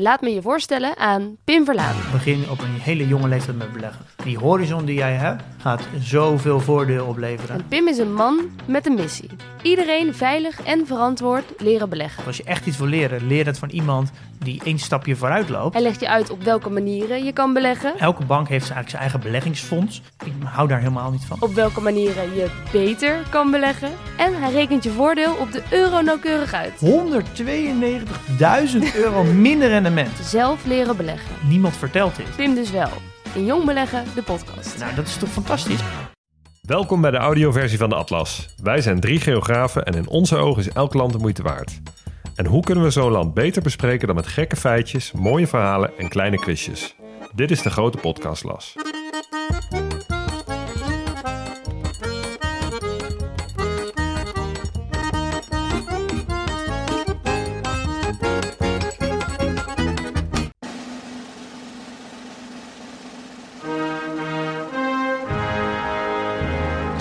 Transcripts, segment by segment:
Laat me je voorstellen aan Pim Verlaan. Begin op een hele jonge leeftijd met beleggen. Die horizon die jij hebt, gaat zoveel voordeel opleveren. En Pim is een man met een missie. Iedereen veilig en verantwoord leren beleggen. Als je echt iets wil leren, leer het van iemand die één stapje vooruit loopt. Hij legt je uit op welke manieren je kan beleggen. Elke bank heeft eigenlijk zijn eigen beleggingsfonds. Ik hou daar helemaal niet van. Op welke manieren je beter kan beleggen. En hij rekent je voordeel op de euro nauwkeurig uit. 192.000 euro minder rendement. Zelf leren beleggen. Niemand vertelt dit. Pim dus wel. In Jong Beleggen, de podcast. Nou, dat is toch fantastisch? Welkom bij de audioversie van de Atlas. Wij zijn drie geografen en in onze ogen is elk land de moeite waard. En hoe kunnen we zo'n land beter bespreken dan met gekke feitjes, mooie verhalen en kleine quizjes? Dit is de grote podcastlas.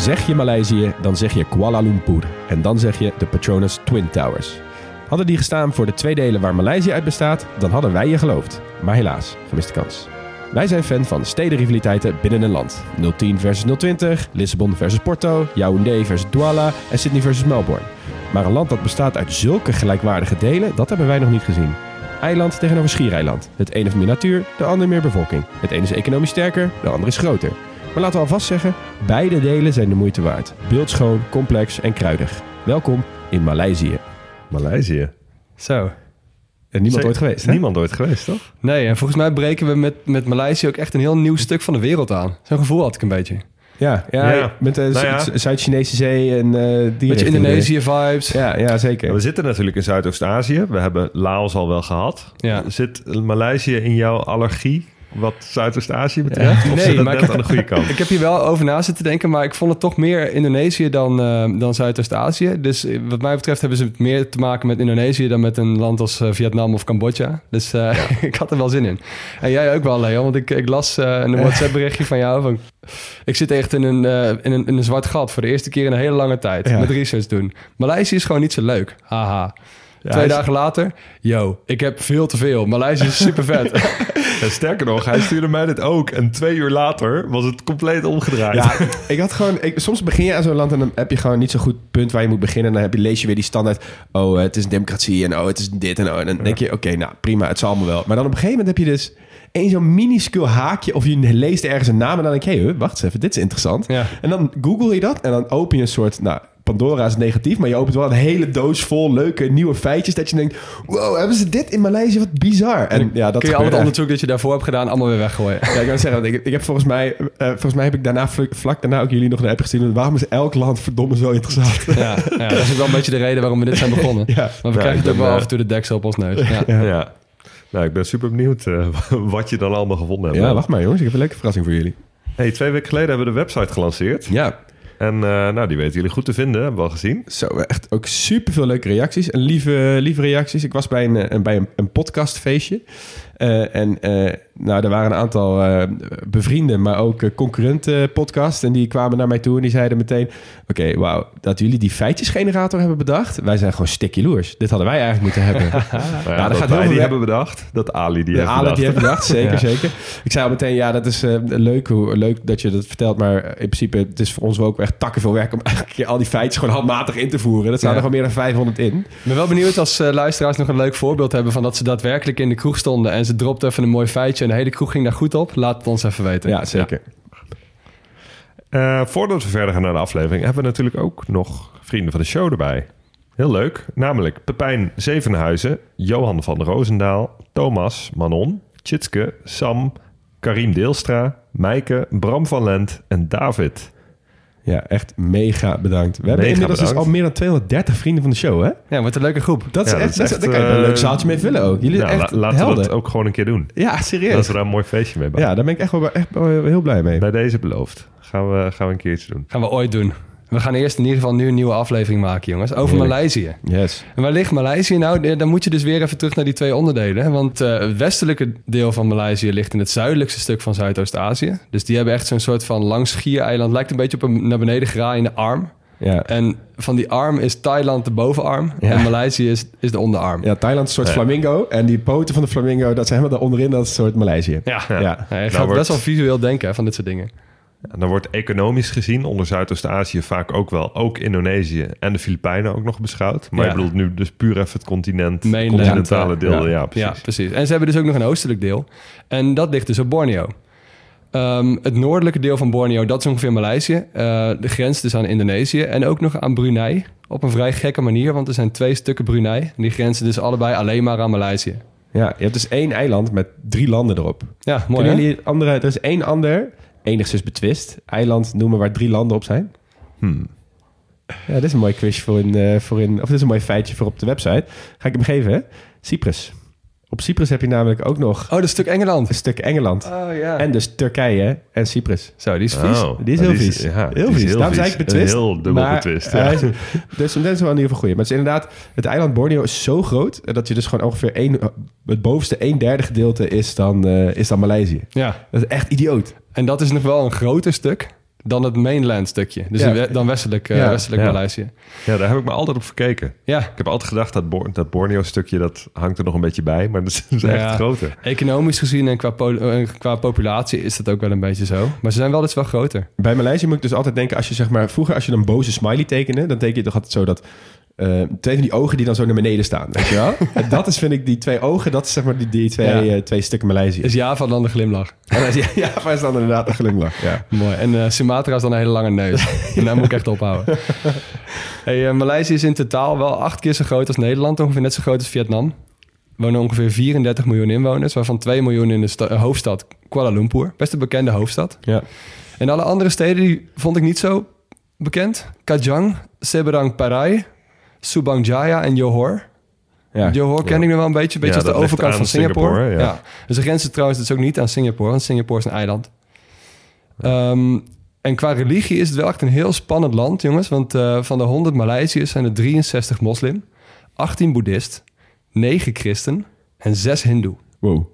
Zeg je Maleisië, dan zeg je Kuala Lumpur. En dan zeg je de Petronas Twin Towers. Hadden die gestaan voor de twee delen waar Maleisië uit bestaat, dan hadden wij je geloofd. Maar helaas, gemiste kans. Wij zijn fan van stedenrivaliteiten binnen een land. 010 versus 020, Lissabon versus Porto, Yaoundé versus Douala en Sydney versus Melbourne. Maar een land dat bestaat uit zulke gelijkwaardige delen, dat hebben wij nog niet gezien. Eiland tegenover schiereiland. Het ene heeft meer natuur, de ander meer bevolking. Het ene is economisch sterker, de ander is groter. Maar laten we alvast zeggen, beide delen zijn de moeite waard. Beeldschoon, complex en kruidig. Welkom in Maleisië. Maleisië. Zo. En niemand ooit geweest, hè? Niemand ooit geweest, toch? Nee, en volgens mij breken we met, met Maleisië ook echt een heel nieuw stuk van de wereld aan. Zo'n gevoel had ik een beetje. Ja, ja, Ja. met de Nou ja. Zu- Zuid-Chinese Zee en eh die Beetje richting Indonesië-vibes. Ja, ja, zeker. We zitten natuurlijk in Zuidoost-Azië. We hebben Laos al wel gehad. Ja. Zit Maleisië in jouw allergie wat Zuidoost-Azië betreft? Of Nee, maar ik- aan de goede kant? Ik heb hier wel over na zitten denken, maar ik vond het toch meer Indonesië dan, eh, dan Zuidoost-Azië. Dus eh, wat mij betreft hebben ze het meer te maken met Indonesië dan met een land als eh, Vietnam of Cambodja. Dus ik had er wel zin in. En jij ook wel, Leon, want ik, ik las een WhatsApp-berichtje van jou. Van, ik zit echt in een, in, een, in een zwart gat voor de eerste keer in een hele lange tijd. Ja. Met research doen. Maleisië is gewoon niet zo leuk. Haha. Twee is- dagen later, yo, ik heb veel te veel. Maleisië is super vet. Sterker nog, hij stuurde mij dit ook. En twee uur later was het compleet omgedraaid. Ja, ik had gewoon... Ik, soms begin je aan zo'n land en dan heb je gewoon niet zo goed punt waar je moet beginnen. En dan heb je, lees je weer die standaard... Oh, het is een democratie en oh, het is dit en oh. En dan denk je, oké, nou prima, het zal allemaal wel. Maar dan op een gegeven moment heb je dus één zo'n minuscuul haakje... of je leest ergens een naam en dan denk je... Hé, huh, wacht eens even, dit is interessant. Ja. En dan google je dat en dan open je een soort... Nou, Pandora is negatief, maar je opent wel een hele doos vol leuke nieuwe feitjes... dat je denkt, wow, hebben ze dit in Maleisië? Wat bizar. En ja, dat Kun je al het onderzoek dat je daarvoor hebt gedaan allemaal weer weggooien. Ja, ik wil zeggen, ik, ik heb volgens mij, eh, volgens mij heb ik daarna vl- vlak daarna ook jullie nog een app gestuurd. Waarom is elk land verdomme zo interessant? Ja, ja, dat is ook wel een beetje de reden waarom we dit zijn begonnen. Ja. Maar we Ja, krijgen het ook wel eh, af en toe de deksel op ons neus. Ja. Ja. Nou, ik ben super benieuwd eh, wat je dan allemaal gevonden hebt. Ja, wacht maar jongens, ik heb een leuke verrassing voor jullie. Hey, twee weken geleden hebben we de website gelanceerd. Ja, En eh, nou, die weten jullie goed te vinden, hebben we al gezien. zo echt ook super veel leuke reacties en lieve, lieve reacties. Ik was bij een, eh, bij een, een podcastfeestje. Eh, en eh, nou, er waren een aantal eh, bevriende, maar ook eh, concurrente podcasts. En die kwamen naar mij toe en die zeiden meteen... Oké, wauw, dat jullie die feitjesgenerator hebben bedacht. Wij zijn gewoon sticky loers. Dit hadden wij eigenlijk moeten hebben. Nou ja, daar dat gaat wij die hebben bedacht, dat Ali die heeft bedacht. die heeft bedacht, zeker, Ja. zeker. Ik zei al meteen, ja, dat is leuk, hoe, leuk dat je dat vertelt. Maar in principe, het is voor ons ook echt takken veel werk... om elke keer al die feitjes gewoon handmatig in te voeren. Dat staan Ja. er gewoon meer dan 500 in. Ik ben wel benieuwd als eh, luisteraars nog een leuk voorbeeld hebben... van dat ze daadwerkelijk in de kroeg stonden... en ze dropten even een mooi feitje en de hele kroeg ging daar goed op. Laat het ons even weten. Ja, zeker. Eh, voordat we verder gaan naar de aflevering, hebben we natuurlijk ook nog vrienden van de show erbij. Heel leuk, namelijk Pepijn Zevenhuizen, Johan van Roosendaal, Thomas, Manon, Tjitske, Sam, Karim Deelstra, Mijke, Bram van Lent en David. Ja, echt mega bedankt. We hebben inmiddels dus al meer dan 230 vrienden van de show, hè? Ja, wat een leuke groep. Dat is Ja, echt, dat is dat, echt, daar kan je een eh, leuk zaaltje mee vullen ook. Jullie Nou, echt la- laten helden. we dat ook gewoon een keer doen. Ja, serieus. Dat we daar een mooi feestje mee bouwen. Ja, daar ben ik echt wel, echt wel heel blij mee. Bij deze beloofd. Gaan we, gaan we een keertje doen. Gaan we ooit doen. We gaan eerst in ieder geval nu een nieuwe aflevering maken, jongens. Over Heerlijk. Maleisië. Yes. En waar ligt Maleisië nou? Dan moet je dus weer even terug naar die twee onderdelen. hè? Want eh, het westelijke deel van Maleisië ligt in het zuidelijkste stuk van Zuidoost-Azië. Dus die hebben echt zo'n soort van lang schiereiland. Lijkt een beetje op een naar beneden graaiende arm. Ja. En van die arm is Thailand de bovenarm. Ja. En Maleisië is, is de onderarm. ja, Thailand is een soort flamingo. En die poten van de flamingo, dat zijn helemaal daaronderin, dat is een soort Maleisië. Ja. Ja. Ja, je Nou gaat wordt- best wel visueel denken van dit soort dingen. En dan wordt economisch gezien onder Zuidoost-Azië vaak ook wel ook Indonesië en de Filipijnen ook nog beschouwd. Maar Ja. je bedoelt nu dus puur even het continent, Mainland, continentale ja. deel. Ja, Ja. precies. Ja, precies. En ze hebben dus ook nog een oostelijk deel. En dat ligt dus op Borneo. Ehm, het noordelijke deel van Borneo, dat is ongeveer Maleisië. Eh, de grens dus aan Indonesië en ook nog aan Brunei. Op een vrij gekke manier, want er zijn twee stukken Brunei. En die grenzen dus allebei alleen maar aan Maleisië. Ja, je hebt dus één eiland met drie landen erop. Ja, mooi Kunnen jullie andere... Er is één ander, enigszins betwist, eiland noemen waar drie landen op zijn. Hmm. Ja, dit is een mooi quizje voor in, eh, voor in... Of dit is een mooi feitje voor op de website. Ga ik hem geven, hè? Cyprus. Op Cyprus heb je namelijk ook nog Oh, dat stuk Engeland. een stuk Engeland. Oh ja. En dus Turkije en Cyprus. Zo, die is vies. Oh, Die is heel vies. ja, heel vies. Daarom zei ik betwist. Heel dubbel maar, betwist. Ja. dus dat is wel in ieder geval goed. Maar het is inderdaad, het eiland Borneo is zo groot... eh, dat je dus gewoon ongeveer één, het bovenste een derde gedeelte is dan, eh, is dan Maleisië. Ja, Dat is echt idioot. En dat is nog wel een groter stuk dan het mainland stukje. Dus Ja. we- dan westelijk, eh, Ja. westelijk Ja. Maleisië. ja, daar heb ik me altijd op gekeken. Ja, Ik heb altijd gedacht dat, Bor- dat Borneo-stukje, dat hangt er nog een beetje bij. Maar dat is, dat is echt Ja. groter. economisch gezien en qua, po- eh, qua populatie is dat ook wel een beetje zo. Maar ze zijn wel eens wel groter. Bij Maleisië moet ik dus altijd denken... als je zeg maar... Vroeger als je een boze smiley tekende... dan teken je toch altijd zo dat... eh, twee van die ogen die dan zo naar beneden staan. Weet je wel? en dat is, vind ik, die twee ogen... dat is zeg maar die, die twee, Ja. eh, twee stukken Maleisië. Is Java dan de glimlach? Ja, maar is dan inderdaad een glimlach. Ja. Mooi. En eh, Sumatra is dan een hele lange neus. en daar moet ik echt ophouden. Hey, Maleisië is in totaal wel acht keer zo groot als Nederland. Ongeveer net zo groot als Vietnam. Er wonen ongeveer 34 miljoen inwoners. Waarvan 2 miljoen in de sta- hoofdstad Kuala Lumpur. Best een bekende hoofdstad. Ja. En alle andere steden die vond ik niet zo bekend. Kajang, Seberang Parai, Subang Jaya en Johor. Ja. Johor ken ik nog wel een beetje. Een beetje Ja, als de overkant van Singapore. Singapore, ja. Dus de grenzen trouwens dus ook niet aan Singapore. Want Singapore is een eiland. Ehm, en qua religie is het wel echt een heel spannend land, jongens. Want eh, van de 100 Maleisiërs zijn er 63 moslim, 18 boeddhist, 9 christen en 6 hindoe. Wow.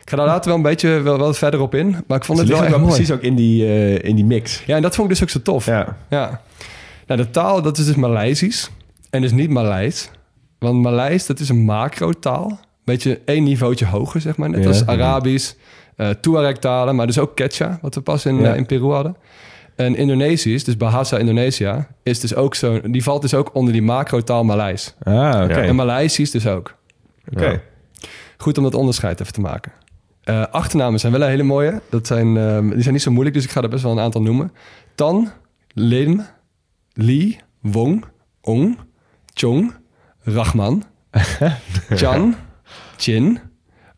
Ik ga daar later wel een beetje wel, wel verder op in. Maar ik vond het wel liggen echt wel mooi. precies ook in die, eh, in die mix. Ja, en dat vond ik dus ook zo tof. Ja. Ja. Nou, de taal, dat is dus Maleisisch. En dus niet Maleis. Want Maleis, dat is een macro-taal. Beetje één niveautje hoger, zeg maar. Net Ja. als Arabisch, eh Tuareg-talen, maar dus ook Quechua, wat we pas in, Ja. eh, in Peru hadden. En Indonesisch, dus Bahasa Indonesia, is dus ook zo, die valt dus ook onder die macro-taal Maleis. Ah, oké. Ja. En Maleisisch dus ook. Oké. Goed om dat onderscheid even te maken. Eh, achternamen zijn wel een hele mooie. Dat zijn, ehm, die zijn niet zo moeilijk, dus ik ga er best wel een aantal noemen. Tan, Lim, Li, Wong, Ong, Chong, Rahman, Chan, Chin,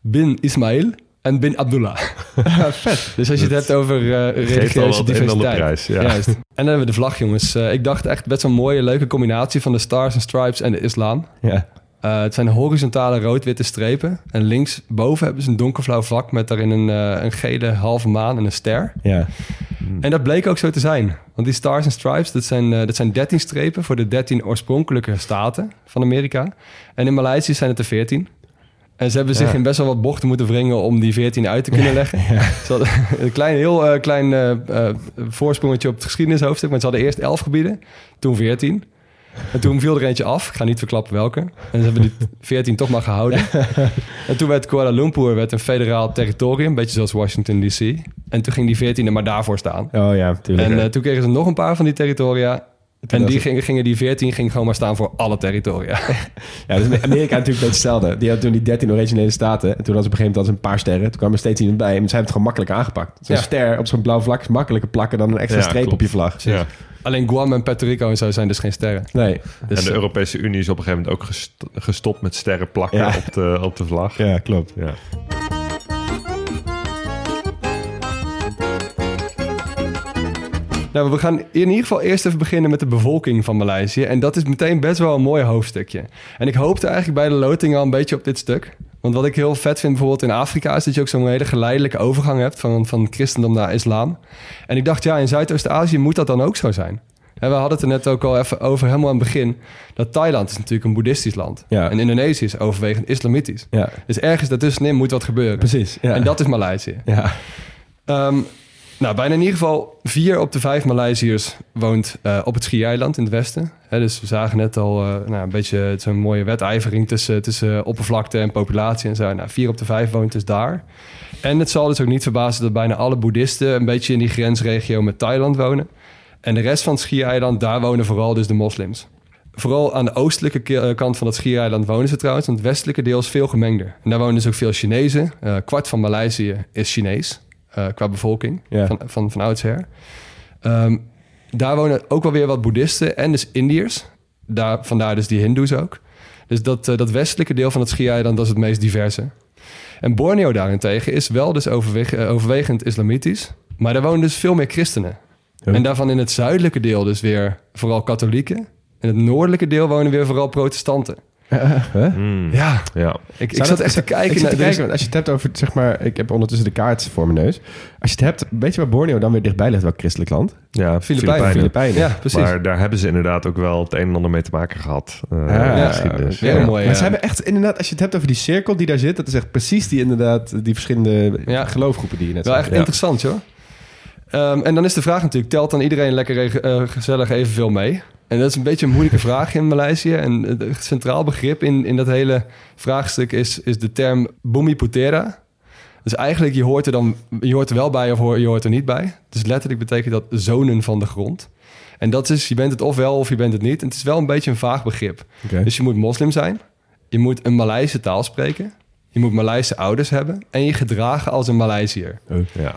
Bin Ismail en Bin Abdullah. vet. Dus als je het hebt over al religieuze en diversiteit. prijs. Ja. Juist. En dan hebben we de vlag, jongens. Eh, ik dacht echt best wel een mooie, leuke combinatie van de Stars and Stripes en de islam. Ja. Eh, het zijn horizontale rood-witte strepen. En linksboven hebben ze een donkerblauw vlak met daarin een, een gele halve maan en een ster. Ja. En dat bleek ook zo te zijn. Want die Stars and Stripes, dat zijn, eh, dat zijn 13 strepen voor de 13 oorspronkelijke staten van Amerika. En in Maleisië zijn het er 14. En ze hebben zich Ja. in best wel wat bochten moeten wringen om die 14 uit te kunnen leggen. Ze hadden een klein, heel eh, klein eh, voorsprongetje op het geschiedenishoofdstuk. Want ze hadden eerst 11 gebieden, toen 14. En toen viel er eentje af. Ik ga niet verklappen welke. En ze hebben die 14 toch maar gehouden. En toen werd Kuala Lumpur werd een federaal territorium. Een beetje zoals Washington D.C. En toen ging die 14 er maar daarvoor staan. Oh ja, tuurlijk. En eh, toen kregen ze nog een paar van die territoria. En was die gingen, gingen die 14 ging gewoon maar staan voor alle territoria. ja, dus Amerika natuurlijk een beetje hetzelfde. Die had toen die 13 originele staten. En toen was op een gegeven moment een paar sterren. Toen kwam er steeds iemand bij. En ze hebben het gewoon makkelijk aangepakt. Zo'n Ja. ster op zo'n blauw vlak is makkelijker plakken dan een extra Ja, streep klopt. op je vlag. Ja. Alleen Guam en Puerto Rico en zo zijn dus geen sterren. Nee. Dus, en de eh, Europese Unie is op een gegeven moment ook gest- gestopt met sterren plakken Ja. op, de, op de vlag. Ja, klopt. Ja. Nou, we gaan in ieder geval eerst even beginnen met de bevolking van Maleisië. En dat is meteen best wel een mooi hoofdstukje. En ik hoopte eigenlijk bij de loting al een beetje op dit stuk. Want wat ik heel vet vind bijvoorbeeld in Afrika... is dat je ook zo'n hele geleidelijke overgang hebt... van, van christendom naar islam. En ik dacht, ja, in Zuidoost-Azië moet dat dan ook zo zijn. En we hadden het er net ook al even over, helemaal aan het begin... dat Thailand is natuurlijk een boeddhistisch land. Ja. En Indonesië is overwegend islamitisch. Ja, Dus ergens daartussenin moet wat gebeuren. precies. Ja. En dat is Maleisië. Ja. Ehm, nou, bijna in ieder geval vier op de vijf Maleisiërs woont eh, op het schiereiland in het westen. Dus we zagen net al eh, nou, een beetje zo'n mooie wedijvering tussen, tussen oppervlakte en populatie en zo. Nou, vier op de vijf woont dus daar. En het zal dus ook niet verbazen dat bijna alle boeddhisten een beetje in die grensregio met Thailand wonen. En de rest van het schiereiland, daar wonen vooral dus de moslims. Vooral aan de oostelijke ke- eh, kant van het schiereiland wonen ze trouwens. Want het westelijke deel is veel gemengder. En daar wonen dus ook veel Chinezen. Eh, kwart van Maleisië is Chinees eh, qua bevolking Ja. van, van, van oudsher. Ehm, daar wonen ook wel weer wat boeddhisten en dus Indiërs. Daar, vandaar dus die hindoes ook. Dus dat, eh, dat westelijke deel van het schiereiland dat is het meest diverse. En Borneo daarentegen is wel dus overweg- eh, overwegend islamitisch. Maar daar wonen dus veel meer christenen. Ja. En daarvan in het zuidelijke deel dus weer vooral katholieken. In het noordelijke deel wonen weer vooral protestanten. Huh? Mm. Ja, Ja. ik, ik zat echt te kijken. Ik naar, te is- kijken, want als je het hebt over, zeg maar, ik heb ondertussen de kaart voor mijn neus. Als je het hebt, weet je waar Borneo dan weer dichtbij ligt, welk christelijk land? Ja, Filipijnen. Filipijnen. Ja, precies. Maar daar hebben ze inderdaad ook wel het een en ander mee te maken gehad. eh, Ah, de ja, geschiedenis. Heel mooi, Maar ja. ze hebben echt, inderdaad, als je het hebt over die cirkel die daar zit, dat is echt precies die, inderdaad, die verschillende Ja. geloofgroepen die je net Wel echt Ja. interessant, joh. Ehm, en dan is de vraag natuurlijk, telt dan iedereen lekker eh, gezellig evenveel mee? En dat is een beetje een moeilijke vraag in Maleisië. En het centraal begrip in, in dat hele vraagstuk is, is de term Bumiputera. Dus eigenlijk, je hoort er dan je hoort er wel bij of je hoort er niet bij. Dus letterlijk betekent dat zonen van de grond. En dat is, je bent het ofwel of je bent het niet. En het is wel een beetje een vaag begrip. Dus je moet moslim zijn. Je moet een Maleise taal spreken. Je moet Maleise ouders hebben. En je gedragen als een Maleisiër. Oh. Ja.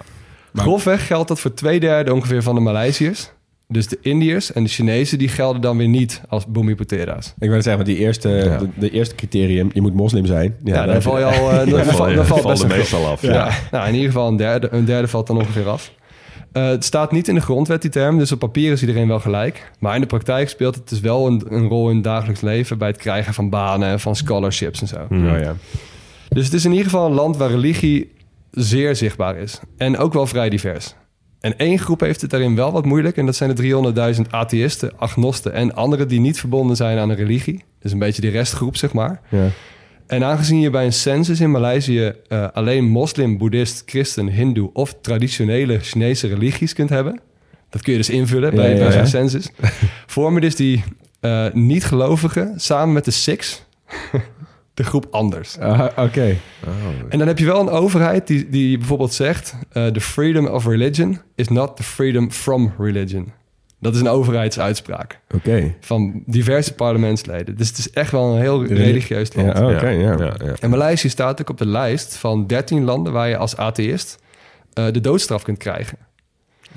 Maar- Grofweg geldt dat voor twee derde ongeveer van de Maleisiërs. Dus de Indiërs en de Chinezen die gelden dan weer niet als Bumiputera's. Ik wil zeggen, want die eerste, Ja. de, de eerste criterium, je moet moslim zijn. Ja, daar dan val je al... dan, Dan val- val je- dan valt best meestal af. Ja. Ja. Nou, in ieder geval een derde, een derde valt dan ongeveer af. Eh, het staat niet in de grondwet, die term. Dus op papier is iedereen wel gelijk. Maar in de praktijk speelt het dus wel een, een rol in het dagelijks leven... bij het krijgen van banen en van scholarships en zo. Mm. Oh, ja. Dus het is in ieder geval een land waar religie zeer zichtbaar is. En ook wel vrij divers. En één groep heeft het daarin wel wat moeilijk. En dat zijn de 300.000 atheïsten, agnosten en anderen die niet verbonden zijn aan een religie. Dus een beetje die restgroep, zeg maar. Ja. En aangezien je bij een census in Maleisië eh, alleen moslim, boeddhist, christen, hindoe of traditionele Chinese religies kunt hebben. Dat kun je dus invullen bij, Ja, ja, bij zo'n census. Vormen dus die eh, niet-gelovigen samen met de Sikhs de groep anders. Ah, Oké. En dan heb je wel een overheid die, die bijvoorbeeld zegt... eh, the freedom of religion is not the freedom from religion. Dat is een overheidsuitspraak Oké. van diverse parlementsleden. Dus het is echt wel een heel religieus land. Ja, oké, ja. ja, ja. En Maleisië staat ook op de lijst van 13 landen... waar je als atheïst eh, de doodstraf kunt krijgen.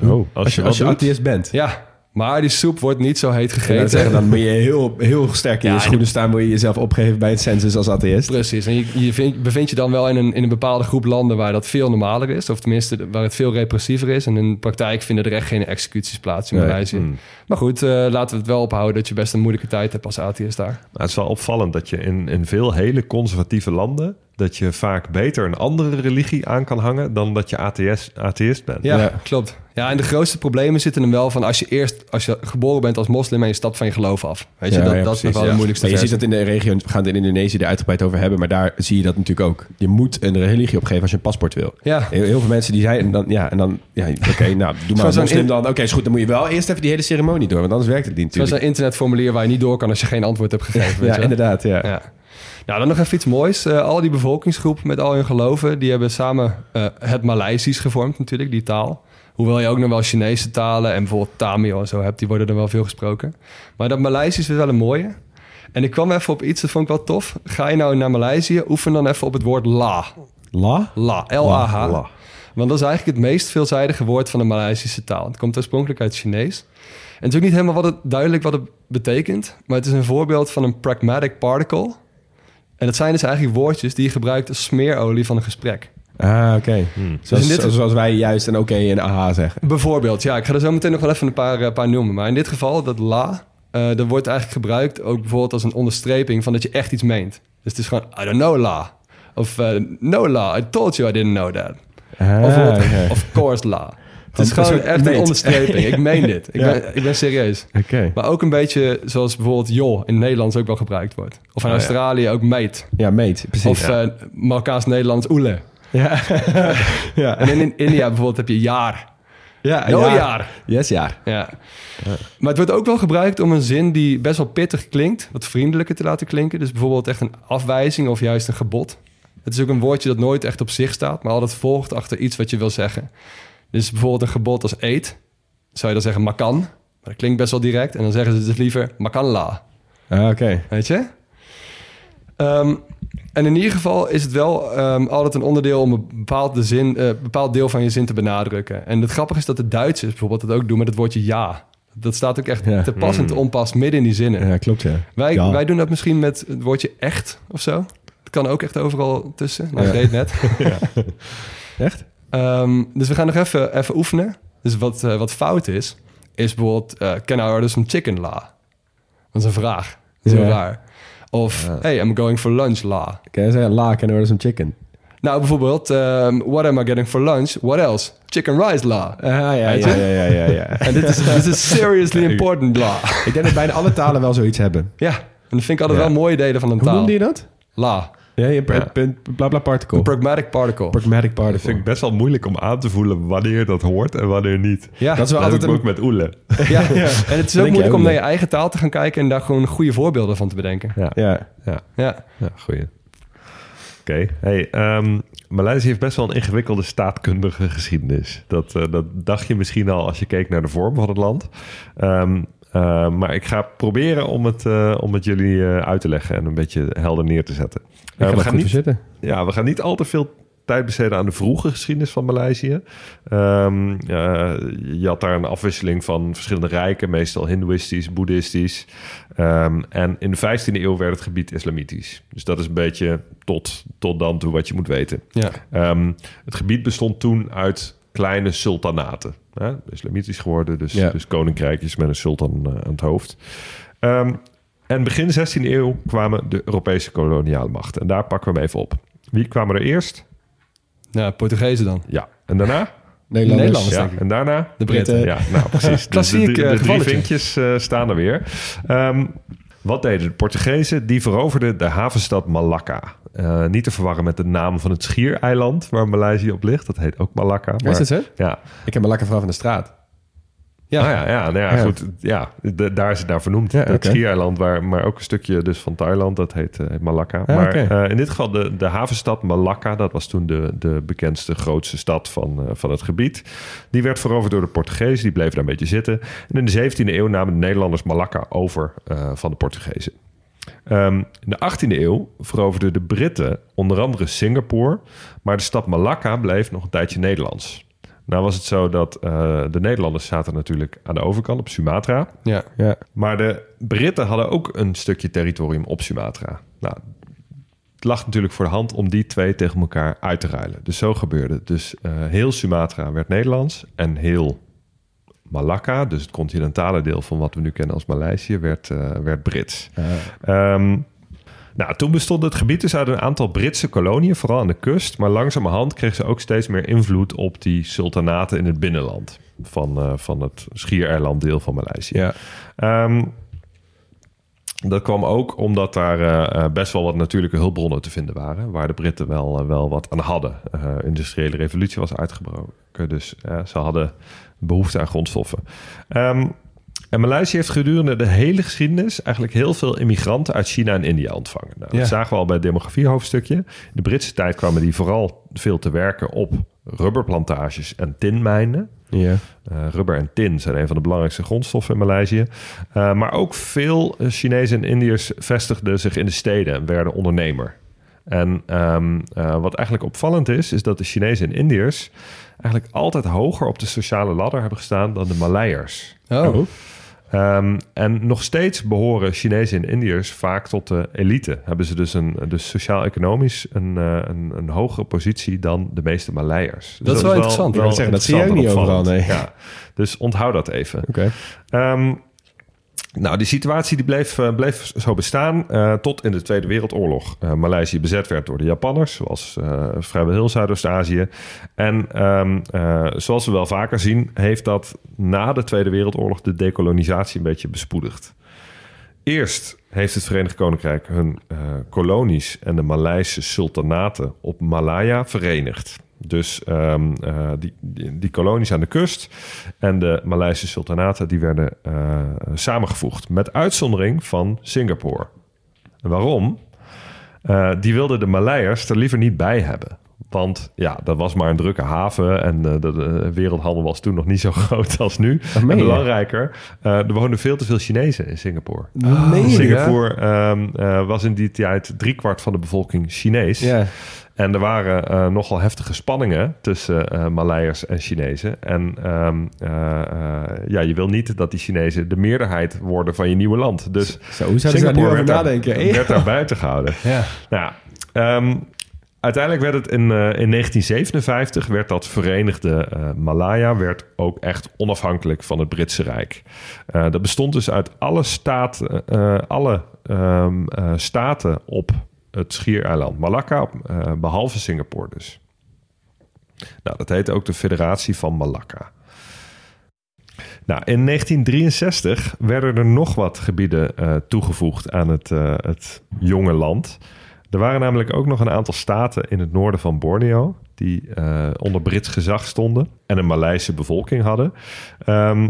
Oh, Als als je als je atheïst bent. Ja, maar die soep wordt niet zo heet gegeten. zeggen, dan moet je heel, heel sterk in Ja, je en- schoenen staan. Moet je jezelf opgeven bij een census als atheïst. Precies. En je, je vind- bevindt je dan wel in een, in een bepaalde groep landen waar dat veel normaler is. Of tenminste waar het veel repressiever is. En in de praktijk vinden er echt geen executies plaats in Nee. Maleisië. Mm. Maar goed, eh, laten we het wel ophouden dat je best een moeilijke tijd hebt als atheïst daar. Maar het is wel opvallend dat je in, in veel hele conservatieve landen... dat je vaak beter een andere religie aan kan hangen... dan dat je atheïst, atheïst bent. Ja, Ja. klopt. Ja, en de grootste problemen zitten hem wel van als je eerst, als je geboren bent als moslim en je stapt van je geloof af. Weet je, Ja, dat, ja, dat is wel ja. de moeilijkste je ziet dat in de regio, we gaan het in Indonesië er uitgebreid over hebben, maar daar zie je dat natuurlijk ook. Je moet een religie opgeven als je een paspoort wil. Ja, Heel, heel veel mensen die zijn, en dan, ja, en dan, ja, oké, nou, doe maar Zo'n moslim in- dan. Oké, is goed, dan moet je wel eerst even die hele ceremonie door, want anders werkt het niet zoals natuurlijk. een internetformulier waar je niet door kan als je geen antwoord hebt gegeven. weet Ja, inderdaad, ja. Ja. Nou, dan nog even iets moois. Eh, al die bevolkingsgroepen met al hun geloven, die hebben samen eh, het Maleisisch gevormd natuurlijk, die taal. Hoewel je ook nog wel Chinese talen en bijvoorbeeld Tamil en zo hebt, die worden er wel veel gesproken. Maar dat Maleisisch is wel een mooie. En ik kwam even op iets, dat vond ik wel tof. Ga je nou naar Maleisië, oefen dan even op het woord la. La? La, L-A-H. La. Want dat is eigenlijk het meest veelzijdige woord van de Maleisische taal. Het komt oorspronkelijk uit het Chinees. En het is ook niet helemaal wat het, duidelijk wat het betekent. Maar het is een voorbeeld van een pragmatic particle. En dat zijn dus eigenlijk woordjes die je gebruikt als smeerolie van een gesprek. Ah, oké. Hmm. Zoals, Dus dit- zoals wij juist een oké en aha zeggen. Bijvoorbeeld, ja, ik ga er zo meteen nog wel even een paar, eh, paar noemen. Maar in dit geval, dat la, eh, dat wordt eigenlijk gebruikt ook bijvoorbeeld als een onderstreping van dat je echt iets meent. Dus het is gewoon, I don't know la. Of eh, no la, I told you I didn't know that. Ah, of course la. Het is gewoon echt een onderstreping. Ik meen dit. Ik, Ja. ben, ik ben serieus. Oké. Maar ook een beetje zoals bijvoorbeeld joh in het Nederlands ook wel gebruikt wordt. Of in Oh, ja. Australië ook meet. Ja, meet. Precies. Of ja. eh Marokkaans-Nederlands oele. ja. ja. En in, in India bijvoorbeeld heb je jaar. Ja, No ja. jaar. Yes, jaar. Ja. Maar het wordt ook wel gebruikt om een zin die best wel pittig klinkt, wat vriendelijker te laten klinken. Dus bijvoorbeeld echt een afwijzing of juist een gebod. Het is ook een woordje dat nooit echt op zich staat, maar altijd volgt achter iets wat je wil zeggen. Dus bijvoorbeeld een gebod als eet, zou je dan zeggen makan. Maar dat klinkt best wel direct. En dan zeggen ze dus liever makanla. Ah, oké. Weet je? Ehm, en in ieder geval is het wel ehm, altijd een onderdeel om een bepaalde zin, eh, bepaald deel van je zin te benadrukken. En het grappige is dat de Duitsers bijvoorbeeld dat ook doen met het woordje ja. Dat staat ook echt Ja. te pas en te onpas midden in die zinnen. Ja, klopt, ja. Wij, Ja. wij doen dat misschien met het woordje echt of zo. Het kan ook echt overal tussen. Nou, Ja. ik deed net. Echt? Ehm, dus we gaan nog even, even oefenen. Dus wat, eh, wat fout is, is bijvoorbeeld... eh can I order some chicken, la? Dat is een vraag. Dat is heel raar. Of, hey, I'm going for lunch, la. Kan je zeggen, la, can I order some chicken? Nou, bijvoorbeeld, ehm, what am I getting for lunch? What else? Chicken rice, la. Ah, ja, ja, ja, ja, ja, ja. En dit is, dit is seriously important, la. Ik denk dat bijna alle talen wel zoiets hebben. Ja, en dat vind ik altijd Ja. wel mooie delen van een Hoe taal. noemde je dat? La. Ja, je Ja. punt, bla bla particle. Een pragmatic particle. Pragmatic Dat vind particle. ik best wel moeilijk om aan te voelen wanneer dat hoort en wanneer niet. ja, Dat is wel Dat altijd heb ik een... ook met oele. ja. en het is ook moeilijk om naar je eigen taal te gaan kijken... en daar gewoon goede voorbeelden van te bedenken. Ja, Ja. ja, Ja. ja goeie. Oké, hey, ehm, Maleisië heeft best wel een ingewikkelde staatkundige geschiedenis. Dat, eh, dat dacht je misschien al als je keek naar de vorm van het land. Ehm, eh, maar ik ga proberen om het, eh, om het jullie eh, uit te leggen en een beetje helder neer te zetten. We, gaan niet, ja, we gaan niet al te veel tijd besteden aan de vroege geschiedenis van Maleisië. Ehm, eh, je had daar een afwisseling van verschillende rijken, meestal hindoeïstisch, boeddhistisch. Ehm, en in de 15e eeuw werd het gebied islamitisch. Dus dat is een beetje tot, tot dan toe wat je moet weten. Ja. Ehm, het gebied bestond toen uit kleine sultanaten. Hè? Islamitisch geworden, dus, Ja. dus koninkrijkjes met een sultan eh, aan het hoofd. Ehm, en begin 16e eeuw kwamen de Europese koloniale machten. En daar pakken we hem even op. Wie kwamen er eerst? Ja, Portugezen dan. Ja. En daarna? Nederlanders. Nederlanders. Ja. denk ik. En daarna? De Britten. Ja, nou precies. Dus Klassiek, de, de, eh, de drie vinkjes eh, staan er weer. Ehm, wat deden de Portugezen? Die veroverden de havenstad Malacca. Eh, niet te verwarren met de naam van het schiereiland waar Maleisië op ligt. Dat heet ook Malacca. Is dat zo? Ja, Ik heb lekker vanaf in de straat. Ja. Ah, ja, ja, nou ja, Ja. goed. Ja, de- daar is het naar vernoemd. Ja, het schiereiland, waar, maar ook een stukje dus van Thailand, dat heet, eh, heet Malacca. Ja, maar eh, in dit geval de, de havenstad Malacca, dat was toen de, de bekendste, grootste stad van, eh, van het gebied. Die werd veroverd door de Portugezen, die bleven daar een beetje zitten. En in de 17e eeuw namen de Nederlanders Malacca over eh, van de Portugezen. Ehm, in de 18e eeuw veroverden de Britten onder andere Singapore, maar de stad Malacca bleef nog een tijdje Nederlands. Nou was het zo dat eh, de Nederlanders zaten natuurlijk aan de overkant op Sumatra. Ja. Ja. Maar de Britten hadden ook een stukje territorium op Sumatra. Nou, het lag natuurlijk voor de hand om die twee tegen elkaar uit te ruilen. Dus zo gebeurde het. Dus eh, heel Sumatra werd Nederlands en heel Malacca, dus het continentale deel van wat we nu kennen als Maleisië, werd, eh, werd Brits. Ehm, nou, toen bestond het gebied dus uit een aantal Britse koloniën, vooral aan de kust. Maar langzamerhand kreeg ze ook steeds meer invloed op die sultanaten in het binnenland van, eh, van het schiereilanddeel van Maleisië. Ja. Ehm, dat kwam ook omdat daar eh, eh, best wel wat natuurlijke hulpbronnen te vinden waren. Waar de Britten wel, wel wat aan hadden. De industriële revolutie was uitgebroken. Dus ze hadden behoefte aan grondstoffen. Ehm, en Maleisië heeft gedurende de hele geschiedenis eigenlijk heel veel immigranten uit China en India ontvangen. Nou, Ja. Dat zagen we al bij het demografiehoofdstukje. In de Britse tijd kwamen die vooral veel te werken op rubberplantages en tinmijnen. Ja. Eh, rubber en tin zijn een van de belangrijkste grondstoffen in Maleisië. Eh, maar ook veel eh, Chinezen en Indiërs vestigden zich in de steden en werden ondernemer. En ehm, eh, wat eigenlijk opvallend is, is dat de Chinezen en Indiërs eigenlijk altijd hoger op de sociale ladder hebben gestaan dan de Maleiers. Oh. Ehm, en nog steeds behoren Chinezen en Indiërs vaak tot de elite. Hebben ze dus, een, dus sociaal-economisch een, eh, een, een hogere positie dan de meeste Maleiers. Dus Dat is wel interessant. Zeggen, dat zie je ook niet overal, nee. Ja, dus onthoud dat even. Oké. Ehm, nou, die situatie die bleef, eh, bleef zo bestaan eh, tot in de Tweede Wereldoorlog. Eh Maleisië bezet werd door de Japanners, zoals vrijwel heel Zuidoost-Azië. En ehm, eh, zoals we wel vaker zien, heeft dat na de Tweede Wereldoorlog de dekolonisatie een beetje bespoedigd. Eerst heeft het Verenigd Koninkrijk hun kolonies en de Maleise sultanaten op Malaya verenigd. Dus ehm, eh, die, die, kolonies aan de kust en de Maleise sultanaten die werden eh, samengevoegd. Met uitzondering van Singapore. En waarom? Eh, die wilden de Maleiers er liever niet bij hebben. Want ja, dat was maar een drukke haven en eh, de, de wereldhandel was toen nog niet zo groot als nu. En belangrijker, eh, er woonden veel te veel Chinezen in Singapore. je, Singapore ehm, eh, was in die tijd driekwart van de bevolking Chinees. Ja. En er waren nogal heftige spanningen tussen Maleiers en Chinezen. En ehm, eh, eh, ja, je wil niet dat die Chinezen de meerderheid worden van je nieuwe land. Dus Zo, hoe zouden ze daar nu over werd daar- nadenken? werd daar buiten gehouden. Ja. Nou, ja, ehm, uiteindelijk werd het in, eh, in 1957 werd dat Verenigde eh, Malaya werd ook echt onafhankelijk van het Britse Rijk. Eh, dat bestond dus uit alle, staten, eh, alle ehm, eh, staten op het schiereiland Malakka, eh, behalve Singapore dus. Nou, dat heette ook de Federatie van Malakka. Nou, in 1963 werden er nog wat gebieden toegevoegd aan het, het jonge land. Er waren namelijk ook nog een aantal staten in het noorden van Borneo die eh, onder Brits gezag stonden en een Maleise bevolking hadden. Ehm,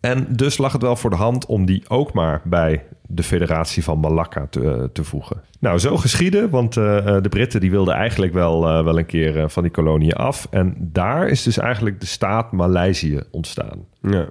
en dus lag het wel voor de hand om die ook maar bij de federatie van Malakka te, eh, te voegen. Nou, zo geschieden, want eh, de Britten die wilden eigenlijk wel, wel een keer van die koloniën af. En daar is dus eigenlijk de staat Maleisië ontstaan. Ja.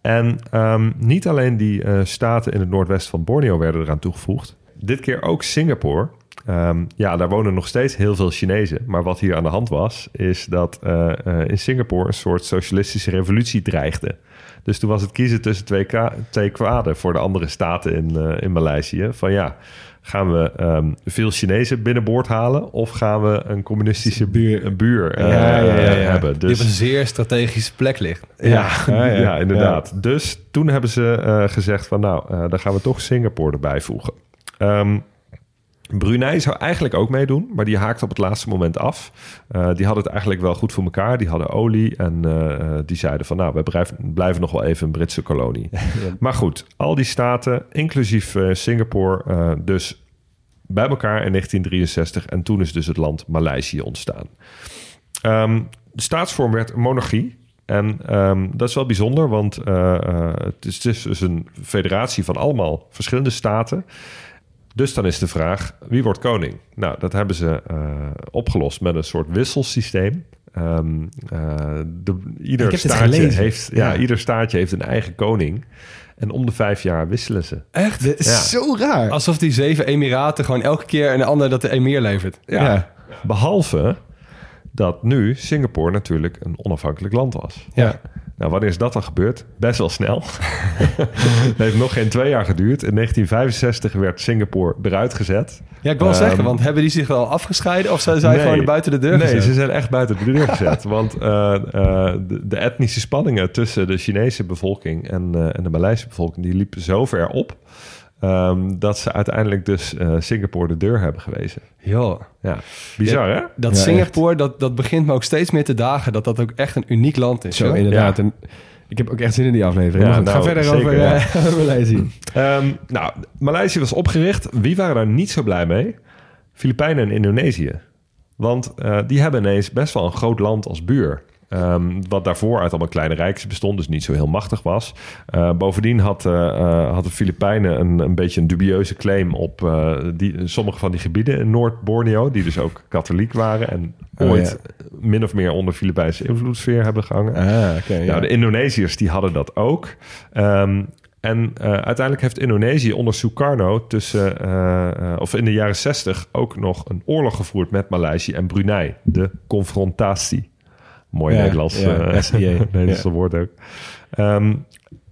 En ehm, niet alleen die staten in het noordwesten van Borneo werden eraan toegevoegd. Dit keer ook Singapore. Ehm, ja, daar wonen nog steeds heel veel Chinezen. Maar wat hier aan de hand was, is dat eh, eh, in Singapore een soort socialistische revolutie dreigde. Dus toen was het kiezen tussen twee, ka- twee kwaden voor de andere staten in, eh, in Maleisië. Van ja, gaan we ehm, veel Chinezen binnenboord halen of gaan we een communistische buur, een buur eh, Ja, ja, ja, ja. hebben? Die op een zeer strategische plek ligt. Ja, Ja, ja, ja. inderdaad. Dus toen hebben ze eh, gezegd van nou, eh, dan gaan we toch Singapore erbij voegen. Ehm, Brunei zou eigenlijk ook meedoen, maar die haakte op het laatste moment af. Eh, die hadden het eigenlijk wel goed voor elkaar. Die hadden olie en eh, eh, die zeiden van nou, we blijven, blijven nog wel even een Britse kolonie. Maar goed, al die staten, inclusief Singapore, dus bij elkaar in 1963. En toen is dus het land Maleisië ontstaan. Ehm, de staatsvorm werd een monarchie. En ehm, dat is wel bijzonder, want het, is, het is dus een federatie van allemaal verschillende staten. Dus dan is de vraag, wie wordt koning? Nou, dat hebben ze eh, opgelost met een soort wisselsysteem. Ehm, eh, de, ieder, staatje heeft, ja, Ja. ieder staatje heeft een eigen koning. En om de vijf jaar wisselen ze. Echt? Dit is Ja. zo raar. Alsof die zeven emiraten gewoon elke keer een ander dat de emir levert. ja. Behalve dat nu Singapore natuurlijk een onafhankelijk land was. Ja. Nou, wanneer is dat dan gebeurd? Best wel snel. Het heeft nog geen twee jaar geduurd. In 1965 werd Singapore eruit gezet. Ja, ik wil Ehm, zeggen, want hebben die zich al afgescheiden of zijn zij Nee. gewoon buiten de deur Nee, gezet? ze zijn echt buiten de deur gezet. want eh, eh, de, de etnische spanningen tussen de Chinese bevolking en, eh, en de Maleise bevolking... die liepen zo ver op... ehm, dat ze uiteindelijk dus eh, Singapore de deur hebben gewezen. Joh. Ja, bizar hè? Dat Ja, Singapore, dat, dat begint me ook steeds meer te dagen dat dat ook echt een uniek land is. Zo, hoor. inderdaad. Ja. En ik heb ook echt zin in die aflevering. Ja, nou, ga verder zeker, over ja. eh, Maleisië. Ehm, nou, Maleisië was opgericht. Wie waren daar niet zo blij mee? Filipijnen en Indonesië. Want eh, die hebben ineens best wel een groot land als buur. Ehm, wat daarvoor uit allemaal kleine rijkjes bestond, dus niet zo heel machtig was. Eh, bovendien had, eh, had de Filipijnen een, een beetje een dubieuze claim op die, sommige van die gebieden in Noord-Borneo, die dus ook katholiek waren en Oh, ooit min of meer onder Filipijnse invloedssfeer hebben gehangen. Ah, oké. ja. Nou, de Indonesiërs die hadden dat ook. Ehm, en uiteindelijk heeft Indonesië onder Sukarno tussen, of in de jaren 60 ook nog een oorlog gevoerd met Maleisië en Brunei. De confrontatie. Mooi Nederlands, ja, eh, SIA, Nederlands ja. woord ook. Ehm,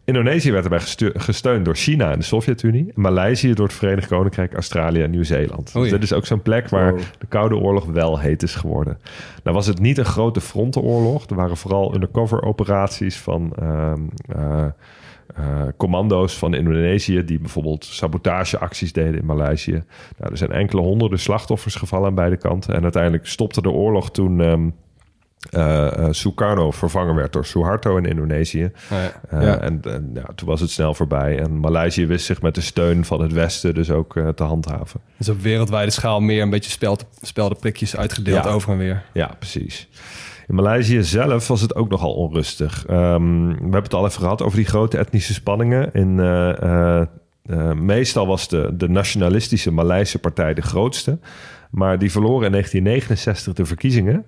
Indonesië werd erbij gesteund door China en de Sovjet-Unie. Maleisië door het Verenigd Koninkrijk, Australië en Nieuw-Zeeland. Oei. Dus dit is ook zo'n plek waar Wow. de Koude Oorlog wel heet is geworden. Nou was het niet een grote frontenoorlog. Er waren vooral undercover operaties van ehm, eh, eh, commando's van Indonesië... die bijvoorbeeld sabotageacties deden in Maleisië. Nou, er zijn enkele honderden slachtoffers gevallen aan beide kanten. En uiteindelijk stopte de oorlog toen... ehm, eh, eh, Sukarno vervangen werd door Suharto in Indonesië. Oh ja. Eh, Ja. En, en ja, toen was het snel voorbij. En Maleisië wist zich met de steun van het Westen dus ook te handhaven. Dus op wereldwijde schaal meer een beetje speld, speldenprikjes uitgedeeld Ja. over en weer. Ja, precies. In Maleisië zelf was het ook nogal onrustig. Ehm, we hebben het al even gehad over die grote etnische spanningen. In, eh, eh, eh, meestal was de, de nationalistische Maleise partij de grootste. Maar die verloren in 1969 de verkiezingen.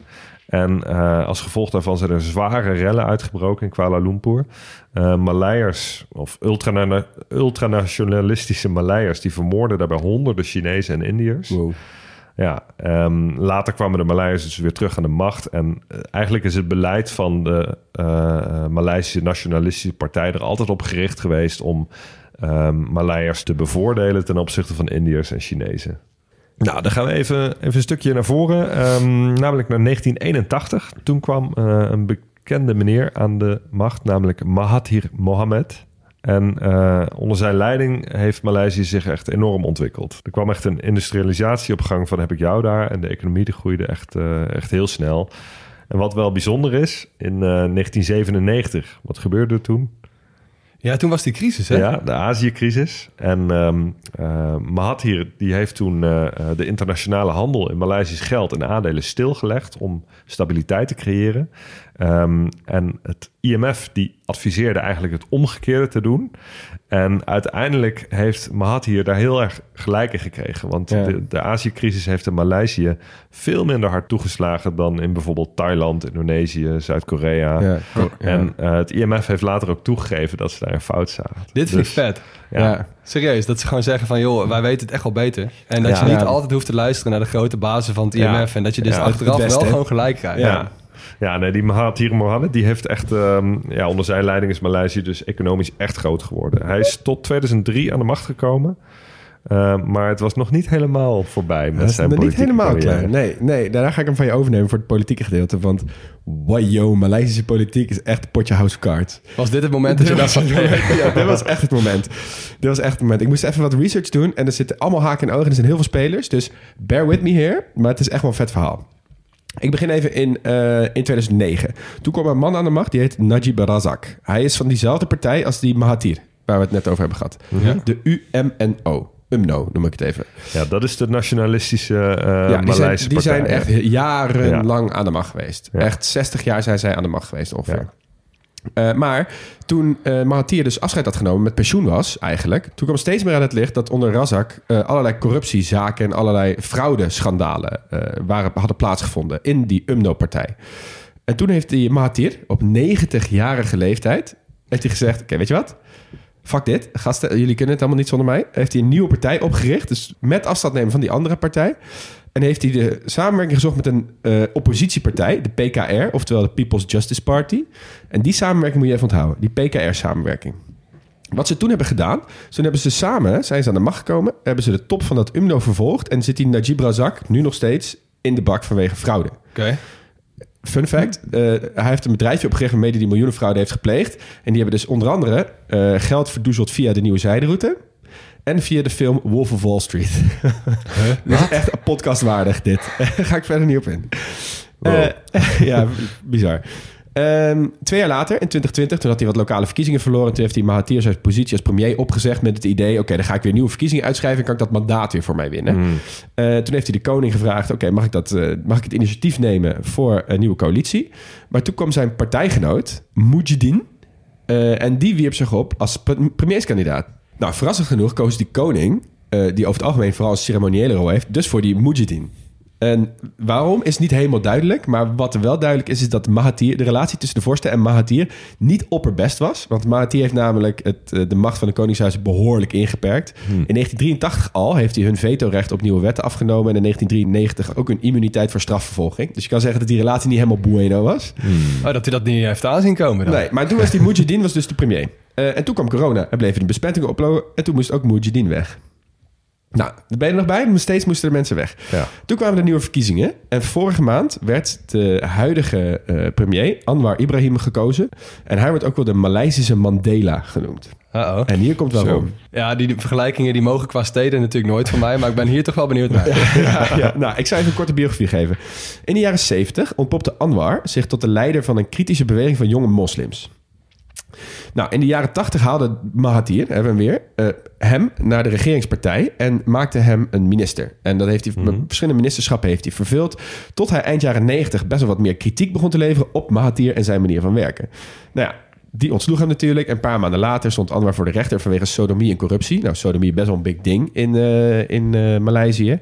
En eh, als gevolg daarvan zijn er zware rellen uitgebroken in Kuala Lumpur. Eh Maleiers, of ultrana- ultranationalistische Maleiers... die vermoorden daarbij honderden Chinezen en Indiërs. Wow. Ja, ehm, later kwamen de Maleiers dus weer terug aan de macht. En eh, eigenlijk is het beleid van de eh Maleisische Nationalistische Partij er altijd op gericht geweest om ehm Maleiers te bevoordelen ten opzichte van Indiërs en Chinezen. Nou, dan gaan we even, even een stukje naar voren, ehm, namelijk naar 1981. Toen kwam eh, een bekende meneer aan de macht, namelijk Mahathir Mohamad. En eh, onder zijn leiding heeft Maleisië zich echt enorm ontwikkeld. Er kwam echt een industrialisatie op gang van heb ik jou daar. En de economie die groeide echt, eh, echt heel snel. En wat wel bijzonder is, in eh, 1997, wat gebeurde er toen? Ja, toen was die crisis, hè? Ja, de Azië-crisis. En ehm eh, Mahathir die heeft toen eh, eh, de internationale handel in Maleisisch geld en aandelen stilgelegd om stabiliteit te creëren. Ehm, en het IMF die adviseerde eigenlijk het omgekeerde te doen. En uiteindelijk heeft Mahathir daar heel erg gelijk in gekregen. Want Ja. de, de Azië-crisis heeft in Maleisië veel minder hard toegeslagen dan in bijvoorbeeld Thailand, Indonesië, Zuid-Korea. Ja. En eh, het IMF heeft later ook toegegeven dat ze daar een fout zaten. Dit vind Dus, ik vet. Ja. Ja. Serieus, dat ze gewoon zeggen van... joh, wij weten het echt wel beter. En dat Ja. je niet Ja. altijd hoeft te luisteren naar de grote bazen van het Ja. IMF... en dat je dus Ja. achteraf wel gewoon gelijk krijgt. Ja. Ja, nee, die Mahathir Mohamad die heeft echt, ehm, ja, onder zijn leiding is Maleisië dus economisch echt groot geworden. Hij is tot 2003 aan de macht gekomen, eh, maar het was nog niet helemaal voorbij met Dat zijn nog niet politieke helemaal carrière. klaar. Nee, nee, daarna ga ik hem van je overnemen voor het politieke gedeelte. Want, wajo, Maleisische politiek is echt potje house of cards. Was dit het moment dat je dacht van... ja, dit was echt het moment. Dit was echt het moment. Ik moest even wat research doen en er zitten allemaal haken en ogen. Er zijn heel veel spelers, dus bear with me here. Maar het is echt wel een vet verhaal. Ik begin even in, eh, in 2009. Toen kwam een man aan de macht, die heet Najib Razak. Hij is van diezelfde partij als die Mahathir, waar we het net over hebben gehad. Ja. De UMNO. UMNO noem ik het even. Ja, dat is de nationalistische eh Ja, die zijn, die zijn echt jarenlang aan de macht geweest. Echt 60 jaar zijn zij aan de macht geweest ongeveer. Eh, maar toen eh Mahathir dus afscheid had genomen, met pensioen was eigenlijk... toen kwam steeds meer aan het licht dat onder Razak... eh, allerlei corruptiezaken en allerlei fraudeschandalen waren, hadden plaatsgevonden... in die UMNO-partij. En toen heeft die Mahathir op 90-jarige leeftijd... heeft hij gezegd, oké, weet je wat? Fuck dit, gasten, jullie kunnen het allemaal niet zonder mij. Heeft hij een nieuwe partij opgericht, dus met afstand nemen van die andere partij. En heeft hij de samenwerking gezocht met een eh, oppositiepartij, de PKR, oftewel de People's Justice Party. En die samenwerking moet je even onthouden, die PKR-samenwerking. Wat ze toen hebben gedaan, toen hebben ze samen, zijn ze aan de macht gekomen, hebben ze de top van dat UMNO vervolgd en zit die Najib Razak nu nog steeds in de bak vanwege fraude. Oké. Fun fact, eh, hij heeft een bedrijfje opgericht waarmee hij die miljoenenfraude heeft gepleegd. En die hebben dus onder andere eh, geld verdoezeld via de nieuwe zijderoute. En via de film Wolf of Wall Street. Dit is echt een podcast waardig, dit. Ga ik verder niet op in. Wow. Eh, ja, bizar. Ehm, twee jaar later, in 2020, toen had hij wat lokale verkiezingen verloren. Toen heeft hij Mahathir zijn positie als premier opgezegd met het idee... oké, dan ga ik weer nieuwe verkiezingen uitschrijven... en kan ik dat mandaat weer voor mij winnen. Mm. Eh, toen heeft hij de koning gevraagd... oké, mag, ik dat, eh, mag ik het initiatief nemen voor een nieuwe coalitie? Maar toen kwam zijn partijgenoot, Mujahideen... en die wierp zich op als pre- premierskandidaat. Nou, verrassend genoeg koos die koning... eh, die over het algemeen vooral een ceremoniële rol heeft... dus voor die Mujahideen. En waarom is niet helemaal duidelijk. Maar wat er wel duidelijk is, is dat Mahathir, de relatie tussen de vorsten en Mahathir niet opperbest was. Want Mahathir heeft namelijk het, eh, de macht van de koningshuis behoorlijk ingeperkt. In 1983 al heeft hij hun vetorecht op nieuwe wetten afgenomen. En in 1993 ook een immuniteit voor strafvervolging. Dus je kan zeggen dat die relatie niet helemaal bueno was. Oh, dat hij dat niet heeft aanzien komen dan. Nee, maar toen was die Mujahideen was dus de premier. Eh, en toen kwam corona en bleven de besmettingen oplopen. En toen moest ook Mujahideen weg. Nou, daar ben je er nog bij? Maar steeds moesten er mensen weg. Ja. Toen kwamen de nieuwe verkiezingen. En vorige maand werd de huidige eh, premier, Anwar Ibrahim, gekozen. En hij wordt ook wel de Maleisische Mandela genoemd. Uh-oh. En hier komt waarom. Ja, die vergelijkingen die mogen qua steden natuurlijk nooit van mij. Maar ik ben hier toch wel benieuwd naar. ja, ja. Nou, ik zou even een korte biografie geven. In de jaren 70 ontpopte Anwar zich tot de leider van een kritische beweging van jonge moslims. Nou, in de jaren 80 haalde Mahathir, hebben we hem weer, eh, hem naar de regeringspartij en maakte hem een minister. En dat heeft hij, met verschillende ministerschappen heeft hij vervuld, tot hij eind jaren 90 best wel wat meer kritiek begon te leveren op Mahathir en zijn manier van werken. Nou ja, die ontsloeg hem natuurlijk. En een paar maanden later stond Anwar voor de rechter vanwege sodomie en corruptie. Nou, sodomie best wel een big ding in, eh, in eh, Maleisië.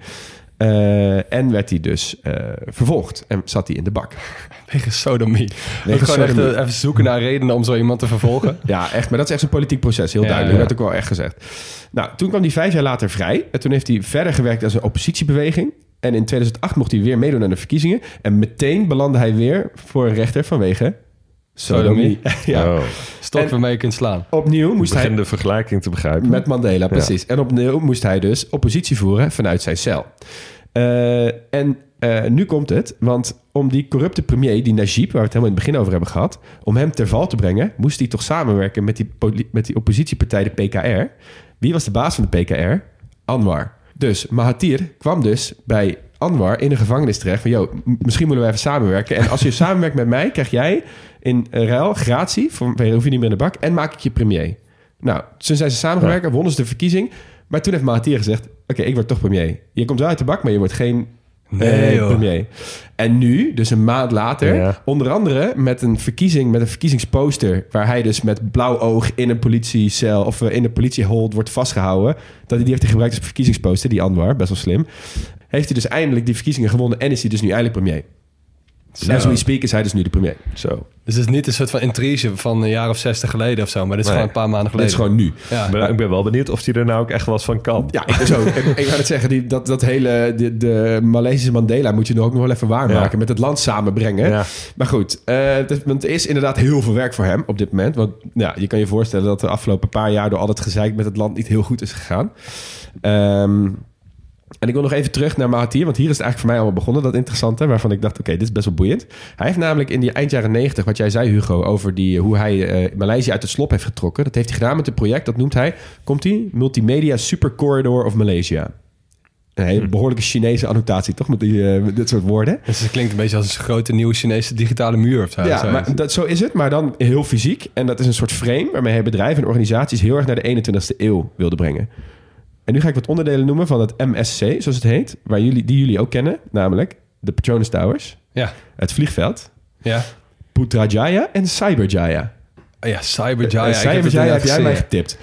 Eh, en werd hij dus eh, vervolgd en zat hij in de bak. Tegen sodomie. Ook gewoon echt, eh, even zoeken naar redenen om zo iemand te vervolgen. Ja, echt. Maar dat is echt een politiek proces. Heel Ja, duidelijk. ja. Dat werd ook wel echt gezegd. Nou, toen kwam hij vijf jaar later vrij. En toen heeft hij verder gewerkt als een oppositiebeweging. En in 2008 mocht hij weer meedoen aan de verkiezingen. En meteen belandde hij weer voor een rechter vanwege sodomie. ja. Oh. Stok waarmee je kunt slaan. Opnieuw moest hij... de vergelijking te begrijpen. Met Mandela, precies. En opnieuw moest hij dus oppositie voeren vanuit zijn cel. Eh, en eh, nu komt het, want om die corrupte premier, die Najib, waar we het helemaal in het begin over hebben gehad, om hem ter val te brengen, moest hij toch samenwerken met die, met die oppositiepartij, de PKR. Wie was de baas van de PKR? Anwar. Dus Mahathir kwam dus bij Anwar in de gevangenis terecht van... M- misschien moeten we even samenwerken. En als je samenwerkt met mij, krijg jij in ruil gratie... Voor, hoef je niet meer in de bak en maak ik je premier. Nou, toen zijn ze samengewerkt, wonnen ze de verkiezing. Maar toen heeft Mahathir gezegd... Oké, ik word toch premier. Je komt wel uit de bak, maar je wordt geen Nee, eh, premier. En nu, dus een maand later... Ja. onder andere met een verkiezing, met een verkiezingsposter... waar hij dus met blauw oog in een politiecel... of eh, in een politiehold wordt vastgehouden... dat hij die heeft gebruikt als verkiezingsposter, die Anwar, best wel slim... heeft hij dus eindelijk die verkiezingen gewonnen... en is hij dus nu eindelijk premier. As we speak is hij dus nu de premier. Zo. Dus het is niet een soort van intrige van een jaar of zestig geleden of zo. Maar dit is Nee. gewoon een paar maanden Dit geleden. is gewoon nu. Ja. Ik ben, ik ben wel benieuwd of hij er nou ook echt wat van kan. Ja, ik dus ook. ik, ik ga het zeggen, die, dat, dat hele, de, de Maleisische Mandela moet je nog ook nog wel even waarmaken. Ja. Met het land samenbrengen. Ja. Maar goed, eh, het is- want er is inderdaad heel veel werk voor hem op dit moment. Want ja, je kan je voorstellen dat de afgelopen paar jaar door al het gezeik met het land niet heel goed is gegaan. Ehm, en ik wil nog even terug naar Mahathir, want hier is het eigenlijk voor mij allemaal begonnen, dat interessante, waarvan ik dacht, oké, dit is best wel boeiend. Hij heeft namelijk in die eind jaren 90, wat jij zei Hugo, over die, hoe hij eh, Maleisië uit het slop heeft getrokken. Dat heeft hij gedaan met een project, dat noemt hij, komt hij, Multimedia Super Corridor of Malaysia. Een hele behoorlijke Chinese annotatie, toch? Met, die, eh, met dit soort woorden. Dus het klinkt een beetje als een grote nieuwe Chinese digitale muur of zo. Ja, Zo. maar dat, zo is het, maar dan heel fysiek. En dat is een soort frame waarmee hij bedrijven en organisaties heel erg naar de 21ste eeuw wilde brengen. En nu ga ik wat onderdelen noemen van het MSC, zoals het heet, waar jullie, die jullie ook kennen, namelijk de Petronas Towers, ja. het vliegveld, Ja. Putrajaya en Cyberjaya. Oh ja, Cyberjaya. Eh, heb Cyberjaya heb inderdaad jij mij getipt.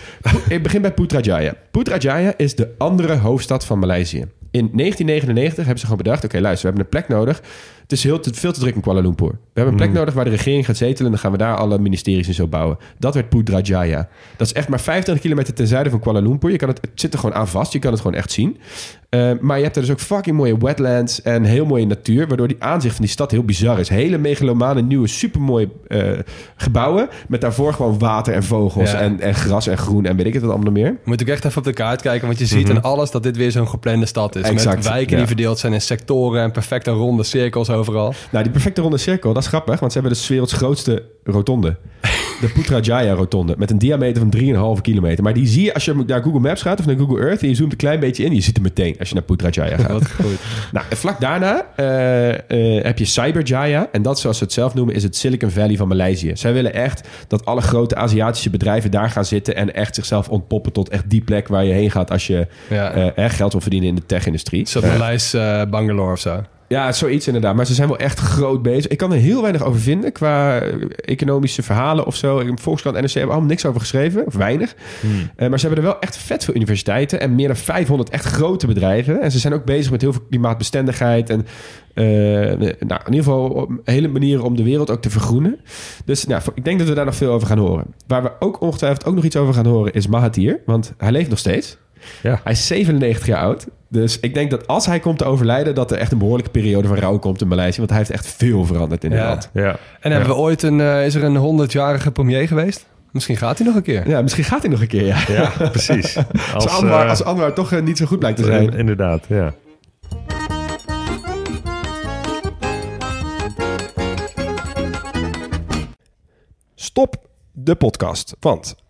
ik begin bij Putrajaya. Putrajaya is de andere hoofdstad van Maleisië. In 1999 hebben ze gewoon bedacht... oké, luister, we hebben een plek nodig. Het is heel te, veel te druk in Kuala Lumpur. We hebben een plek nodig waar de regering gaat zetelen... en dan gaan we daar alle ministeries en zo bouwen. Dat werd Putrajaya. Dat is echt maar 25 kilometer ten zuiden van Kuala Lumpur. Je kan het, het zit er gewoon aan vast. Je kan het gewoon echt zien. Eh, maar je hebt er dus ook fucking mooie wetlands... en heel mooie natuur... waardoor die aanzicht van die stad heel bizar is. Hele megalomane, nieuwe, supermooie eh, gebouwen... met daarvoor gewoon water en vogels... Ja. En, en gras en groen en weet ik het wat allemaal meer. Moet ik echt even op de kaart kijken, want je ziet in alles dat dit weer zo'n geplande stad is. Exact, Met wijken ja. die verdeeld zijn in sectoren en perfecte ronde cirkels overal. Nou, die perfecte ronde cirkel, dat is grappig, want ze hebben de werelds grootste rotonde. De Putrajaya rotonde, met een diameter van 3,5 kilometer. Maar die zie je als je naar Google Maps gaat of naar Google Earth... en je zoomt een klein beetje in, je ziet hem meteen als je naar Putrajaya gaat. Wat goed. Nou, vlak daarna eh, eh, heb je Cyberjaya. En dat, zoals ze het zelf noemen, is het Silicon Valley van Maleisië. Zij willen echt dat alle grote Aziatische bedrijven daar gaan zitten... en echt zichzelf ontpoppen tot echt die plek waar je heen gaat... als je Ja. eh, echt geld wil verdienen in de tech-industrie. Zo'n Maleis Bangalore of zo. Ja, zoiets inderdaad. Maar ze zijn wel echt groot bezig. Ik kan er heel weinig over vinden qua economische verhalen of zo. Volkskrant en NRC hebben allemaal niks over geschreven, of weinig. Eh, maar ze hebben er wel echt vet veel universiteiten en meer dan 500 echt grote bedrijven. En ze zijn ook bezig met heel veel klimaatbestendigheid en eh, nou, in ieder geval hele manieren om de wereld ook te vergroenen. Dus nou, ik denk dat we daar nog veel over gaan horen. Waar we ook ongetwijfeld ook nog iets over gaan horen is Mahathir, want hij leeft nog steeds. Ja. Hij is 97 jaar oud. Dus ik denk dat als hij komt te overlijden... dat er echt een behoorlijke periode van rouw komt in Maleisië. Want hij heeft echt veel veranderd in het Ja. land. Ja. En hebben we ooit een, eh, is er een 100-jarige premier geweest? Misschien gaat hij nog een keer. Ja, misschien gaat hij nog een keer, ja. Ja, precies. Als, Anwar, eh, als Anwar toch eh, niet zo goed blijkt te zijn. Inderdaad, ja. Stop de podcast, want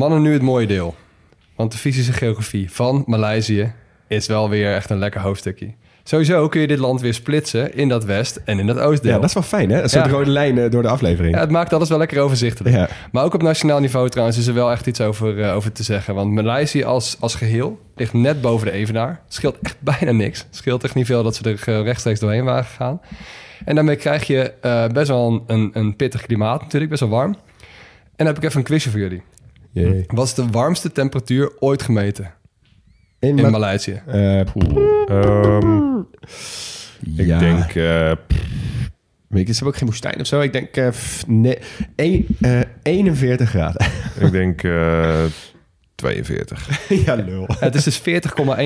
Mannen, nu het mooie deel. Want de fysische geografie van Maleisië is wel weer echt een lekker hoofdstukje. Sowieso kun je dit land weer splitsen in dat west- en in dat oostdeel. Ja, dat is wel fijn hè? Een soort Ja. rode lijn eh, door de aflevering. Ja, het maakt alles wel lekker overzichtelijk. Ja. Maar ook op nationaal niveau trouwens is er wel echt iets over, eh, over te zeggen. Want Maleisië als, als geheel ligt net boven de Evenaar. Het scheelt echt bijna niks. Het scheelt echt niet veel dat ze er eh, rechtstreeks doorheen waren gegaan. En daarmee krijg je best wel een, een, een pittig klimaat natuurlijk, best wel warm. En dan heb ik even een quizje voor jullie. Jee. Wat is de warmste temperatuur ooit gemeten In in Ma- Maleisië? Eh, Ehm, ik ja. denk... eh, Weet je, ze hebben ook geen woestijn of zo. Ik denk eh, f- nee, een- eh, 41 graden. ik denk eh 42. ja, lul. Het is dus 40,1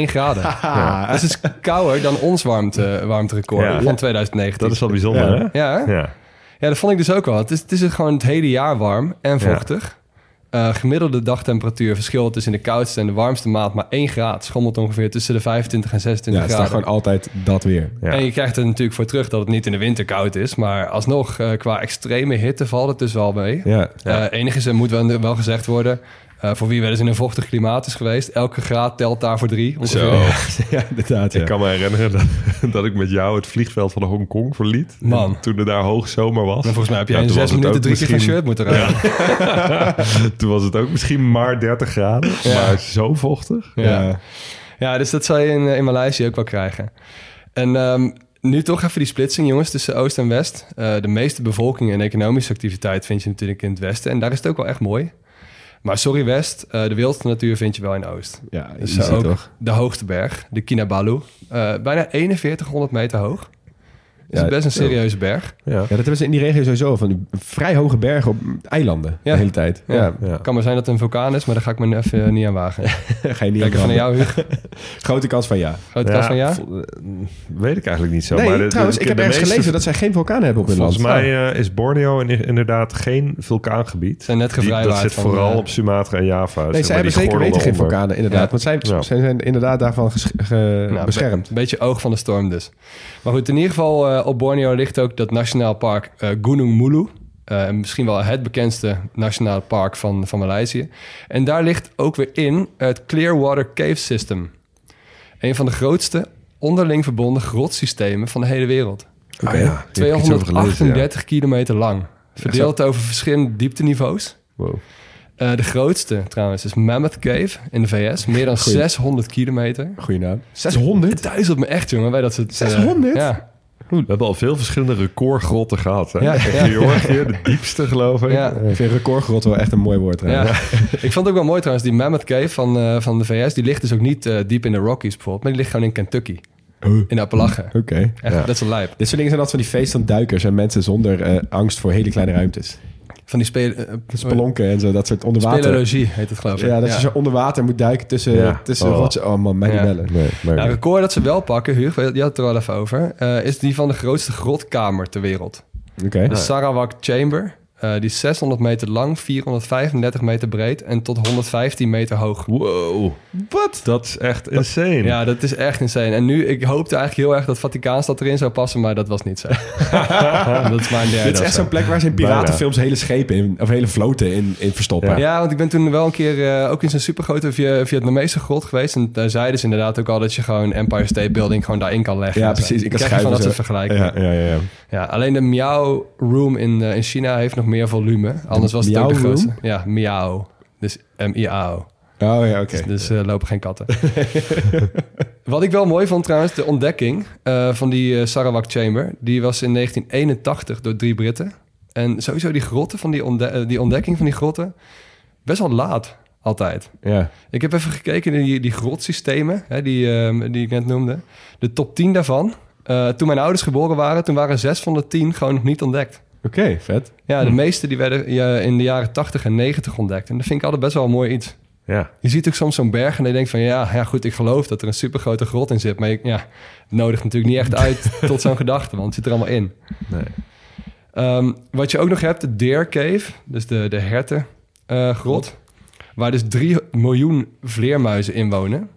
graden. Ah, Dat is dus kouder dan ons warmte, warmterecord Ja. van 2019. Dat is wel bijzonder, Ja. hè? Ja, hè? Ja. Ja, dat vond ik dus ook wel. Het is, het is gewoon het hele jaar warm en vochtig. Eh, gemiddelde dagtemperatuur verschilt dus in de koudste en de warmste maand maar 1 graad. Schommelt ongeveer tussen de 25 en 26 ja, graden. gewoon altijd dat weer. Ja. En je krijgt er natuurlijk voor terug dat het niet in de winter koud is. Maar alsnog, eh, qua extreme hitte valt het dus wel mee. Ja. Eh enig is, er moet wel, wel gezegd worden... Eh, voor wie wel eens in een vochtig klimaat is geweest. Elke graad telt daar voor drie. Zo. ja, inderdaad. Ja. Ik kan me herinneren dat, dat ik met jou het vliegveld van Hongkong verliet. Man. En Toen er daar hoogzomer was. En volgens mij heb jij Ja, in zes het minuten drie keer van misschien- shirt moeten rijden. Toen was het ook misschien maar 30 graden. Maar zo vochtig. Ja. Ja. Ja, dus dat zal je in, eh, in Maleisië ook wel krijgen. En ehm, nu toch even die splitsing, jongens, tussen Oost en West. Eh, de meeste bevolking en economische activiteit vind je natuurlijk in het Westen. En daar is het ook wel echt mooi. Maar sorry West, eh, de wildste natuur vind je wel in Oost. Ja, Dus ook toch? de hoogste berg, de Kinabalu. Eh, bijna 4100 meter hoog. Dat is best een serieuze berg. Ja. Ja, dat hebben ze in die regio sowieso. Van die vrij hoge bergen op eilanden Ja. de hele tijd. Ja. Ja, Ja. Kan maar zijn dat het een vulkaan is, maar daar ga ik me even niet aan wagen. ga je niet Kijk, aan van jou, Huug. Grote kans van ja. Grote kans van ja? eh, Weet ik eigenlijk niet zo. nee, maar de- trouwens, de- ik heb ergens meeste- gelezen dat zij geen vulkaan hebben op hun Volgens land. mij eh, is Borneo in- inderdaad geen vulkaangebied. Zijn net Die- dat gevrijwaard zit van, vooral eh, op Sumatra en Java. Nee, zij hebben zeker weten geen vulkanen, inderdaad. Want zij, zijn inderdaad daarvan Nou, beschermd. Een beetje oog van de storm dus. Maar goed, in ieder geval eh, op Borneo ligt ook dat nationaal park eh, Gunung Mulu. Eh, misschien wel het bekendste nationaal park van, van Maleisië. En daar ligt ook weer in het Clearwater Cave System. Een van de grootste onderling verbonden grotsystemen van de hele wereld. Ah, ja. Die heb ik iets over gelezen, 238 kilometer lang. Verdeeld over verschillende diepteniveaus. Wow. Eh, de grootste trouwens is Mammoth Cave in de VS. Meer dan Goeie. 600 kilometer. Goeie naam. 600? Het duizelt me echt, jongen. Wij dat eh, 600? ja. We hebben al veel verschillende recordgrotten gehad. Hè? Ja, ja. Georgië, de diepste geloof ik. Ja. Ik vind recordgrot wel echt een mooi woord. Ja. ik vond het ook wel mooi trouwens. Die Mammoth Cave van, eh, van de VS... die ligt dus ook niet eh, diep in de Rockies bijvoorbeeld... maar die ligt gewoon in Kentucky. In Appalachen. Oké. Echt, Ja. dat is een lijp. Dit soort dingen zijn altijd van die feest van duikers en mensen zonder eh, angst voor hele kleine ruimtes. Van die spelen... eh, Spelonken en zo, dat soort onderwater. Speleologie heet het geloof ik. Ja, dat je zo onder water moet duiken tussen, Ja. tussen Oh. rotsen. Oh man, mij Ja. bellen. Nee, maar Nou, een record dat ze wel pakken, Huug, je had het er al even over... eh, is die van de grootste grotkamer ter wereld. Oké. De Sarawak Chamber. Eh, die is 600 meter lang, 435 meter breed... en tot 115 meter hoog. Wow. Wat? Dat is echt insane. Ja, dat is echt insane. En nu, ik hoopte eigenlijk heel erg dat Vaticaanstad erin zou passen, maar dat was niet zo. dat is maar een derde. Dit is echt zo. zo'n plek waar ze in piratenfilms hele schepen in, of hele vloten in, in verstoppen. Ja, want ik ben toen wel een keer eh, ook in zo'n supergrote Via- Vietnamese grot geweest. En daar zeiden ze inderdaad ook al dat je gewoon Empire State Building gewoon daarin kan leggen. Ja, En zo. precies. Ik kan Krijg je van dat soort vergelijkingen. Ja, Ja. ja, ja. ja. alleen de Miao Room in, eh, in China heeft nog meer volume. Anders was het ook de grootste. Ja, Miao. Dus M-I-A-O. Oh ja, oké. Dus eh, lopen geen katten. Wat ik wel mooi vond trouwens, de ontdekking eh, van die eh, Sarawak Chamber. Die was in 1981 door drie Britten. En sowieso die grotten van die, ontde- die ontdekking van die grotten, best wel laat altijd. Ja. Ik heb even gekeken naar die, die grotsystemen, hè, die, ehm, die ik net noemde. De top 10 daarvan. toen mijn ouders geboren waren, toen waren zes van de 10 gewoon nog niet ontdekt. Oké, vet. Ja, de meeste die werden in de jaren 80 en 90 ontdekt. En dat vind ik altijd best wel een mooi iets. Ja. Je ziet ook soms zo'n berg en je denkt van... ja, ja goed, ik geloof dat er een supergrote grot in zit. Maar ik, ja, het nodigt natuurlijk niet echt uit tot zo'n gedachte... want het zit er allemaal in. Nee. Ehm, wat je ook nog hebt, de Deer Cave, dus de, de hertengrot... waar dus 3 miljoen vleermuizen in wonen...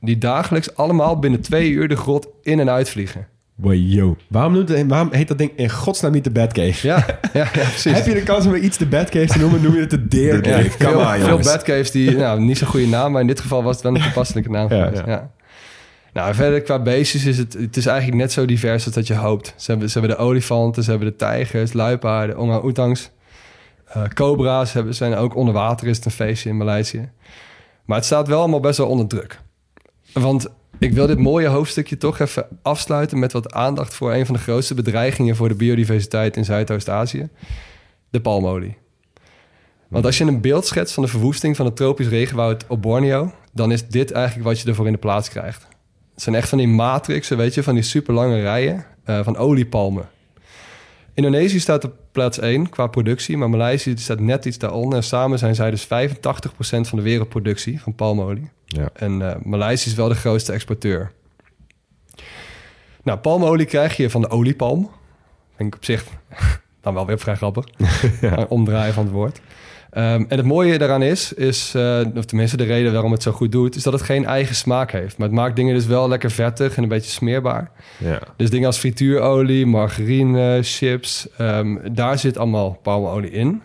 die dagelijks allemaal binnen twee uur de grot in en uitvliegen. Yo. Waarom, noemt het, waarom heet dat ding in godsnaam niet de Batcave? Ja, ja, ja precies. Heb je de kans om iets de Batcave te noemen, noem je het de Deer De Cave. Deer. Come veel, veel die, nou, niet zo'n goede naam, maar in dit geval was het wel een toepasselijke naam. Ja, ja. ja. Nou, verder qua beestjes is het, het is eigenlijk net zo divers als dat je hoopt. Ze hebben, ze hebben de olifanten, ze hebben de tijgers, luipaarden, orang-oetangs, eh, cobra's hebben, zijn ook onder water, is het een feestje in Maleisië. Maar het staat wel allemaal best wel onder druk. Want ik wil dit mooie hoofdstukje toch even afsluiten met wat aandacht voor een van de grootste bedreigingen voor de biodiversiteit in Zuidoost-Azië: de palmolie. Want als je een beeld schetst van de verwoesting van het tropisch regenwoud op Borneo, dan is dit eigenlijk wat je ervoor in de plaats krijgt. Het zijn echt van die matrixen, weet je, van die super lange rijen eh, van oliepalmen. Indonesië staat op plaats 1 qua productie, maar Maleisië staat net iets daaronder. En samen zijn zij dus 85% van de wereldproductie van palmolie. Ja. En eh Maleisië is wel de grootste exporteur. Nou, palmolie krijg je van de oliepalm. Vind ik op zich dan wel weer vrij grappig. Omdraaien van het woord. Ehm, en het mooie daaraan is, is eh, of tenminste de reden waarom het zo goed doet, is dat het geen eigen smaak heeft. Maar het maakt dingen dus wel lekker vettig en een beetje smeerbaar. Ja. Dus dingen als frituurolie, margarine, chips, ehm, daar zit allemaal palmolie in.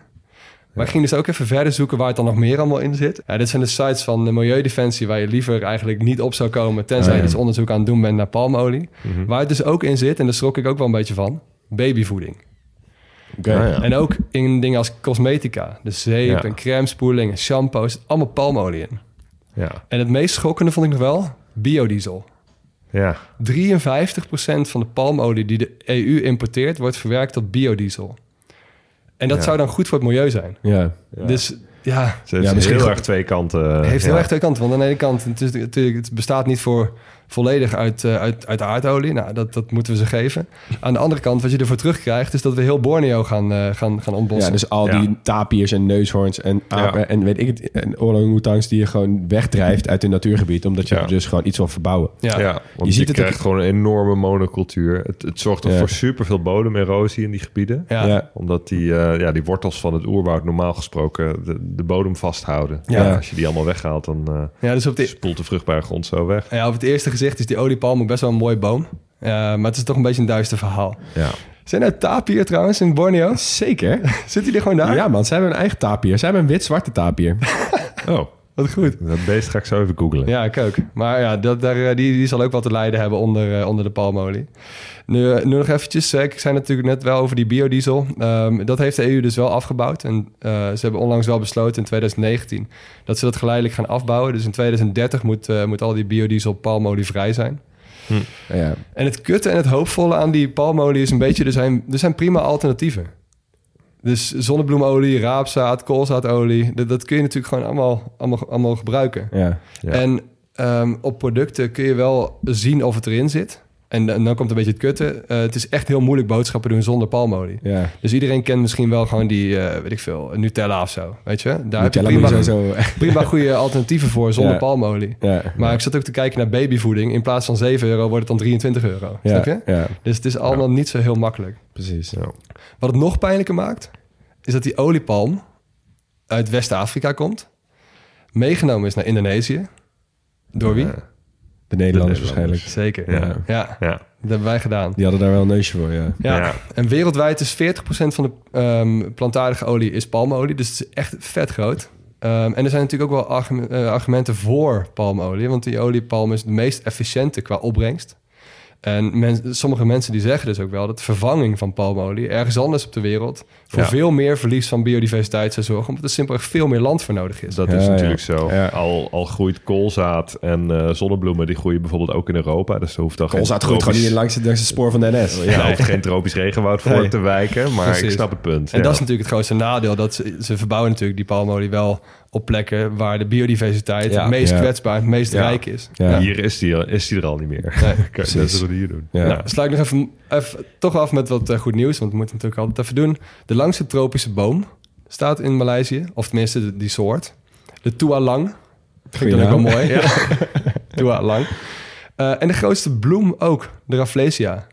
Maar ik ging dus ook even verder zoeken waar het dan nog meer allemaal in zit. Ja, dit zijn de sites van de Milieudefensie waar je liever eigenlijk niet op zou komen... tenzij Oh, ja. je dus onderzoek aan het doen bent naar palmolie. Mhm. Waar het dus ook in zit, en daar schrok ik ook wel een beetje van... babyvoeding. Oké. Ah, ja. En ook in dingen als cosmetica. De zeep en crèmespoeling en shampoos. zit Allemaal palmolie in. Ja, En het meest schokkende vond ik nog wel biodiesel. ja. 53% van de palmolie die de EU importeert... wordt verwerkt tot biodiesel. En dat Ja. zou dan goed voor het milieu zijn. Ja. Ja. Dus ja, Ze heeft Ja, misschien heel erg twee kanten. het heeft heel erg twee kanten. Want aan de ene kant, het, is, natuurlijk, het bestaat niet voor volledig uit, eh, uit, uit aardolie. Nou, dat, dat moeten we ze geven. Aan de andere kant, wat je ervoor terugkrijgt... is dat we heel Borneo gaan, eh, gaan, gaan ontbossen. Ja, dus al Ja. die tapirs en neushoorns en apen Ja. en weet ik het, en orang-oetangs die je gewoon wegdrijft uit hun natuurgebied, omdat je Ja. er dus gewoon iets wil verbouwen. ja. Ja, want Je je, ziet het krijgt ook- gewoon een enorme monocultuur. Het, het zorgt ook Ja. voor superveel bodemerosie in die gebieden. Ja. Ja. Omdat die, eh, ja, die wortels van het oerwoud normaal gesproken de, de bodem vasthouden. Ja. Als je die allemaal weghaalt, dan eh, Ja, dus op, de, spoelt de vruchtbare grond zo weg. ja, op het eerste gezicht is die oliepalm ook best wel een mooie boom. Uh, maar het is toch een beetje een duister verhaal. Ja. Zijn er tapier trouwens in Borneo? Zeker. Zit hij er gewoon daar? Ja man, ze hebben een eigen tapier. Ze hebben een wit-zwarte tapier. Oh, Wat goed. dat beest ga ik zo even googlen. Ja, ik ook. Maar ja, dat, daar, eh, die, die zal ook wel te lijden hebben onder, eh, onder de palmolie. Nu, eh, nu nog eventjes, ik zei natuurlijk net wel over die biodiesel. Ehm, dat heeft de EU dus wel afgebouwd. En eh, ze hebben onlangs wel besloten in 2019 dat ze dat geleidelijk gaan afbouwen. Dus in 2030 moet, eh, moet al die biodiesel palmolie vrij zijn. Ja. En het kutte en het hoopvolle aan die palmolie is een beetje... er zijn, er zijn prima alternatieven. Dus zonnebloemolie, raapzaad, koolzaadolie... dat, dat kun je natuurlijk gewoon allemaal, allemaal, allemaal gebruiken. Ja. Ja. En ehm, op producten kun je wel zien of het erin zit. En, en dan komt een beetje het kutte. Eh, het is echt heel moeilijk boodschappen doen zonder palmolie. Ja. Dus iedereen kent misschien wel gewoon die, eh, weet ik veel, Nutella of zo. Weet je? Daar heb je prima, sowieso... prima goede alternatieven voor zonder Ja. palmolie. Ja. Maar ik zat ook te kijken naar babyvoeding. In plaats van 7 euro wordt het dan 23 euro. Snap je? Dus het is allemaal niet zo heel makkelijk. precies. Wat het nog pijnlijker maakt, is dat die oliepalm uit West-Afrika komt. Meegenomen is naar Indonesië. Door wie? De Nederlanders De waarschijnlijk. Zeker. Ja. Ja. ja, Ja. dat hebben wij gedaan. Die hadden daar wel een neusje voor, ja. Ja. Ja. En wereldwijd is 40% van de ehm, plantaardige olie is palmolie. Dus het is echt vet groot. Ehm, en er zijn natuurlijk ook wel eh, argumenten voor palmolie. Want die oliepalm is de meest efficiënte qua opbrengst. En men- sommige mensen die zeggen dus ook wel dat vervanging van palmolie ergens anders op de wereld voor Ja. veel meer verlies van biodiversiteit zou zorgen, omdat er simpelweg veel meer land voor nodig is. Dat Ja, is ja. natuurlijk zo. Ja. Al, al groeit koolzaad en eh, zonnebloemen, die groeien bijvoorbeeld ook in Europa. Dus er hoeft dan geen Koolzaad groeit gewoon tropisch- niet langs, het- langs het spoor van de NS. Ja, hoeft geen tropisch regenwoud voor Nee. te wijken, maar Precies. ik snap het punt. En ja. dat is natuurlijk het grootste nadeel. Dat ze, ze verbouwen natuurlijk die palmolie wel op plekken waar de biodiversiteit Ja. het meest Ja. kwetsbaar, het meest Ja. rijk is. Ja. Hier is die, is die er al niet meer. Nee, Kijk, dat is wat we hier doen. Ja. Nou, sluit ik nog even, even toch af met wat eh, goed nieuws, want we moeten natuurlijk altijd even doen. De langste tropische boom staat in Maleisië, of tenminste de- die soort. De Tua Lang. Vind ik ook wel mooi. Ja. Tua Lang. Eh, en de grootste bloem ook, de Rafflesia.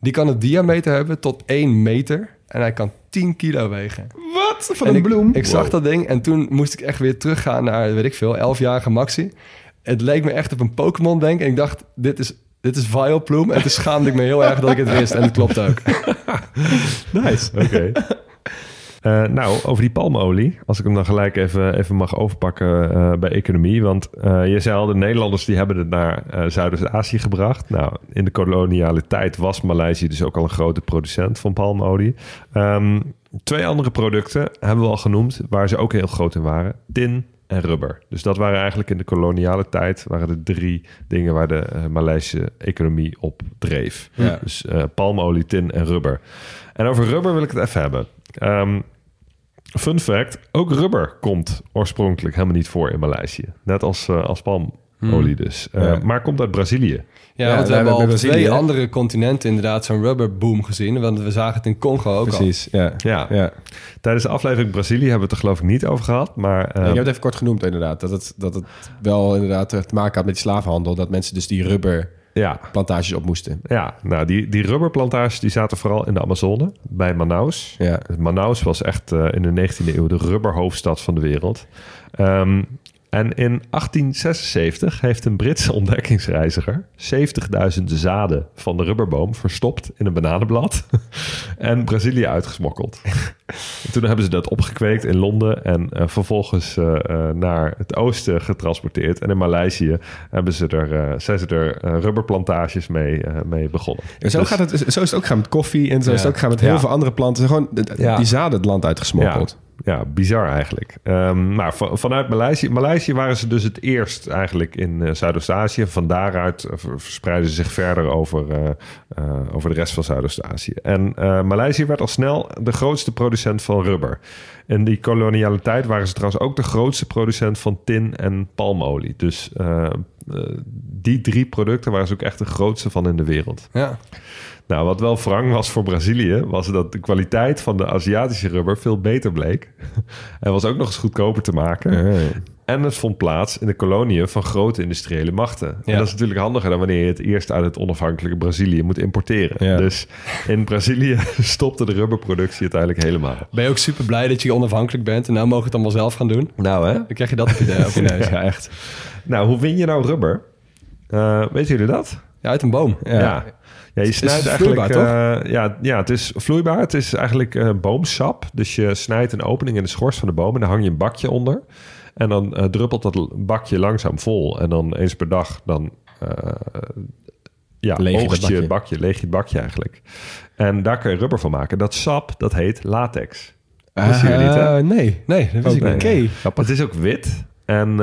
Die kan een diameter hebben tot 1 meter en hij kan 10 kilo wegen. Wat? Van En een ik, bloem? Ik zag dat ding en toen moest ik echt weer teruggaan naar, weet ik veel, 11-jarige Maxi. Het leek me echt op een Pokémon denk en ik dacht, dit is, dit is Vileplume. En toen schaamde ik me heel erg dat ik het wist en het klopt ook. Nice. Oké. Eh, nou, over die palmolie, als ik hem dan gelijk even, even mag overpakken eh, bij economie. Want eh, je zei al, de Nederlanders die hebben het naar Zuidoost-Azië gebracht. Nou, in de koloniale tijd was Maleisië dus ook al een grote producent van palmolie. Ehm, twee andere producten hebben we al genoemd, waar ze ook heel groot in waren. Tin en rubber. Dus dat waren eigenlijk in de koloniale tijd waren de drie dingen waar de eh, Maleisische economie op dreef. Ja. Dus palmolie, tin en rubber. En over rubber wil ik het even hebben. Ehm, fun fact, ook rubber komt oorspronkelijk helemaal niet voor in Maleisië. Net als, eh, als palmolie dus. Eh, Ja. Maar komt uit Brazilië. Ja, Ja, want we hebben al hebben op Brazilië, twee hè? andere continenten inderdaad zo'n rubberboom gezien. Want we zagen het in Congo ook Precies, ja. Ja. ja. Tijdens de aflevering Brazilië hebben we het er geloof ik niet over gehad. Maar eh, ik heb het even kort genoemd inderdaad. Dat het, dat het wel inderdaad te maken had met die slavenhandel. Dat mensen dus die rubberplantages ja, op moesten. ja, nou die, die rubberplantages die zaten vooral in de Amazone, bij Manaus. Ja. Manaus was echt eh, in de 19e eeuw de rubberhoofdstad van de wereld. Ehm, En in 1876 heeft een Britse ontdekkingsreiziger 70.000 zaden van de rubberboom verstopt in een bananenblad en Brazilië uitgesmokkeld. En toen hebben ze dat opgekweekt in Londen en eh, vervolgens eh, eh, naar het oosten getransporteerd. En in Maleisië hebben ze er, zijn ze er rubberplantages mee, mee begonnen. En zo, Dus- gaat het, zo is het ook gaan met koffie en zo is het ook gaan met heel Ja. veel andere planten. Gewoon de- Ja. die zaden het land uitgesmokkeld. Ja, bizar eigenlijk. Ehm, maar van- vanuit Maleisië, Maleisië waren ze dus het eerst eigenlijk in eh, Zuidoost-Azië. Van daaruit ver- verspreidden ze zich verder over, eh, eh, over de rest van Zuidoost-Azië. En Maleisië werd al snel de grootste producent van rubber. In die koloniale tijd waren ze trouwens ook de grootste producent van tin en palmolie. Dus die drie producten waren ze ook echt de grootste van in de wereld. Ja. Nou, wat wel wrang was voor Brazilië, was dat de kwaliteit van de Aziatische rubber veel beter bleek. en was ook nog eens goedkoper te maken. En het vond plaats in de koloniën van grote industriële machten. En dat is natuurlijk handiger dan wanneer je het eerst uit het onafhankelijke Brazilië moet importeren. Ja. Dus in Brazilië stopte de rubberproductie uiteindelijk helemaal. Ben je ook super blij dat je onafhankelijk bent en nou mogen we het allemaal zelf gaan doen? Nou hè? Dan krijg je dat op je, op je neus. Ja, echt. Nou, hoe win je nou rubber? Eh weten jullie dat? Ja, uit een boom. Ja. Ja. Ja. je snijdt is eigenlijk... eh, ja, ja, het is vloeibaar. Het is eigenlijk eh, boomsap. Dus je snijdt een opening in de schors van de boom... en daar hang je een bakje onder. En dan eh, druppelt dat bakje langzaam vol. En dan eens per dag dan... ja, Leeg je dat bakje. het bakje, leeg je het bakje eigenlijk. En daar kun je rubber van maken. Dat sap, dat heet latex. Jullie niet, hè? Nee. Nee, dat wist ik Oké. Het is ook wit. En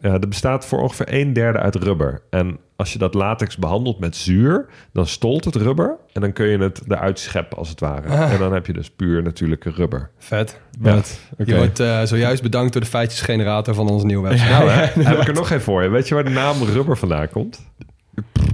ja, dat bestaat voor ongeveer een derde uit rubber. En als je dat latex behandelt met zuur, dan stolt het rubber. En dan kun je het eruit scheppen als het ware. Ah. En dan heb je dus puur natuurlijke rubber. Vet. Ja. Je wordt eh, zojuist bedankt door de feitjesgenerator van onze nieuwe website. Nou, hè? heb ik er nog een voor je. Weet je waar de naam rubber vandaan komt?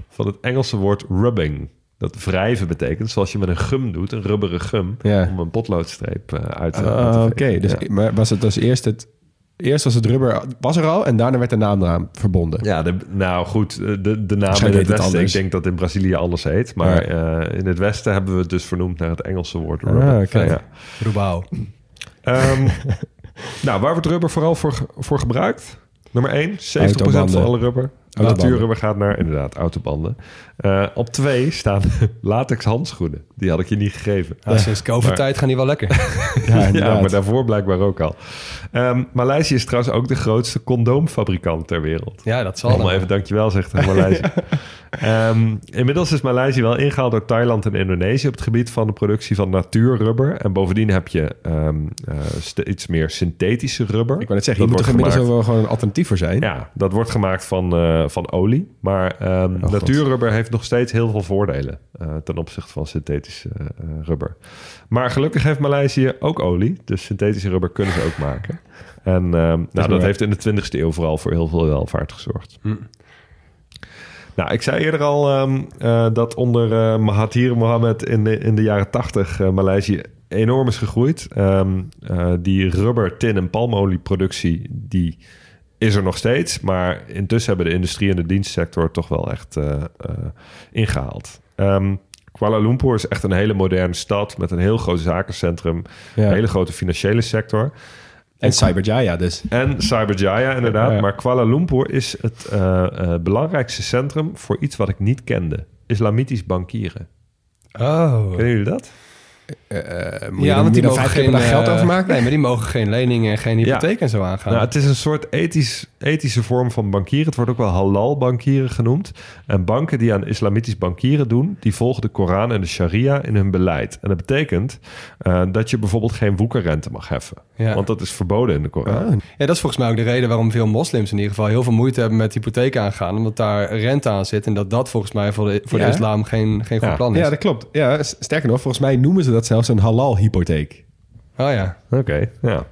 Van het Engelse woord rubbing. Dat wrijven betekent, zoals je met een gum doet, een rubberen gum, Ja. om een potloodstreep eh, uit te, te Oké, dus Ja. maar was het dus eerst het... Eerst was het rubber was er al en daarna werd de naam eraan verbonden. Ja, de, nou goed, de, de naam in het heet het westen, ik denk dat in Brazilië anders heet. Maar eh, in het westen hebben we het dus vernoemd naar het Engelse woord rubber. Ah, oké. Ja. Roebouw. Ehm, nou, waar wordt rubber vooral voor, voor gebruikt? Nummer 1, 70% Autobanden. van alle rubber. Natuurrubber gaat naar, inderdaad, autobanden. Eh, op 2 staan latex handschoenen. Die had ik je niet gegeven. Ja, sinds COVID-tijd gaan die wel lekker. Ja, Ja, maar daarvoor blijkbaar ook al. Ehm Maleisië is trouwens ook de grootste condoomfabrikant ter wereld. Ja, dat zal Allemaal even dankjewel, zegt Maleisië. Ehm, inmiddels is Maleisië wel ingehaald door Thailand en Indonesië... op het gebied van de productie van natuurrubber. En bovendien heb je ehm, eh, steeds meer synthetische rubber. Ik wou net zeggen, je moet wordt inmiddels gemaakt- wel gewoon een alternatief voor zijn? Ja, dat wordt gemaakt van, eh, van olie. Maar ehm, God. natuurrubber heeft nog steeds heel veel voordelen... eh, ten opzichte van synthetische eh, rubber. Maar gelukkig heeft Maleisië ook olie. Dus synthetische rubber kunnen ze ook maken. En ehm, nou, dat heeft in de 20e eeuw vooral voor heel veel welvaart gezorgd. Nou, ik zei eerder al ehm, eh, dat onder eh, Mahathir Mohammed in de, in de jaren 80 eh, Maleisië enorm is gegroeid. Ehm, eh, die rubber, tin en palmolieproductie die is er nog steeds. Maar intussen hebben de industrie en de dienstsector toch wel echt eh, eh, ingehaald. Ehm, Kuala Lumpur is echt een hele moderne stad met een heel groot zakencentrum, Ja. een hele grote financiële sector. En Cyberjaya dus. En Cyberjaya inderdaad. Ja. Maar Kuala Lumpur is het eh, eh, belangrijkste centrum voor iets wat ik niet kende. Islamitisch bankieren. Oh. Kennen jullie dat? Uh, moet Ja, je want die mogen geen dag geld eh, overmaken? Nee, maar die mogen geen leningen en geen hypotheek en zo aangaan. Nou, het is een soort ethisch, ethische vorm van bankieren. Het wordt ook wel halal bankieren genoemd. En banken die aan islamitisch bankieren doen... die volgen de Koran en de sharia in hun beleid. En dat betekent eh, dat je bijvoorbeeld geen woekerrente mag heffen. Ja. Want dat is verboden in de Koran. Ah, Ja, dat is volgens mij ook de reden waarom veel moslims in ieder geval heel veel moeite hebben met hypotheek aangaan. Omdat daar rente aan zit en dat dat volgens mij voor de, voor Ja. de islam geen, geen goed Ja. plan is. ja, dat klopt. Ja, sterker nog, volgens mij noemen ze dat zelfs een halal-hypotheek. Oh ja. Oké, ja.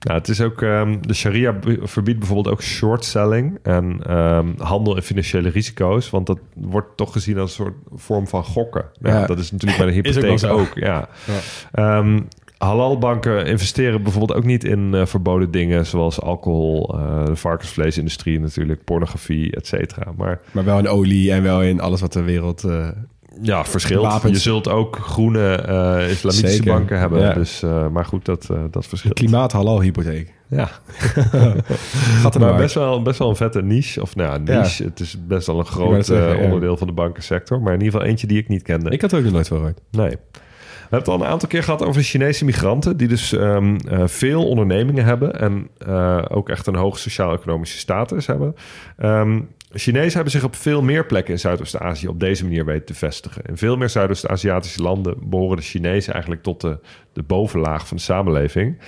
Nou, het is ook, ehm, de sharia verbiedt bijvoorbeeld ook short selling en ehm, handel in financiële risico's, want dat wordt toch gezien als een soort vorm van gokken. Nou, Ja. Dat is natuurlijk bij de Is ook hypotheek ook. zo. ja. Ehm, halalbanken investeren bijvoorbeeld ook niet in eh, verboden dingen zoals alcohol, eh, de varkensvleesindustrie natuurlijk, pornografie, et cetera. Maar Maar wel in olie en wel in alles wat de wereld... eh, Ja, verschilt. Wapens. Je zult ook groene eh, islamitische Zeker, banken hebben. ja. Dus, eh, maar goed, dat, eh, dat verschilt. Klimaat halal hypotheek. Ja, Gaat er maar maar best wel, best wel een vette niche. Of nou ja, niche. Het is best wel een groot zeggen, onderdeel van de bankensector. Maar in ieder geval eentje die ik niet kende. Ik had er ook nog nooit van gehoord. Nee. We hebben het al een aantal keer gehad over Chinese migranten... die dus ehm, eh, veel ondernemingen hebben... en ook echt een hoge sociaal-economische status hebben. Ehm Chinezen hebben zich op veel meer plekken in Zuidoost-Azië... op deze manier weten te vestigen. In veel meer Zuidoost-Aziatische landen... behoren de Chinezen eigenlijk tot de, de bovenlaag van de samenleving.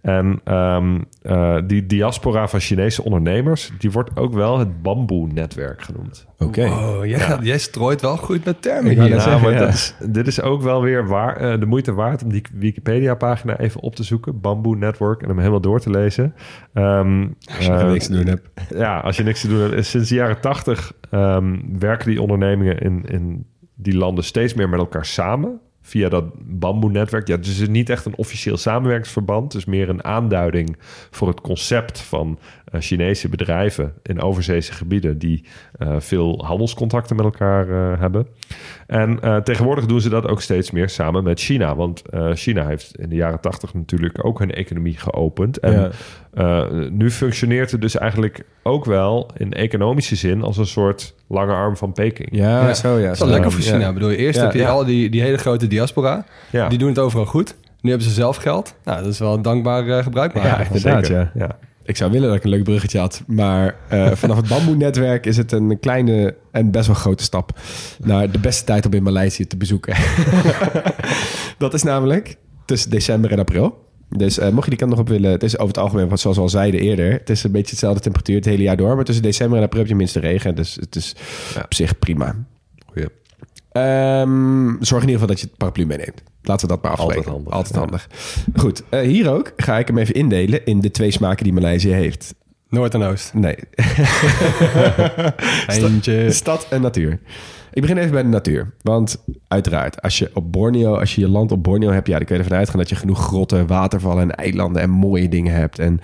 En ehm, eh, die diaspora van Chinese ondernemers... die wordt ook wel het bamboe-netwerk genoemd. Oké. Jij, jij strooit wel goed met termen hier. Ja, zeggen, maar ja. dat is, dit is ook wel weer waar, eh, de moeite waard om die Wikipedia-pagina even op te zoeken. Bamboo Network en hem helemaal door te lezen. Ehm, Als je er eh, niks te doen hebt. ja, als je niks te doen hebt. Sinds de jaren tachtig ehm, werken die ondernemingen in, in die landen steeds meer met elkaar samen. Via dat bamboe-netwerk. Ja, dus het is niet echt een officieel samenwerkingsverband. Het is meer een aanduiding voor het concept van eh, Chinese bedrijven in overzeese gebieden die eh, veel handelscontacten met elkaar eh, hebben. En eh, tegenwoordig doen ze dat ook steeds meer samen met China. Want eh, China heeft in de jaren tachtig natuurlijk ook hun economie geopend. En Ja. eh, nu functioneert het dus eigenlijk ook wel in economische zin als een soort lange arm van Peking. Ja, Ja. zo ja. Dat is wel zo. lekker voor Ja. China. Ik bedoel, eerst Ja, heb je ja. al die, die hele grote diaspora. Ja. Die doen het overal goed. Nu hebben ze zelf geld. Nou, dat is wel een dankbaar eh, gebruik Ja, inderdaad, ja. ja. Ik zou willen dat ik een leuk bruggetje had. Maar eh, vanaf het bamboe-netwerk is het een kleine en best wel grote stap... naar de beste tijd om in Maleisië te bezoeken. dat is namelijk tussen december en april. Dus eh, mocht je die kant nog op willen... Het is over het algemeen, wat zoals we al zeiden eerder... het is een beetje hetzelfde temperatuur het hele jaar door... maar tussen december en april heb je minste regen. Dus het is op zich prima. Ehm, zorg in ieder geval dat je het paraplu meeneemt. Laten we dat maar afspreken. Altijd handig. Altijd Ja. handig. Goed, eh, hier ook ga ik hem even indelen... in de twee smaken die Maleisië heeft. Noord en Oost. Nee, Eentje. Stad en natuur. Ik begin even bij de natuur. Want uiteraard, als je op Borneo, als je je land op Borneo hebt, ja, dan kun je ervan uitgaan dat je genoeg grotten, watervallen en eilanden en mooie dingen hebt. En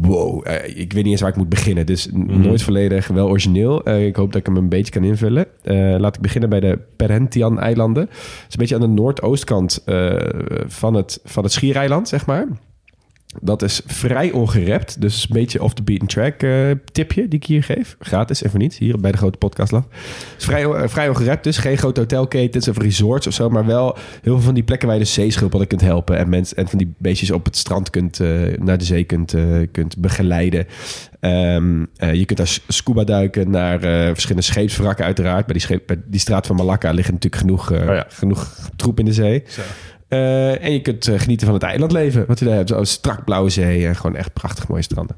wow, eh, ik weet niet eens waar ik moet beginnen. Dus n- nooit volledig wel origineel. Eh, ik hoop dat ik hem een beetje kan invullen. Eh, laat ik beginnen bij de Perhentian-eilanden. Het is een beetje aan de noordoostkant van, het, van het schiereiland, zeg maar. Dat is vrij ongerept. Dus een beetje off the beaten track eh, tipje die ik hier geef. Gratis en voor niets. Hier bij de grote podcast Lab. Het is vrij, eh, vrij ongerept dus. Geen grote hotelketens of resorts of zo. Maar wel heel veel van die plekken waar je de zeeschildpadden kunt helpen. En, mensen en van die beestjes op het strand kunt, eh, naar de zee kunt, kunt begeleiden. Ehm, eh, je kunt daar scuba duiken naar verschillende scheepswrakken uiteraard. Bij die, scheep, bij die straat van Malakka liggen natuurlijk genoeg, Oh ja. genoeg troep in de zee. Eh, en je kunt eh, genieten van het eilandleven. Wat je daar hebt. Zo strak blauwe zee en gewoon echt prachtig mooie stranden.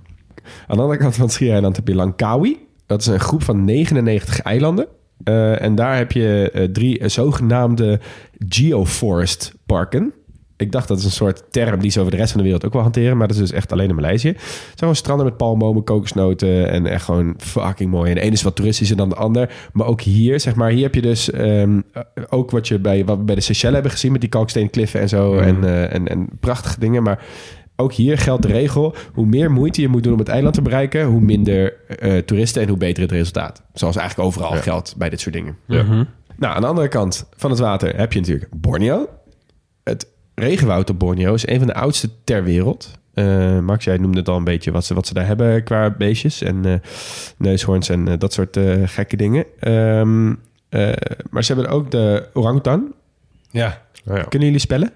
Aan de andere kant van het schiereiland heb je Langkawi. Dat is een groep van 99 eilanden. Eh, en daar heb je eh, drie eh, zogenaamde geoforest parken. Ik dacht dat is een soort term die ze over de rest van de wereld ook wel hanteren. Maar dat is dus echt alleen in Maleisië. Het zijn gewoon stranden met palmbomen, kokosnoten en echt gewoon fucking mooi. En de ene is wat toeristischer dan de ander. Maar ook hier, zeg maar, hier heb je dus ehm, eh, ook wat, je bij, wat we bij de Seychelles hebben gezien met die kalksteenkliffen en zo. En, eh, en, en prachtige dingen. Maar ook hier geldt de regel: hoe meer moeite je moet doen om het eiland te bereiken, hoe minder eh, toeristen en hoe beter het resultaat. Zoals eigenlijk overal geldt bij dit soort dingen. Nou, aan de andere kant van het water heb je natuurlijk Borneo. Het regenwoud op Borneo is een van de oudste ter wereld. Eh, Max, jij noemde het al een beetje wat ze, wat ze daar hebben qua beestjes en eh, neushoorns en eh, dat soort eh, gekke dingen. Ehm, eh, maar ze hebben ook de orangutan. Ja. Nou ja. Kunnen jullie spellen?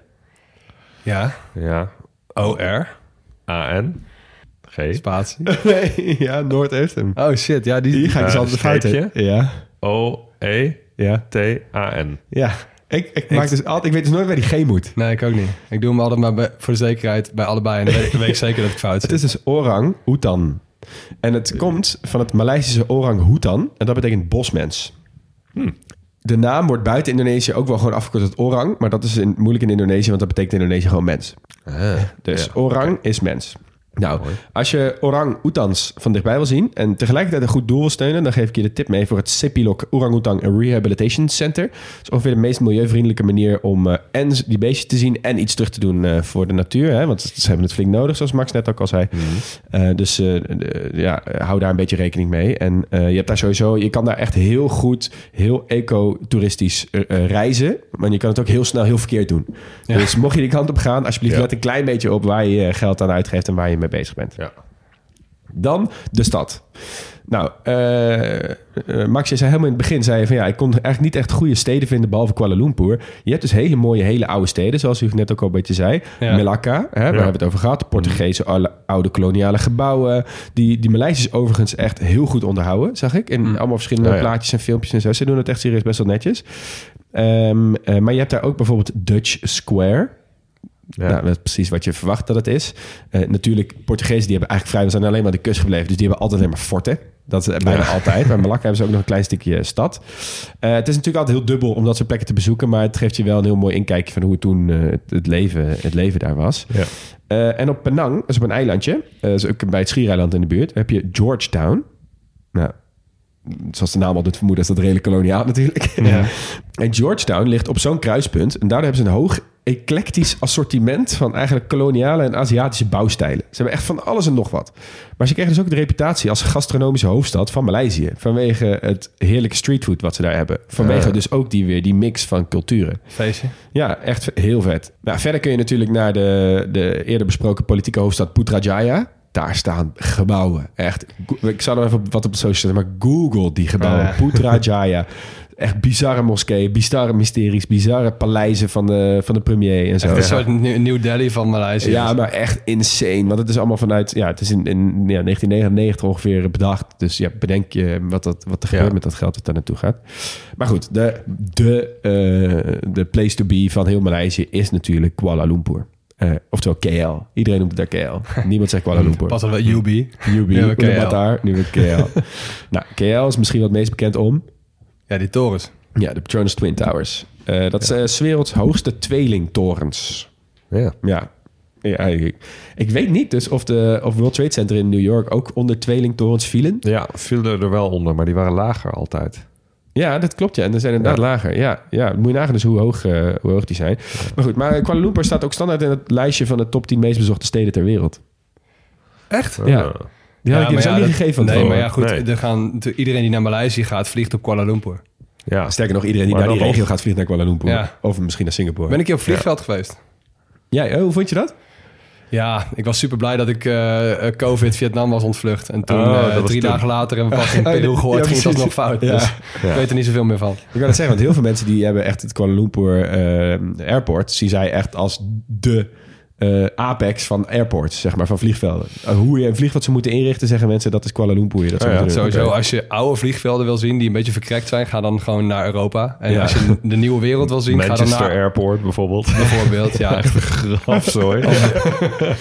Ja. ja. OR. A-N. G. Spatie. nee, ja, Noord-Est. Oh shit, ja, die... Die ga ik dus altijd de fout. Ja, O-E-T-A-N. ja. Ik, ik, maak dus altijd, ik weet dus nooit waar die G moet. Nee, ik ook niet. Ik doe hem altijd maar bij- voor de zekerheid bij allebei. En dan weet, dan weet ik zeker dat ik fout Het zit. is dus orang hutan. En het komt van het Maleisische orang hutan. En dat betekent bosmens. De naam wordt buiten Indonesië ook wel gewoon afgekort tot orang. Maar dat is in, moeilijk in Indonesië, want dat betekent in Indonesië gewoon mens. Dus orang is mens. Nou, Mooi. als je orang-oetans van dichtbij wil zien en tegelijkertijd een goed doel wil steunen, dan geef ik je de tip mee voor het Sipilok Orang-Oetang Rehabilitation Center. Dat is ongeveer de meest milieuvriendelijke manier om eh, en die beestjes te zien en iets terug te doen eh, voor de natuur. Hè? Want ze hebben het flink nodig, zoals Max net ook al zei. Dus eh, de- ja, hou daar een beetje rekening mee. En je hebt daar sowieso, je kan daar echt heel goed, heel eco-toeristisch eh, reizen. Maar je kan het ook heel snel heel verkeerd doen. Ja. Dus mocht je die kant op gaan, alsjeblieft Ja. let een klein beetje op waar je je geld aan uitgeeft en waar je mee bezig bent. Ja. Dan de stad. Nou, eh, Max, je zei helemaal in het begin, zei je van ja, ik kon eigenlijk niet echt goede steden vinden behalve Kuala Lumpur. Je hebt dus hele mooie, hele oude steden, zoals u net ook al een beetje zei. Ja. Melaka, hè, daar hebben we het over gehad. Portugese oude, oude koloniale gebouwen. Die, die Maleisiërs overigens echt heel goed onderhouden, zag ik. In allemaal verschillende ja. plaatjes en filmpjes en zo. Ze doen het echt serieus best wel netjes. Ehm, eh, maar je hebt daar ook bijvoorbeeld Dutch Square. Ja. Nou, dat is precies wat je verwacht dat het is. Eh, natuurlijk, Portugezen die hebben eigenlijk vrij... We zijn alleen maar de kust gebleven. Dus die hebben altijd alleen maar forten. Dat is bijna altijd. Bij Malakka hebben ze ook nog een klein stukje stad. Eh, het is natuurlijk altijd heel dubbel om dat soort plekken te bezoeken. Maar het geeft je wel een heel mooi inkijkje van hoe het toen eh, het, leven, het leven daar was. Ja. Eh, en op Penang, dat is op een eilandje. eh, dat is ook bij het Schiereiland in de buurt. heb je Georgetown. Nou, zoals de naam al doet vermoeden, is dat redelijk koloniaal natuurlijk. Ja. En Georgetown ligt op zo'n kruispunt. En daardoor hebben ze een hoog eclectisch assortiment van eigenlijk koloniale en Aziatische bouwstijlen. Ze hebben echt van alles en nog wat. Maar ze kregen dus ook de reputatie als gastronomische hoofdstad van Maleisië. Vanwege het heerlijke streetfood wat ze daar hebben. Vanwege dus ook die weer die mix van culturen. Feestje. Ja, echt heel vet. Nou, verder kun je natuurlijk naar de, de eerder besproken politieke hoofdstad Putrajaya. Daar staan gebouwen. Echt. Ik zal er even wat op de social zetten, maar Google die gebouwen. Ah. Putrajaya. Echt bizarre moskeeën, bizarre mysteries, bizarre paleizen van de, van de premier en zo. Echt een soort New Delhi van Maleisië. Ja, maar echt insane. Want het is allemaal vanuit... Ja, het is in, in ja, 1999 ongeveer bedacht. Dus ja, bedenk je wat, dat, wat er Ja. gebeurt met dat geld dat daar naartoe gaat. Maar goed, de, de, eh, de place to be van heel Maleisië is natuurlijk Kuala Lumpur. Eh, oftewel KL. Iedereen noemt het daar KL. Niemand zegt Kuala Lumpur. Pas wel UB. UB, Nu KL. Ulaanbaatar, nu weer KL. nou, KL is misschien wat meest bekend om... Ja, die torens. Ja, de Petronas Twin Towers. Eh, dat is eh, 's werelds hoogste tweelingtorens. Ja. Ja. ja ik, ik weet niet dus of de of World Trade Center in New York ook onder tweelingtorens vielen. ja, vielen er wel onder, maar die waren lager altijd. Ja, dat klopt ja. En dat zijn inderdaad Ja. lager. Ja, ja, moet je nagaan dus hoe hoog, eh, hoe hoog die zijn. Maar goed, maar Kuala Lumpur staat ook standaard in het lijstje van de top 10 meest bezochte steden ter wereld. Echt? Ja. Die had ik je ja, niet dat- gegeven Nee, maar ja, goed. Nee. Er gaan, iedereen die naar Maleisië gaat, vliegt op Kuala Lumpur. ja. Sterker nog, iedereen die Maar naar die dan regio nog. gaat vliegen naar Kuala Lumpur. Ja. Of misschien naar Singapore. Ben ik hier op vliegveld geweest? Ja, oh, hoe vond je dat? Ja, ik was super blij dat ik eh, eh, COVID Vietnam was ontvlucht. En toen, Oh, eh, dat was drie toen. dagen later hebben we pas in ja, Peru gehoord, ja, ging het precies. alsnog fout. Ja. Dus ik weet er niet zoveel meer van. Ik wou dat zeggen, want heel veel mensen die hebben echt het Kuala Lumpur eh, airport, zien zij echt als de eh, apex van airports, zeg maar, van vliegvelden. Eh, hoe je een vliegveld zou moeten inrichten, zeggen mensen, dat is Kuala Lumpur. Dat Oh ja. Sowieso, als je oude vliegvelden wil zien die een beetje verkrekt zijn, ga dan gewoon naar Europa. En Ja. als je de nieuwe wereld wil zien, ga dan Manchester naar Airport bijvoorbeeld. bijvoorbeeld. Ja, echt Grafzooi.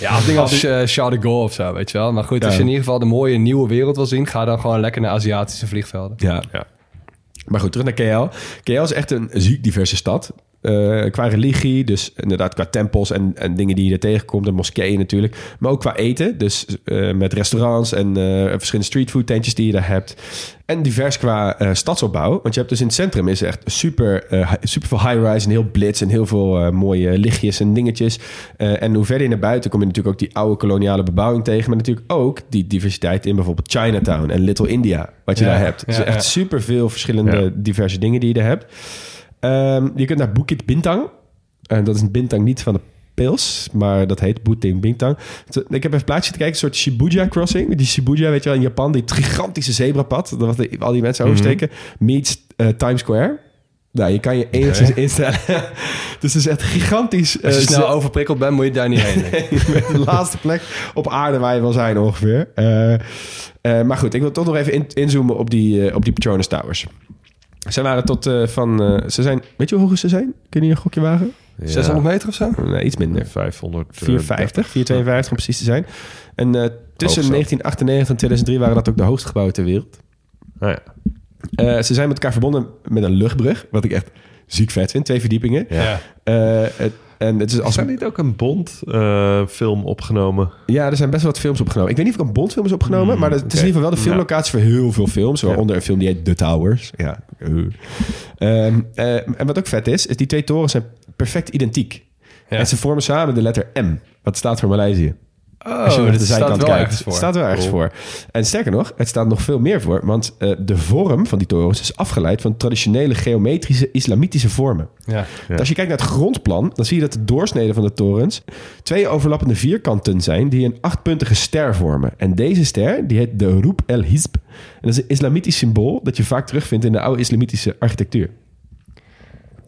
Ja, of dingen als eh, Charles de Gaulle of zo, weet je wel. Maar goed, als Ja. je in ieder geval de mooie nieuwe wereld wil zien, ga dan gewoon lekker naar Aziatische vliegvelden. Ja. Ja. Maar goed, terug naar KL. KL is echt een ziek diverse stad. Eh, qua religie, dus inderdaad qua tempels en, en dingen die je er tegenkomt. En moskeeën natuurlijk. Maar ook qua eten. Dus eh, met restaurants en eh, verschillende streetfood tentjes die je daar hebt. En divers qua stadsopbouw. Want je hebt dus in het centrum is echt super, super veel high-rise en heel blitz. En heel veel mooie lichtjes en dingetjes. En hoe verder je naar buiten kom je natuurlijk ook die oude koloniale bebouwing tegen. Maar natuurlijk ook die diversiteit in bijvoorbeeld Chinatown en Little India. Wat je Ja, daar hebt. Dus ja, echt ja. super veel verschillende diverse dingen die je daar hebt. Ehm, je kunt naar Bukit Bintang. En dat is een Bintang niet van de pils, maar dat heet Bukit Bintang. Ik heb even een plaatje te kijken, een soort Shibuya crossing. Die Shibuya, weet je wel, in Japan, die gigantische zebrapad, dat wat al die mensen oversteken, meets eh, Times Square. Nou, je kan je enigszins instellen. dus het is echt gigantisch. Als je eh, snel overprikkeld bent, moet je daar niet heen. de laatste plek op aarde waar je wil zijn ongeveer. Eh, maar goed, ik wil toch nog even in- inzoomen op die, op die Petronas Towers. Ze waren tot eh, van... eh, ze zijn... Weet je hoe hoog ze zijn? Kun je een gokje wagen? 600 meter of zo? Nee, iets minder. 500. eh, 450, 452 om precies te zijn. En eh, tussen Hoog zo. 1998 en 2003 waren dat ook de hoogste gebouwen ter wereld. Nou ja. Eh, ze zijn met elkaar verbonden met een luchtbrug, wat ik echt ziek vet vind. Twee verdiepingen. Ja. Eh, het- En het is als Is er niet ook een Bond-film opgenomen? Ja, er zijn best wel wat films opgenomen. Ik weet niet of ik een Bondfilm is opgenomen, maar het is in ieder geval wel de filmlocatie voor heel veel films. Waaronder een film die heet The Towers. Ja. Uh. Ehm, eh, en wat ook vet is, is die twee torens zijn perfect identiek. Ja. En ze vormen samen de letter M, wat staat voor Maleisië. Oh, Als je naar de zijkant kijkt. Het staat wel ergens voor. En sterker nog, het staat nog veel meer voor. Want eh, de vorm van die torens is afgeleid van traditionele geometrische islamitische vormen. Ja. Ja. Als je kijkt naar het grondplan, dan zie je dat de doorsneden van de torens twee overlappende vierkanten zijn die een achtpuntige ster vormen. En deze ster, die heet de Roep el Hizb. En dat is een islamitisch symbool dat je vaak terugvindt in de oude islamitische architectuur.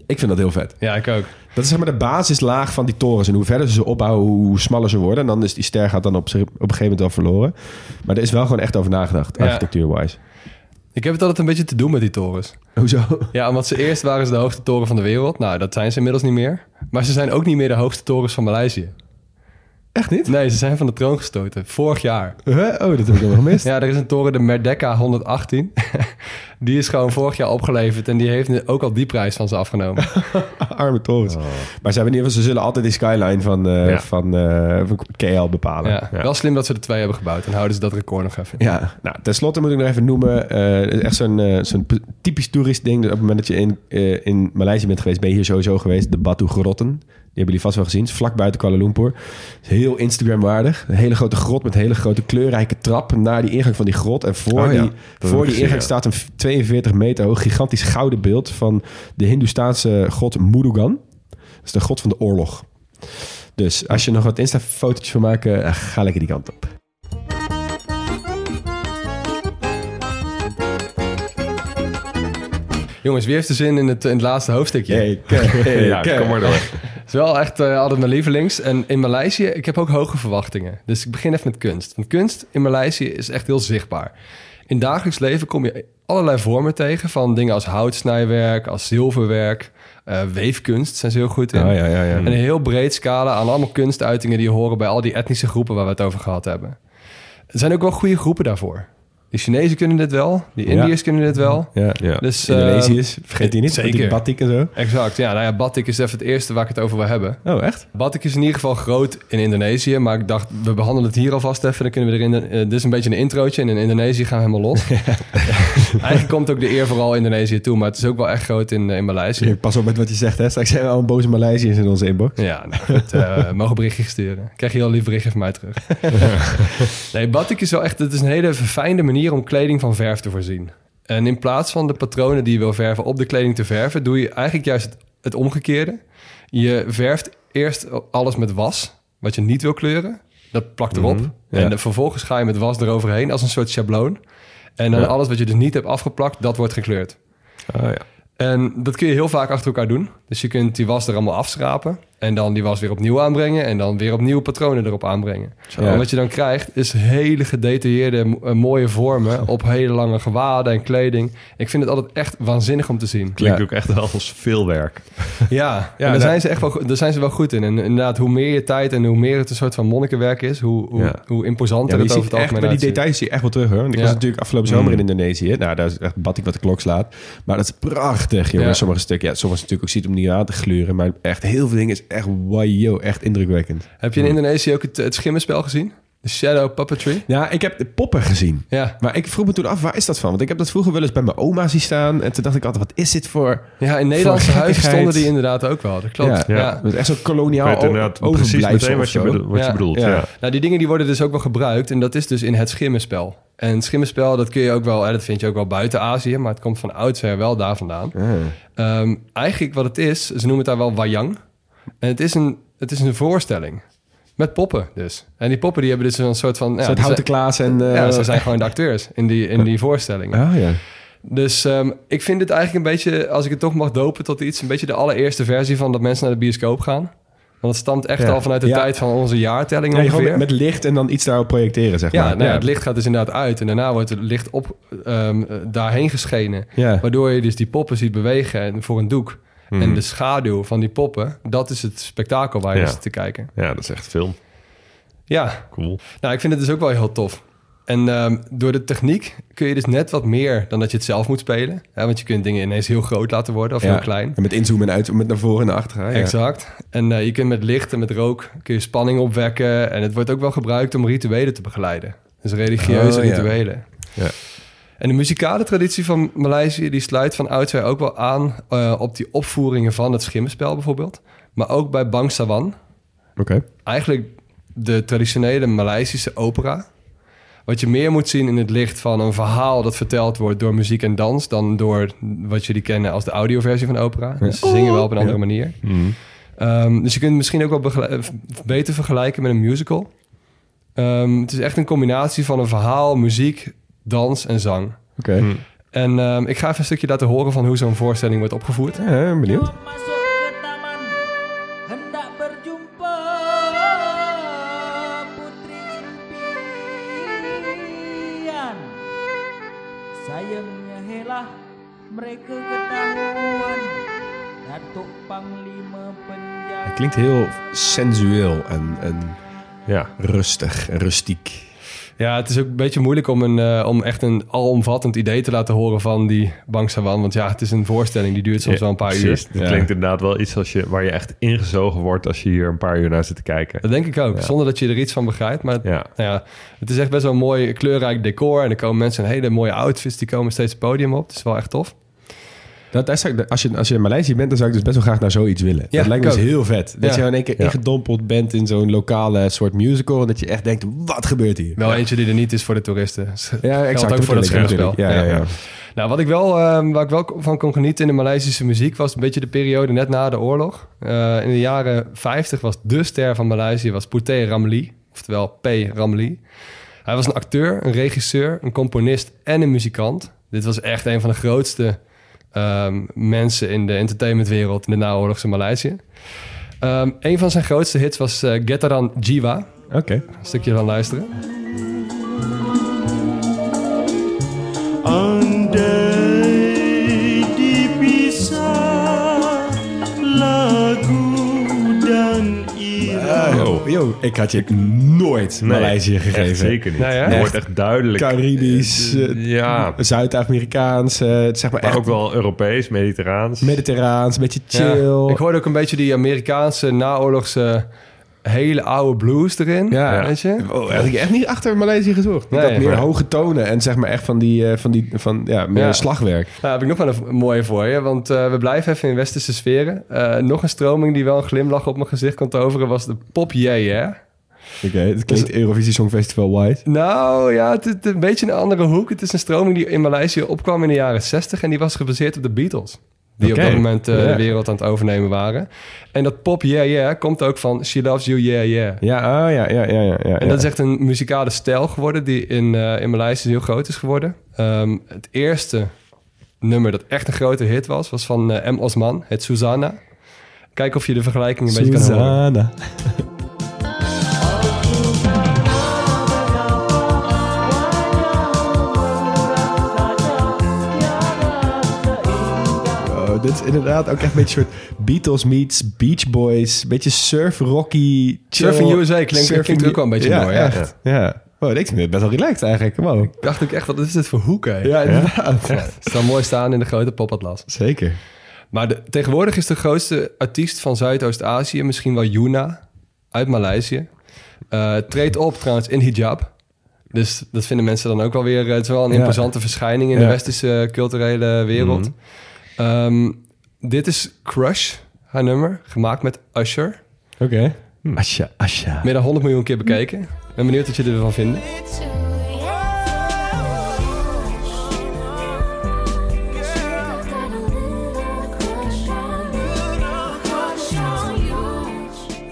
Ik vind dat heel vet. ja, ik ook. Dat is zeg maar de basislaag van die torens. En hoe verder ze ze opbouwen, hoe smaller ze worden. En dan is die ster gaat dan op, op een gegeven moment wel verloren. Maar er is wel gewoon echt over nagedacht, Ja. architectuur-wise. Ik heb het altijd een beetje te doen met die torens. Hoezo? Ja, omdat ze eerst waren ze de hoogste toren van de wereld. Nou, dat zijn ze inmiddels niet meer. Maar ze zijn ook niet meer de hoogste torens van Maleisië. Echt niet? Nee, ze zijn van de troon gestoten. Vorig jaar. Huh? Oh, dat heb ik helemaal gemist. Ja, er is een toren, de Merdeka 118. die is gewoon vorig jaar opgeleverd. En die heeft nu ook al die prijs van ze afgenomen. Arme torens. Maar ze, hebben in ieder geval, ze zullen altijd die skyline van, eh, Ja. van, eh, van KL bepalen. Ja, Wel slim dat ze er twee hebben gebouwd. En houden ze dat record nog even. Ja, nou, tenslotte moet ik nog even noemen. eh, het is echt zo'n eh, zo'n typisch toerist ding. Op het moment dat je in, in Maleisië bent geweest, ben je hier sowieso geweest. De Batu Grotten. Die hebben jullie vast wel gezien. Het is vlak buiten Kuala Lumpur. Heel Instagram-waardig. Een hele grote grot met een hele grote kleurrijke trap naar die ingang van die grot. En voor Oh ja, die, dat voor die ingang staat een 42 meter hoog gigantisch gouden beeld van de Hindoestaanse god Murugan. Dat is de god van de oorlog. Dus als je nog wat Insta-fotootjes wil maken, eh, ga lekker die kant op. Jongens, wie heeft er zin in het, in het laatste hoofdstukje? ja, kom maar door. Het is wel echt altijd mijn lievelings. En in Maleisië, ik heb ook hoge verwachtingen. Dus ik begin even met kunst. Want kunst in Maleisië is echt heel zichtbaar. In dagelijks leven kom je allerlei vormen tegen... van dingen als houtsnijwerk, als zilverwerk... eh, weefkunst zijn ze heel goed in. Oh, ja, ja, ja. En een heel breed scala aan allemaal kunstuitingen... die horen bij al die etnische groepen waar we het over gehad hebben. Er zijn ook wel goede groepen daarvoor. De Chinezen kunnen dit wel, de Ja. Indiërs kunnen dit wel. Ja. Ja. Dus, Indonesiërs, vergeet die niet. zeker. Die batik en zo. Exact, ja. Nou ja, batik is even het eerste waar ik het over wil hebben. Oh, echt? Batik is in ieder geval groot in Indonesië, maar ik dacht, we behandelen het hier alvast even. Dan kunnen we erin. eh, dit is een beetje een introotje en in Indonesië gaan we helemaal los. Eigenlijk komt ook de eer vooral Indonesië toe, maar het is ook wel echt groot in, eh, in Maleisië. Pas op met wat je zegt, hè. Straks zijn we al een boze Maleisiërs in onze inbox. Ja, nou goed, eh, mogen berichtjes sturen. Krijg je heel lief berichtje van mij terug. nee, batik is wel echt, het is een hele verfijnde manier om kleding van verf te voorzien. En in plaats van de patronen die je wil verven op de kleding te verven, doe je eigenlijk juist het, het omgekeerde. Je verft eerst alles met was, wat je niet wil kleuren. Dat plakt erop. ja. En vervolgens ga je met was eroverheen als een soort schabloon. En dan Ja. alles wat je dus niet hebt afgeplakt, dat wordt gekleurd. Oh, ja. En dat kun je heel vaak achter elkaar doen. Dus je kunt die was er allemaal afschrapen. En dan die was weer opnieuw aanbrengen. En dan weer opnieuw patronen erop aanbrengen. Ja. En wat je dan krijgt is hele gedetailleerde, eh, mooie vormen... op hele lange gewaden en kleding. Ik vind het altijd echt waanzinnig om te zien. Klinkt Ja. ook echt wel als veel werk. Ja, Ja, en daar zijn ze echt wel, daar zijn ze wel goed in. En inderdaad, hoe meer je tijd en hoe meer het een soort van monnikenwerk is... hoe, hoe, Ja. hoe Ja, imposanter maar je het over het echt, algemeen bij die details zie je echt wel terug, hoor. Want ik Ja. was natuurlijk afgelopen zomer in Indonesië. Nou, daar is echt batik wat de klok slaat. Maar dat is prachtig, jongen. Ja. Sommige stukken, ja, sommige natuurlijk ook ziet om niet aan te gluren. Maar echt heel veel dingen is echt, wow, echt indrukwekkend. Heb je in Indonesië ook het, het schimmenspel gezien? De Shadow Puppetry? Ja, ik heb de poppen gezien. Ja. Maar ik vroeg me toen af, waar is dat van? Want ik heb dat vroeger wel eens bij mijn oma zien staan. En toen dacht ik altijd, wat is dit voor... Ja, in Nederlandse huizen stonden die inderdaad ook wel. Dat klopt. Ja, Ja. Dat is echt zo'n Ik koloniaal precies overblijfsel meteen wat je, zo. bedo- wat Ja. je bedoelt. Ja. Ja. Nou, die dingen die worden dus ook wel gebruikt. En dat is dus in het schimmenspel. En het schimmenspel, dat kun je ook wel... Hè, dat vind je ook wel buiten Azië. Maar het komt van oudsher wel daar vandaan. Ah. Ehm, eigenlijk wat het is, ze noemen het daar wel wayang. En het is een, het is een voorstelling. Met poppen dus. En die poppen die hebben dus een soort van... Ja, houten klaas en... zijn, eh, ja, ze zijn gewoon de acteurs in die, in die voorstellingen. Ah, ja. Dus ehm, ik vind dit eigenlijk een beetje, als ik het toch mag dopen tot iets, een beetje de allereerste versie van dat mensen naar de bioscoop gaan. Want het stamt echt Ja. al vanuit de Ja. tijd van onze jaartelling Nee, ongeveer. met, met licht en dan iets daarop projecteren, zeg ja, maar. nou ja, het licht gaat dus inderdaad uit en daarna wordt het licht op ehm, eh, daarheen geschenen. Ja. Waardoor je dus die poppen ziet bewegen en voor een doek. Mhm. En de schaduw van die poppen, dat is het spektakel waar je Ja. zit te kijken. ja, dat is echt film. Ja, Cool. nou ik vind het dus ook wel heel tof. En ehm, door de techniek kun je dus net wat meer dan dat je het zelf moet spelen. Ja, want je kunt dingen ineens heel groot laten worden of Ja. heel klein. En met inzoomen en uit, met naar voren en naar achteren. Ja. Exact. En eh, je kunt met licht en met rook kun je spanning opwekken. En het wordt ook wel gebruikt om rituelen te begeleiden. Dus religieuze Oh, ja. rituelen. Ja. En de muzikale traditie van Maleisië... die sluit van oudsher ook wel aan eh, op die opvoeringen van het schimmenspel bijvoorbeeld. Maar ook bij Bangsawan. Oké. Eigenlijk de traditionele Maleisische opera. Wat je meer moet zien in het licht van een verhaal dat verteld wordt door muziek en dans... dan door wat jullie kennen als de audioversie van opera. Dus ze zingen wel op een andere Ja. manier. Mhm. Ehm, dus je kunt het misschien ook wel eh, beter vergelijken met een musical. Ehm, het is echt een combinatie van een verhaal, muziek, dans en zang. Oké. Hm. En ehm, ik ga even een stukje laten horen van hoe zo'n voorstelling wordt opgevoerd. Ja, benieuwd. Masuk ke taman hendak berjumpa putri impian. Sayangnya helah mereka ketahuan. Datuk Panglima penjara. Het klinkt heel sensueel en, en Ja. rustig en rustiek. Ja, het is ook een beetje moeilijk om, een, eh, om echt een alomvattend idee te laten horen van die Bangsawan. Want ja, het is een voorstelling, die duurt soms wel een paar uur. Het Ja. klinkt inderdaad wel iets als je, waar je echt ingezogen wordt als je hier een paar uur naar zit te kijken. Dat denk ik ook, Ja. zonder dat je er iets van begrijpt. Maar Ja. nou ja, het is echt best wel een mooi kleurrijk decor. En er komen mensen in hele mooie outfits, die komen steeds het podium op. Het is wel echt tof. Dat, ik- als, je, als je in Maleisië bent, dan zou ik dus best wel graag naar zoiets willen. Ja, dat lijkt me dus heel vet. Dat je in één keer ingedompeld bent in zo'n lokale soort musical... en dat je echt denkt, wat gebeurt hier? Wel eentje die er niet is voor de toeristen. Ja, exact. ook voor dat ik. Ja, ja, ja. Nou, wat ik wel, ehm, waar ik wel van kon genieten in de Maleisische muziek... was een beetje de periode net na de oorlog. Eh, in de jaren 50 was de ster van Maleisië was Ramli. Oftewel P. Ramli. Hij was een acteur, een regisseur, een componist en een muzikant. Dit was echt een van de grootste ehm, mensen in de entertainmentwereld... in de naoorlogse Maleisië. Ehm, een van zijn grootste hits was eh Getaran Jiwa. Oké. Een stukje van luisteren. Andai Yo, yo, ik had je nooit Nee, Maleisië echt gegeven. zeker niet. Het wordt echt duidelijk. Caribisch, Eh, eh, ja, Zuid-Amerikaans, eh, zeg maar maar echt ook wel Europees, mediterraans. mediterraans, een beetje chill. Ja, ik hoorde ook een beetje die Amerikaanse naoorlogse hele oude blues erin. Ja. Weet je? Oh, had ik echt niet achter Maleisië gezocht. Nee, dat meer maar- hoge tonen en zeg maar echt van die, eh, van die van, ja, meer Ja. slagwerk. Nou, heb ik nog wel een mooie voor je. Want eh, we blijven even in westerse sferen. Eh, nog een stroming die wel een glimlach op mijn gezicht kan toveren... was de pop yeah yeah. Oké, het klinkt Eurovisie Songfestival white. Nou ja, het is een beetje een andere hoek. Het is een stroming die in Maleisië opkwam in de jaren 60... en die was gebaseerd op de Beatles. Die op dat moment eh, de wereld aan het overnemen waren. En dat pop yeah yeah komt ook van She Loves You Yeah Yeah. Ja, ah, ja, ja, ja, ja, ja. En dat is echt een muzikale stijl geworden die in, eh in Maleisië heel groot is geworden. Ehm, het eerste nummer dat echt een grote hit was, was van eh, M. Osman, het Susanna. Kijk of je de vergelijking een beetje kan horen. Oh, dit is inderdaad ook echt een beetje een soort Beatles meets Beach Boys. Beetje surf rocky. chill. Surfing USA klinkt- Surfing- klinkt ook wel een beetje ja, mooi, ja. Echt. Ja. Oh, ik vind het best wel relaxed eigenlijk. Wow. Ik dacht ook echt, wat is dit voor hoek, hè? Ja, inderdaad. Het zou mooi staan in de grote popatlas. Zeker. Maar de, tegenwoordig is de grootste artiest van Zuidoost-Azië misschien wel Yuna uit Maleisië. Eh treedt op trouwens in hijab. Dus dat vinden mensen dan ook wel weer... eh, Het is wel een Ja. imposante verschijning in Ja. de westerse culturele wereld. Ehm, dit is Crush, haar nummer, gemaakt met Usher. Oké. Asja, Asja. Meer dan 100 miljoen keer bekeken. Ik ben benieuwd wat jullie ervan vinden.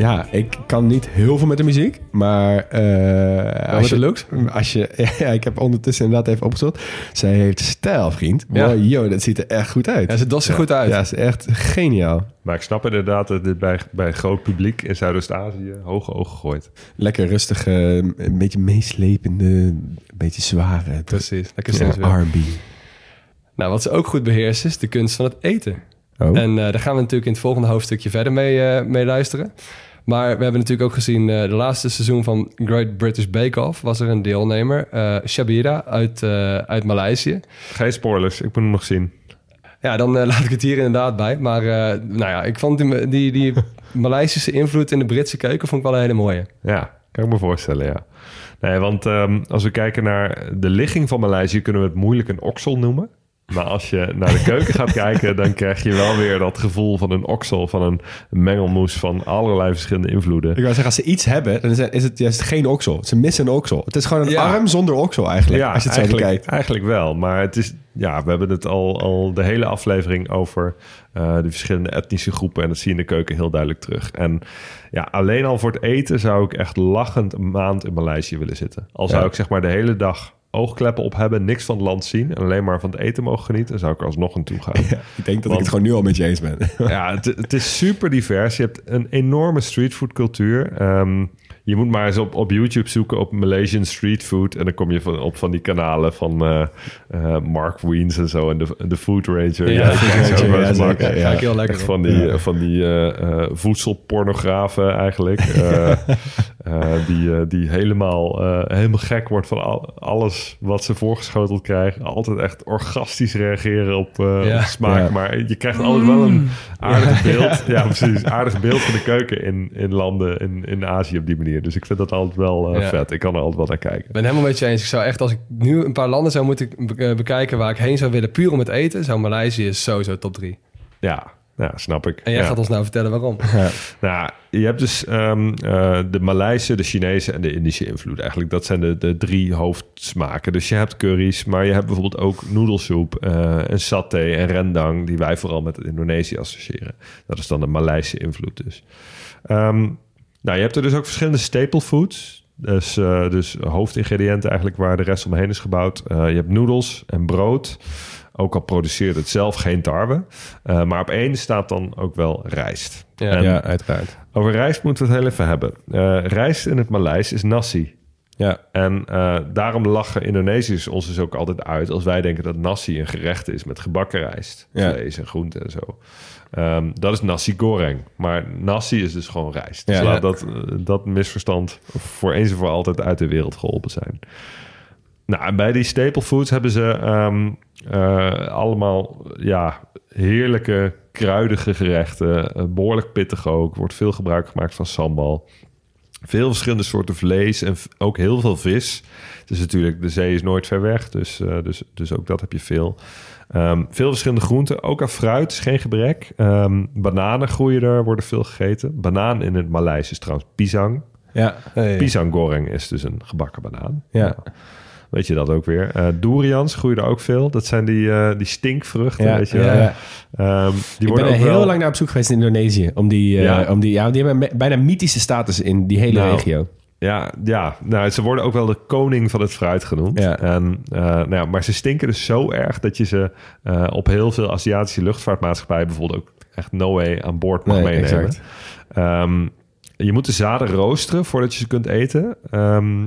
Ja, ik kan niet heel veel met de muziek, maar... eh met de looks? Als je, ja, ik heb ondertussen inderdaad even opgezocht. Zij heeft stijl, vriend. Ja. Wow, yo, dat ziet er echt goed uit. Ja, ze dost er goed uit. Ja, is echt geniaal. Maar ik snap inderdaad dat dit bij, bij een groot publiek in Zuidoost-Azië hoge ogen gooit. Lekker rustig, eh, een beetje meeslepende, een beetje zware. Precies, lekker Ja, sensueel. R&B. Nou, wat ze ook goed beheerst is de kunst van het eten. Oh. En eh, daar gaan we natuurlijk in het volgende hoofdstukje verder mee, eh, mee luisteren. Maar we hebben natuurlijk ook gezien... eh, de laatste seizoen van Great British Bake Off... was er een deelnemer, eh Shabira uit, eh, uit Maleisië. Geen spoilers, ik moet hem nog zien. Ja, dan laat ik het hier inderdaad bij. Maar nou ja, ik vond die, die, die Maleisische invloed in de Britse keuken... vond ik wel een hele mooie. Ja, kan ik me voorstellen, ja. Nee, want ehm, als we kijken naar de ligging van Maleisië... kunnen we het moeilijk een oksel noemen. Maar als je naar de keuken gaat kijken... dan krijg je wel weer dat gevoel van een oksel... van een mengelmoes van allerlei verschillende invloeden. Ik wou zeggen, als ze iets hebben, dan is het, is het juist geen oksel. Ze missen een oksel. Het is gewoon een Ja. arm zonder oksel eigenlijk, als je het zo eigenlijk, bekijkt. eigenlijk wel. Maar het is, ja, we hebben het al, al de hele aflevering over eh, de verschillende etnische groepen. En dat zie je in de keuken heel duidelijk terug. En ja, alleen al voor het eten zou ik echt lachend een maand in Maleisië willen zitten. Al zou Ja. ik zeg maar de hele dag oogkleppen op hebben, niks van het land zien en alleen maar van het eten mogen genieten, dan zou ik er alsnog naartoe gaan. Ja, ik denk dat Want- ik het gewoon nu al met je eens ben. Ja, het, het is super divers. Je hebt een enorme streetfood cultuur. Ehm, je moet maar eens op, op YouTube zoeken op Malaysian street food. En dan kom je van, op van die kanalen van eh, eh, Mark Wiens en zo. En de, de Food Ranger. Ja, Food Ranger, ja, ik heel lekker Echt van die, van die eh, eh, voedselpornografen eigenlijk. Eh, eh, die, eh, die helemaal, eh, helemaal gek wordt van al- alles wat ze voorgeschoteld krijgen. Altijd echt orgastisch reageren op, eh, op smaak. Maar je krijgt altijd wel een aardig beeld. Ja, precies. Aardig beeld van de keuken in, in landen in, in Azië op die manier. Dus ik vind dat altijd wel eh, Ja. vet. Ik kan er altijd wel naar kijken. Ik ben helemaal met je eens. Ik zou echt, als ik nu een paar landen zou moeten eh, bekijken waar ik heen zou willen, puur om het eten, zou Maleisië sowieso top 3. Ja, ja snap ik. En jij ja. gaat ons nou vertellen waarom. Nou, je hebt dus ehm, eh, de Maleise, de Chinese en de Indische invloed. Eigenlijk, dat zijn de, de drie hoofdsmaken. Dus je hebt curry's, maar je hebt bijvoorbeeld ook noedelsoep en saté en rendang... die wij vooral met Indonesië associëren. Dat is dan de Maleise invloed dus. Ehm, nou, je hebt er dus ook verschillende staple foods. Dus, eh, dus hoofdingrediënten eigenlijk waar de rest omheen is gebouwd. Eh, je hebt noedels en brood. Ook al produceert het zelf geen tarwe. Eh, maar op één staat dan ook wel rijst. Ja. En ja, uiteraard. over rijst moeten we het heel even hebben. Rijst in het Maleis is nasi. Ja, En daarom lachen Indonesiërs ons dus ook altijd uit... als wij denken dat nasi een gerecht is met gebakken rijst. Ja. Vlees en groenten en zo. Ehm, dat is nasi goreng. Maar nasi is dus gewoon rijst. Dus Ja. laat Ja. dat, dat misverstand voor eens en voor altijd uit de wereld geholpen zijn. Nou, en bij die staple foods hebben ze ehm, eh, allemaal ja, heerlijke, kruidige gerechten. eh, behoorlijk pittig ook. Wordt veel gebruik gemaakt van sambal. Veel verschillende soorten vlees en ook heel veel vis. Dus natuurlijk, de zee is nooit ver weg. Dus, eh, dus, dus ook dat heb je veel. Ehm, veel verschillende groenten. Ook aan fruit is geen gebrek. Ehm, bananen groeien er, worden veel gegeten. Banaan in het Maleis is trouwens pisang. ja. Pisang goreng is dus een gebakken banaan. Ja. Weet je dat ook weer. Eh durians groeien er ook veel. Dat zijn die, eh, die stinkvruchten, Ja, weet je ja. Ehm, die Ik ben worden er ook heel wel... lang naar op zoek geweest in Indonesië. Om die, eh, Ja? om die, ja, die hebben bijna mythische status in die hele Nou, regio. Ja, ja, nou, ze worden ook wel de koning van het fruit genoemd. Ja. En, eh, nou ja, maar ze stinken dus zo erg dat je ze eh, op heel veel Aziatische luchtvaartmaatschappijen bijvoorbeeld ook echt no way aan boord mag Nee, meenemen. Ehm, je moet de zaden roosteren voordat je ze kunt eten. Ehm,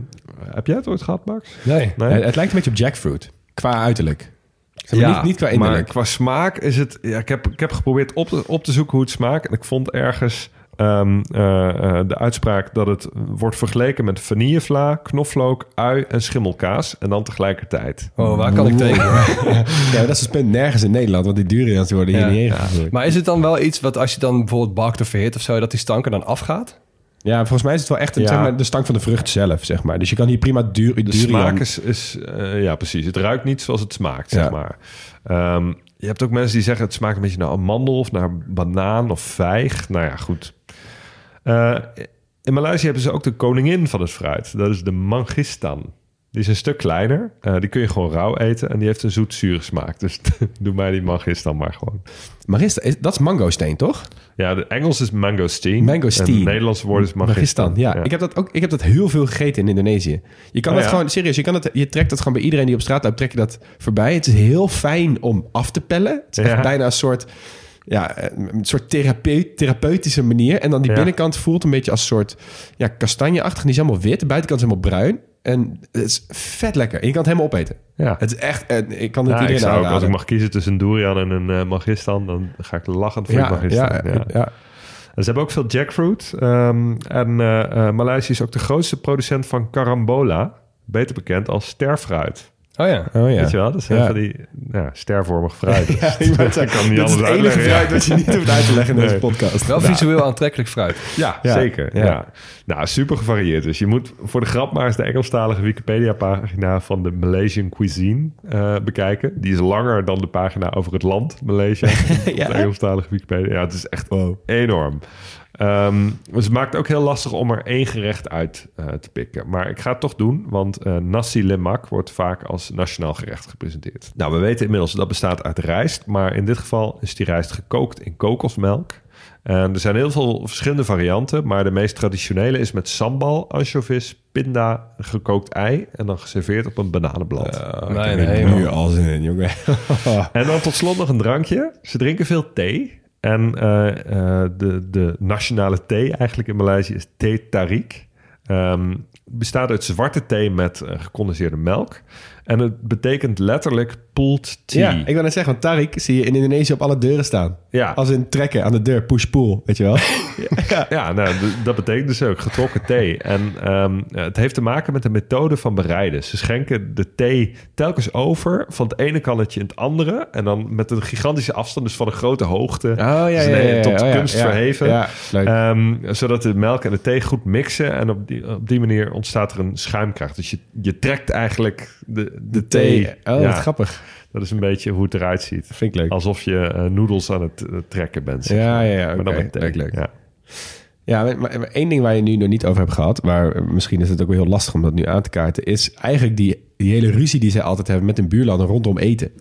heb jij het ooit gehad, Max? Nee. Nee? Het, het lijkt een beetje op jackfruit. Qua uiterlijk. Zeg maar, niet, niet qua maar innerlijk. qua smaak is het... Ja, ik, heb, ik heb geprobeerd op te, op te zoeken hoe het smaakt. En ik vond ergens ehm, eh, eh, de uitspraak dat het wordt vergeleken met vanillevla, knoflook, ui en schimmelkaas. En dan tegelijkertijd. Oh, waar kan ik tegen? Ja, dat is punt nergens in Nederland. Want die durians die worden hier Ja. niet ingevoerd. Maar is het dan wel iets wat als je dan bijvoorbeeld bakt of verhit of zo, dat die stank er dan afgaat? Ja, volgens mij is het wel echt een, Ja. zeg maar, de stank van de vrucht zelf, zeg maar. Dus je kan hier prima duur, De smaak is... is eh, ja, precies. Het ruikt niet zoals het smaakt, zeg maar. Ehm, je hebt ook mensen die zeggen... het smaakt een beetje naar amandel of naar banaan of vijg. Nou ja, goed. Eh, in Maleisië hebben ze ook de koningin van het fruit. Dat is de mangistan. Die is een stuk kleiner. Eh, die kun je gewoon rauw eten. En die heeft een zoet-zure smaak. Dus doe mij die mangistan maar gewoon. Maar is, dat is mangosteen, toch? Ja, de Engels is mangosteen. Mangosteen. En het Nederlandse woord is mangistan. Ja. Ik, heb dat ook, ik heb dat heel veel gegeten in Indonesië. Je kan Oh, dat ja? gewoon, serieus, je, kan het, je trekt dat gewoon bij iedereen die op straat loopt, trek je dat voorbij. Het is heel fijn om af te pellen. Het is Ja. echt bijna een soort, ja, een soort therapeut, therapeutische manier. En dan die Ja. binnenkant voelt een beetje als een soort ja, kastanjeachtig. Die is helemaal wit, de buitenkant is helemaal bruin. En het is vet lekker. En je kan het helemaal opeten. Ja. Het is echt, eh, ik kan het Ja, ik iedereen zou ook, als aanraden. ik mag kiezen tussen een durian en een eh, magistan, dan ga ik lachend voor ja, de magistan. ja, Ja, ja. En ze hebben ook veel jackfruit. Ehm, en eh, eh, Maleisië is ook de grootste producent van carambola. Beter bekend als sterfruit. Oh ja. Oh ja. Weet je wel? Dat zijn Ja. van die ja, stervormig fruit. Ja, zeggen, kan niet dat is het anders enige fruit dat je niet hoeft uit te leggen in deze podcast. Wel visueel aantrekkelijk fruit. Ja, Ja, zeker. ja. Ja. Nou, super gevarieerd. Dus je moet voor de grap maar eens de Engelstalige Wikipedia-pagina van de Malaysian cuisine eh, bekijken. Die is langer dan de pagina over het land Maleisië. Ja? De Engelstalige Wikipedia. Ja, het is echt enorm. Ehm, dus het maakt ook heel lastig om er één gerecht uit eh, te pikken. Maar ik ga het toch doen, want eh, nasi lemak wordt vaak als nationaal gerecht gepresenteerd. Nou, we weten inmiddels dat bestaat uit rijst, maar in dit geval is die rijst gekookt in kokosmelk. En er zijn heel veel verschillende varianten, maar de meest traditionele is met sambal, anchovies, pinda, gekookt ei en dan geserveerd op een bananenblad. nee, heb er nee, nu al zin in, jongen. En dan tot slot nog een drankje. Ze drinken veel thee. En eh, eh, de, de nationale thee eigenlijk in Maleisië is thee tarik. Ehm, bestaat uit zwarte thee met eh, gecondenseerde melk. En het betekent letterlijk pulled tea. Ja, ik wil net zeggen, want Tarik zie je in Indonesië op alle deuren staan. Ja. Als in trekken aan de deur, push-pull, weet je wel? ja. Ja, nou, dat betekent dus ook getrokken thee. En ehm, het heeft te maken met de methode van bereiden. Ze schenken de thee telkens over van het ene kannetje in het andere. En dan met een gigantische afstand, dus van een grote hoogte. Oh, ja, Dus ja, tot ja, kunst verheven. Ehm, zodat de melk en de thee goed mixen. En op die, op die manier ontstaat er een schuimkracht. Dus je, je trekt eigenlijk de, de, thee. Oh, Ja, wat grappig. Dat is een beetje hoe het eruit ziet. Vind ik leuk. Alsof je eh, noedels aan het eh, trekken bent. zeg Ja, maar. ja, ja, Maar dan met thee. Leuk, leuk. Ja. Ja, maar, maar één ding waar je nu nog niet over hebt gehad, waar eh, misschien is het ook wel heel lastig om dat nu aan te kaarten, is eigenlijk die, die hele ruzie die zij altijd hebben met hun buurlanden rondom eten.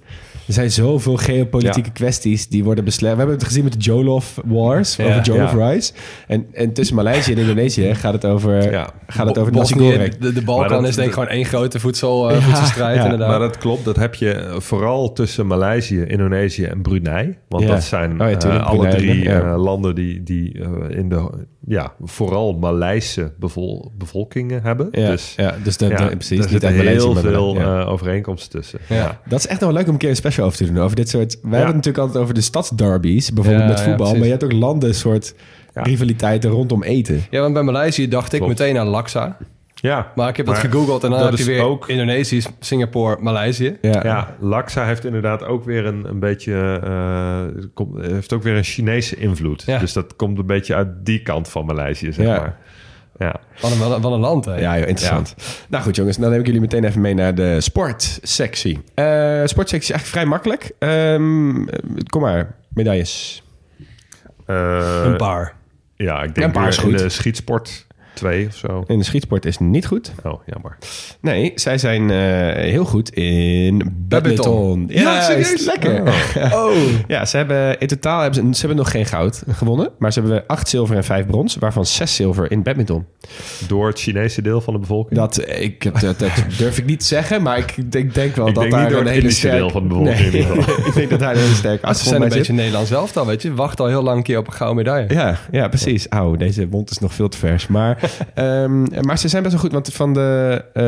Er zijn zoveel geopolitieke kwesties die worden beslecht. We hebben het gezien met de Jollof Wars, Ja, over Jollof ja. Rice. En, en tussen Maleisië en Indonesië gaat het over, Ja. gaat het over Bosnië, de, de Balkan dat- is denk ik gewoon één grote voedsel, eh, Ja, voedselstrijd ja, inderdaad. Maar dat klopt, dat heb je eh, vooral tussen Maleisië, Indonesië en Brunei. Want Ja. dat zijn Oh ja, eh, alle Brunei, drie ja. eh, landen die, die eh, in de ja, vooral Maleise bevol, bevolkingen hebben. Ja, dus ja, dus dat, ja, dat- precies. daar niet zitten heel veel ja. overeenkomsten tussen. Ja. Dat is echt wel leuk om een keer een over te doen. Over dit soort. Wij hebben het natuurlijk altijd over de stadsderbies, bijvoorbeeld Ja, met voetbal. maar je hebt ook landen soort Ja. rivaliteiten rondom eten. Ja, want bij Maleisië dacht ik Klopt. meteen aan Laksa. Ja, Maar ik heb dat gegoogeld en dan dat heb je is weer ook- Indonesië, Singapore, Maleisië. Ja, Ja, Laksa heeft inderdaad ook weer een, een beetje... eh, komt, heeft ook weer een Chinese invloed. Ja. Dus dat komt een beetje uit die kant van Maleisië, zeg Ja. maar. Ja. Wat een, wat een- een land, hè? Ja, joh, interessant. Nou goed, jongens, dan neem ik jullie meteen even mee naar de sportsectie. Eh sportsectie is eigenlijk vrij makkelijk. Ehm, kom maar, medailles. Eh, Een paar. Ja, ik Een denk paar is goed. de schietsport 2 of zo. In de schietsport is niet goed. Oh, jammer. Nee, zij zijn eh, heel goed in badminton. Ja, Ja, serieus? lekker. Oh. Ja, ze hebben in totaal hebben ze, ze hebben nog geen goud gewonnen, maar ze hebben acht zilver en vijf brons, waarvan zes zilver in badminton. Door het Chinese deel van de bevolking? Dat, ik, dat, dat durf ik niet te zeggen, maar ik denk, denk wel Ik dat denk daar niet door een het hele sterke deel van de bevolking ik denk dat daar een hele sterke Ah, ze zijn een beetje zit. Nederlands zelf dan, weet je. Wacht al heel lang een keer op een gouden medaille. Ja, ja, precies. Auw, deze wond is nog veel te vers. Maar, ehm, maar ze zijn best wel goed, want van de, eh,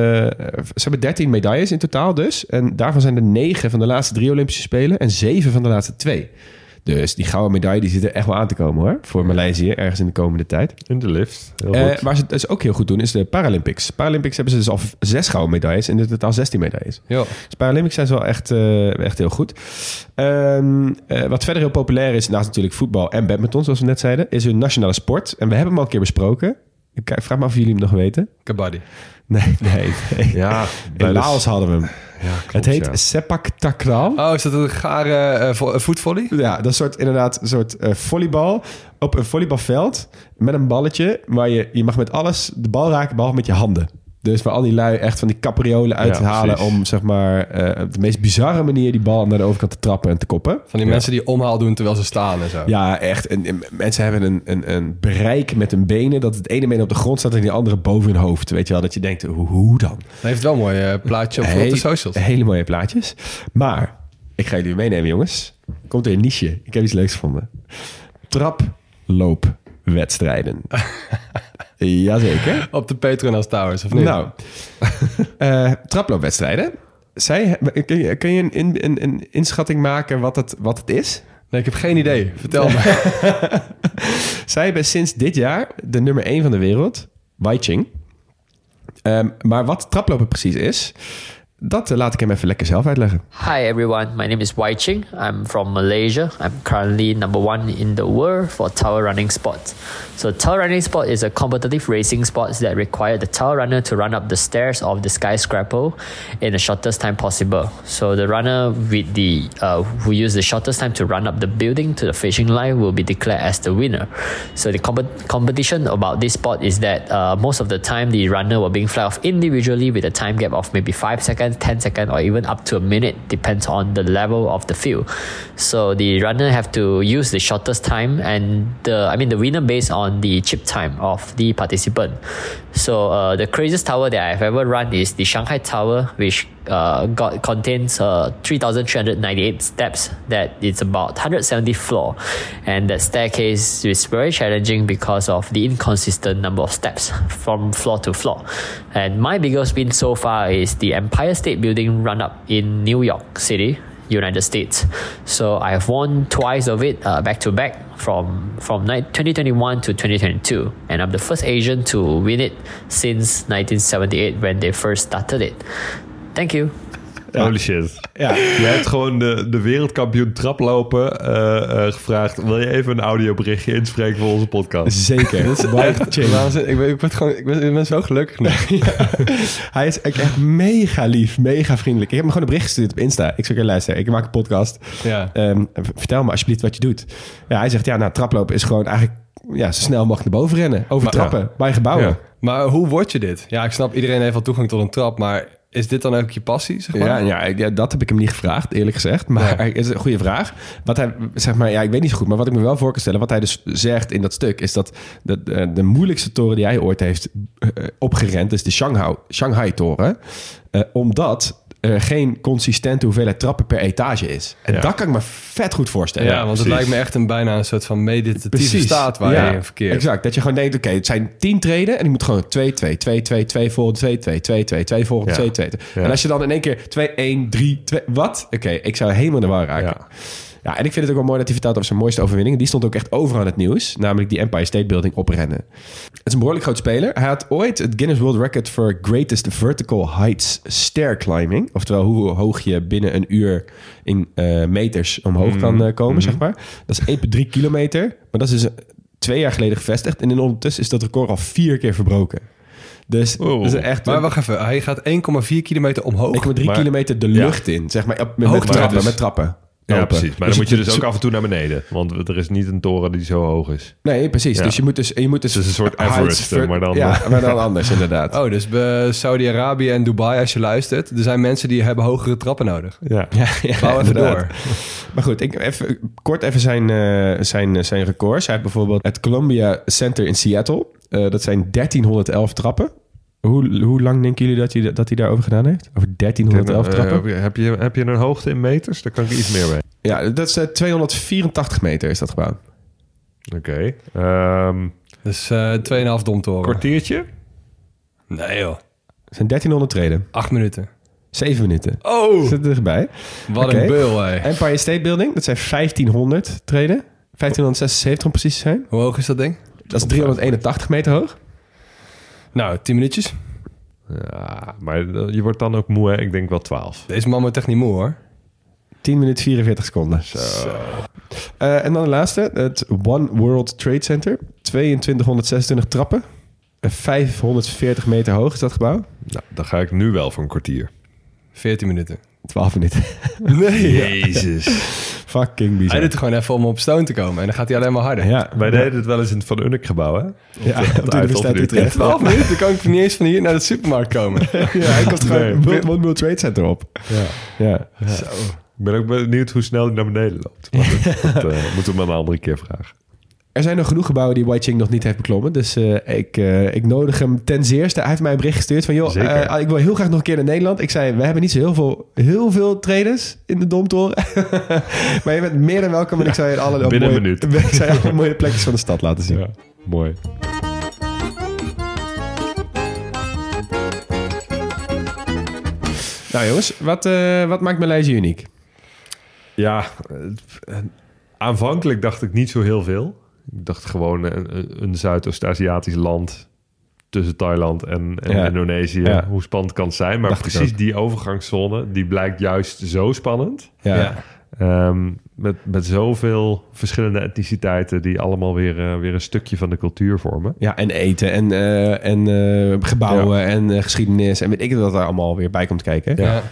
ze hebben 13 medailles in totaal dus. En daarvan zijn er 9 van de laatste drie Olympische Spelen en 7 van de laatste twee. Dus die gouden medaille die zit er echt wel aan te komen hoor. Voor Maleisië, ergens in de komende tijd. In de lift. Heel Eh, waar ze het dus ook heel goed doen, is de Paralympics. Paralympics hebben ze dus al zes gouden medailles en in totaal 16 medailles. Jo. Dus Paralympics zijn ze wel echt, eh, echt heel goed. Ehm, eh, wat verder heel populair is, naast natuurlijk voetbal en badminton, zoals we net zeiden, is hun nationale sport. En we hebben hem al een keer besproken. Ik vraag me af of jullie hem nog weten. Kabaddi. Nee, nee, nee. Ja, In Laos hadden we hem. Ja, klopt, het heet ja. sepak takraw. Oh, is dat een gare eh, voetvolley? Ja, dat is soort, inderdaad een soort eh, volleybal op een volleybalveld met een balletje waar je, je mag met alles de bal raken, behalve met je handen. Dus waar al die lui echt van die capriolen uit Ja, halen precies. om zeg maar eh, op de meest bizarre manier die bal naar de overkant te trappen en te koppen. Van die mensen die omhaal doen terwijl ze staan en zo. Ja, echt. En, en mensen hebben een, een, een bereik met hun benen dat het ene been op de grond staat en die andere boven hun hoofd. Weet je wel, dat je denkt, hoe, dan? Hij heeft wel een mooi eh, plaatje op, op de socials. Hele mooie plaatjes. Maar, ik ga jullie meenemen, jongens. Komt er een niche. Ik heb iets leuks gevonden. Traploopwedstrijden. Jazeker. Op de Petronas Towers, of niet? Nou, eh traploopwedstrijden. Zij, kun, je, kun je een, in- een, een inschatting maken wat het, wat het is? Nee, ik heb geen idee. Vertel me. Zij hebben sinds dit jaar de nummer 1 van de wereld, Waiching. Ehm, maar wat traplopen precies is, dat eh, laat ik hem even lekker zelf uitleggen. Hi everyone, my name is Wai Ching. I'm from Malaysia. I'm currently number one in the world for tower running sport. So tower running sport is a competitive racing sport that requires the tower runner to run up the stairs of the skyscraper in the shortest time possible. So the runner with the uh, who use the shortest time to run up the building to the finishing line will be declared as the winner. So the comp- competition about this sport is that uh, most of the time the runner will being fly off individually with a time gap of maybe five seconds, ten seconds, or even up to a minute, depends on the level of the field. So the runner have to use the shortest time, and the I mean the winner based on the chip time of the participant. So uh, the craziest tower that I've ever run is the Shanghai Tower, which uh, got contains uh, 3,398 steps. That it's about 170 floor, and that staircase is very challenging because of the inconsistent number of steps from floor to floor. And my biggest win so far is the Empire State Building run up in New York City. United States. So I have won twice of it uh, back to back from from 2021 to 2022, and I'm the first Asian to win it since 1978 when they first started it. Thank you. Holy shit. Ja. Je hebt gewoon de, de wereldkampioen traplopen eh, eh, gevraagd... wil je even een audioberichtje inspreken voor onze podcast? Zeker. Dat is Waiching. Waanzin- ik, ben, ik, ben gewoon, ik, ben, ik ben zo gelukkig nu. Hij is echt mega lief, mega vriendelijk. Ik heb hem gewoon een bericht gestuurd op Insta. Ik zeg, luister, ik maak een podcast. Ja. Ehm, vertel me alsjeblieft wat je doet. Ja, hij zegt, ja, nou, traplopen is gewoon eigenlijk ja, zo snel mogelijk naar boven rennen. Over Maar- trappen, bij gebouwen. Ja. Maar hoe word je dit? Ja, ik snap, iedereen heeft wel toegang tot een trap, maar is dit dan ook je passie, zeg maar? Ja, ja, dat heb ik hem niet gevraagd, eerlijk gezegd. Maar is een goede vraag. Wat hij, zeg maar, ja, ik weet niet zo goed, maar wat ik me wel voor kan stellen, wat hij dus zegt in dat stuk, is dat de, de, de moeilijkste toren die hij ooit heeft eh, opgerend, is de Shanghai, Shanghai-toren. Eh, omdat er geen consistente hoeveelheid trappen per etage is. En Ja. dat kan ik me vet goed voorstellen. Ja, want het precies. lijkt me echt een bijna een soort van meditatieve staat waar Ja, je in verkeert. Exact. Dat je gewoon denkt, oké, het zijn 10 treden en ik moet gewoon 2, 2, 2, 2, 2, volgende 2, 2, 2, 2, 2, volgende Ja. 2, 2. Ja. En als je dan in één keer 2, 1, 3, 2, wat? Oké, ik zou helemaal in de war raken. Ja. En ik vind het ook wel mooi dat hij vertelt over zijn mooiste overwinning. Die stond ook echt overal in het nieuws. Namelijk die Empire State Building oprennen. Het is een behoorlijk groot speler. Hij had ooit het Guinness World Record for Greatest Vertical Heights Stair Climbing. Oftewel hoe hoog je binnen een uur in eh, meters omhoog kan eh, komen, zeg maar. Dat is 1,3 kilometer. Maar dat is dus eh, twee jaar geleden gevestigd. En in ondertussen is dat record al vier keer verbroken. Dus dat is echt... Maar wacht even, hij gaat 1,4 kilometer omhoog. 1,3 Maar- kilometer de Ja. lucht in. Zeg maar op, met, Hoog met trappen. dus. Met trappen. Ja, precies. Maar dan moet je dus ook af en toe naar beneden. Want er is niet een toren die zo hoog is. Nee, precies. Ja. Dus je moet dus... Je moet dus Het is een soort Everest, ver- maar dan- Ja, maar dan anders inderdaad. Oh, dus bij Saudi-Arabië en Dubai, als je luistert, er zijn mensen die hebben hogere trappen nodig. Ja. Ja, ja, Bouw even inderdaad. door. Maar goed, ik even, kort even zijn, eh, zijn, zijn records. Hij heeft bijvoorbeeld het Columbia Center in Seattle. Eh, dat zijn 1311 trappen. Hoe, hoe lang denken jullie dat hij, dat hij daarover gedaan heeft? Over 1311 Eh, trappen? heb, je, heb, je, heb je een hoogte in meters? Daar kan ik iets meer mee. Ja, dat is eh, 284 meter is dat gebouw. Oké. Ehm, Dus eh 2,5 domtoren. kwartiertje? Nee joh, Dat zijn 1300 treden. 8 minuten. 7 minuten. Oh, Zit er dichtbij. wat een beul hé. Empire State Building, dat zijn 1500 treden. 1576 om precies te zijn. Hoe hoog is dat ding? Dat is 381 meter hoog. Nou, 10 minuutjes. Ja, maar je wordt dan ook moe, hè? Ik denk wel 12. Deze man wordt echt niet moe hoor. 10 minuten 44 seconden. Eh, en dan de laatste. Het One World Trade Center. 2226 trappen. Eh, 540 meter hoog is dat gebouw. Nou, dan ga ik nu wel voor een kwartier. 14 minuten. 12 minuten. Nee. Jezus. Fucking Hij bizar. doet het gewoon even om op stoon te komen. En dan gaat hij alleen maar harder. Ja, Wij deden het wel eens in het Van Unik gebouw, hè? ja, op de Universiteit Utrecht. Utrecht. 12 minuten kan ik niet eens van hier naar de supermarkt komen. Ja, hij komt gewoon Nee. One One World Trade Center op. Ja. Ja. Ik ben ook benieuwd hoe snel hij naar beneden loopt. Maar dat, dat, eh, moeten we maar een andere keer vragen. Er zijn nog genoeg gebouwen die Wai Ching nog niet heeft beklommen. Dus eh, ik, eh, ik nodig hem ten zeerste. Hij heeft mij een bericht gestuurd van... joh, eh, ik wil heel graag nog een keer naar Nederland. Ik zei, we hebben niet zo heel veel, heel veel traders in de Domtoren. maar je bent meer dan welkom. En ik zou je alle Binnen mooie, een minuut. Ik zou je alle mooie plekjes van de stad laten zien. Ja, mooi. Nou jongens, wat, wat maakt Maleisië uniek? Ja, aanvankelijk dacht ik niet zo heel veel. Ik dacht gewoon een, een- een Zuidoost-Aziatisch land tussen Thailand en, en Ja. Indonesië. Ja. Hoe spannend kan het zijn? Maar Dacht precies die overgangszone, die blijkt juist zo spannend. Ja. Ja. Ehm, met, met zoveel verschillende etniciteiten die allemaal weer, eh, weer een stukje van de cultuur vormen. Ja, en eten en, eh, en eh, gebouwen en eh, geschiedenis en weet ik wat daar allemaal weer bij komt kijken. Ja.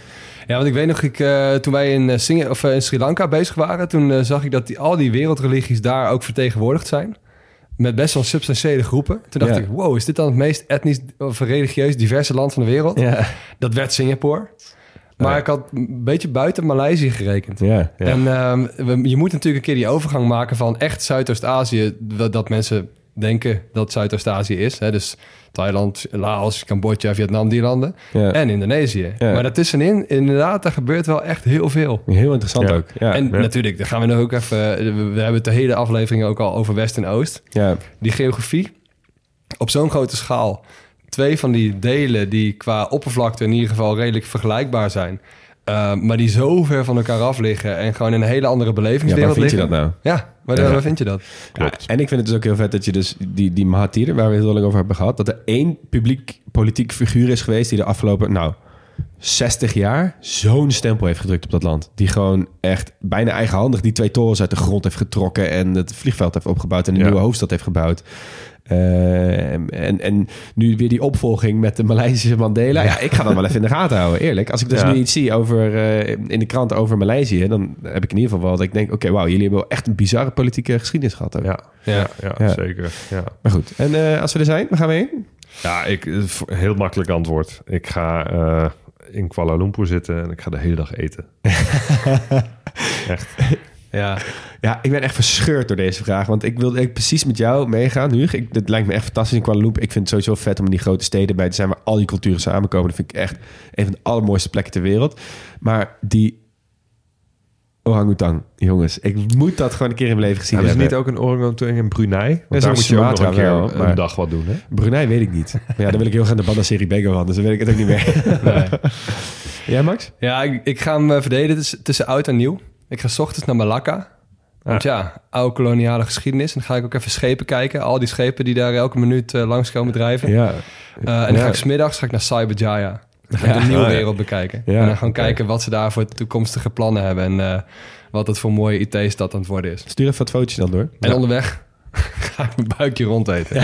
Ja, want ik weet nog, ik, eh, toen wij in, eh, Singa- of, eh, in Sri Lanka bezig waren... toen zag ik dat die, al die wereldreligies daar ook vertegenwoordigd zijn. Met best wel substantiële groepen. Toen dacht Ja. ik, wow, is dit dan het meest etnisch of religieus diverse land van de wereld? Ja. Dat werd Singapore. Maar Ja. ik had een beetje buiten Maleisië gerekend. Ja. Ja. En ehm, we- je moet natuurlijk een keer die overgang maken van echt Zuidoost-Azië... dat dat mensen denken dat Zuidoost-Azië is. Hè? Dus Thailand, Laos, Cambodja, Vietnam, die landen. Ja. En Indonesië. Ja. Maar daartussenin, inderdaad, daar gebeurt wel echt heel veel. Heel interessant Ja. ook. Ja. en ja. natuurlijk, daar gaan we nog ook even... We, we hebben het de hele aflevering ook al over West en Oost. ja. Die geografie, op zo'n grote schaal... twee van die delen die qua oppervlakte in ieder geval redelijk vergelijkbaar zijn... eh, maar die zo ver van elkaar af liggen... en gewoon in een hele andere ja, waar belevingswereld vind je dat liggen. nou? Ja, waar, Ja. waar vind je dat? Ja, en ik vind het dus ook heel vet dat je dus die, die Mahathir, waar we het heel lang over hebben gehad, dat er één publiek politiek figuur is geweest die de afgelopen, nou, 60 jaar zo'n stempel heeft gedrukt op dat land. Die gewoon echt bijna eigenhandig die twee torens uit de grond heeft getrokken en het vliegveld heeft opgebouwd en een Ja. nieuwe hoofdstad heeft gebouwd. Eh, en, en nu weer die opvolging met de Maleisische Mandela. Ja, ik ga dat wel even in de gaten houden, eerlijk. Als ik dus nu iets zie over, eh, in de krant over Maleisië, dan heb ik in ieder geval wel dat ik denk, oké, wauw, jullie hebben wel echt een bizarre politieke geschiedenis gehad. Ook. Ja, ja, ja, zeker. Ja, Maar goed, en eh, als we er zijn, waar gaan we heen? ja ik, eh, heel makkelijk antwoord. Ik ga in Kuala Lumpur zitten en ik ga de hele dag eten. Ja, Ja, ik ben echt verscheurd door deze vraag. Want ik wilde ik precies met jou meegaan, Huug. Ik, dit lijkt me echt fantastisch in Kuala Lumpur. Ik vind het sowieso vet om in die grote steden bij te zijn... waar al die culturen samenkomen. Dat vind ik echt een van de allermooiste plekken ter wereld. Maar die orang-oetang, jongens. Ik moet dat gewoon een keer in mijn leven gezien Hebben ze hebben. niet ook een orang-oetang in Brunei? Want is daar moet je ook nog een keer wel, een maar- dag wat doen, hè? Brunei weet ik niet. Maar ja, dan wil ik heel graag de Banda Bego aan. Dus dan weet ik het ook niet meer. nee. Jij, Max? ja ik, ik ga hem eh, verdelen tussen, tussen oud en nieuw. Ik ga 's ochtends naar Malakka. Want ja, oude koloniale geschiedenis. En dan ga ik ook even schepen kijken. Al die schepen die daar elke minuut eh, langskomen drijven. Ja. Eh, en dan Ja. ga ik smiddags ga ik naar Cyberjaya. Dan ga ik de nieuwe ja. wereld bekijken. En dan oké. kijken wat ze daar voor toekomstige plannen hebben. En eh, wat het voor mooie IT-stad aan het worden is. Stuur even wat fotootjes dan door. En onderweg ga ik mijn buikje rondeten.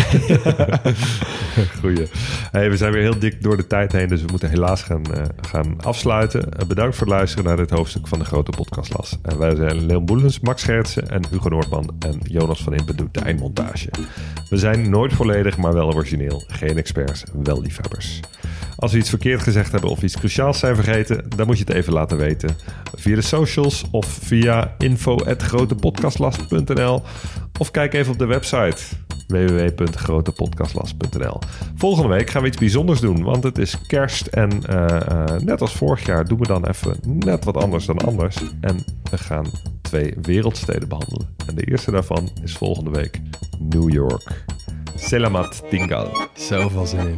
Goeie. Hey, we zijn weer heel dik door de tijd heen, dus we moeten helaas gaan, eh, gaan afsluiten. Eh, bedankt voor het luisteren naar dit hoofdstuk van de Grote Podcastlas. En wij zijn Leon Boelens, Max Schertsen en Hugo Noordman. En Jonas van Impen doet de eindmontage. We zijn nooit volledig, maar wel origineel. Geen experts, wel liefhebbers. Als we iets verkeerd gezegd hebben of iets cruciaals zijn vergeten, dan moet je het even laten weten. Via de socials of via info.grotepodcastlast.nl of kijk even op de website www.grotepodcastlast.nl Volgende week gaan we iets bijzonders doen, want het is kerst en eh, eh, net als vorig jaar doen we dan even net wat anders dan anders. En we gaan twee wereldsteden behandelen. En de eerste daarvan is volgende week New York. Selamat tinggal. Zoveel zin in.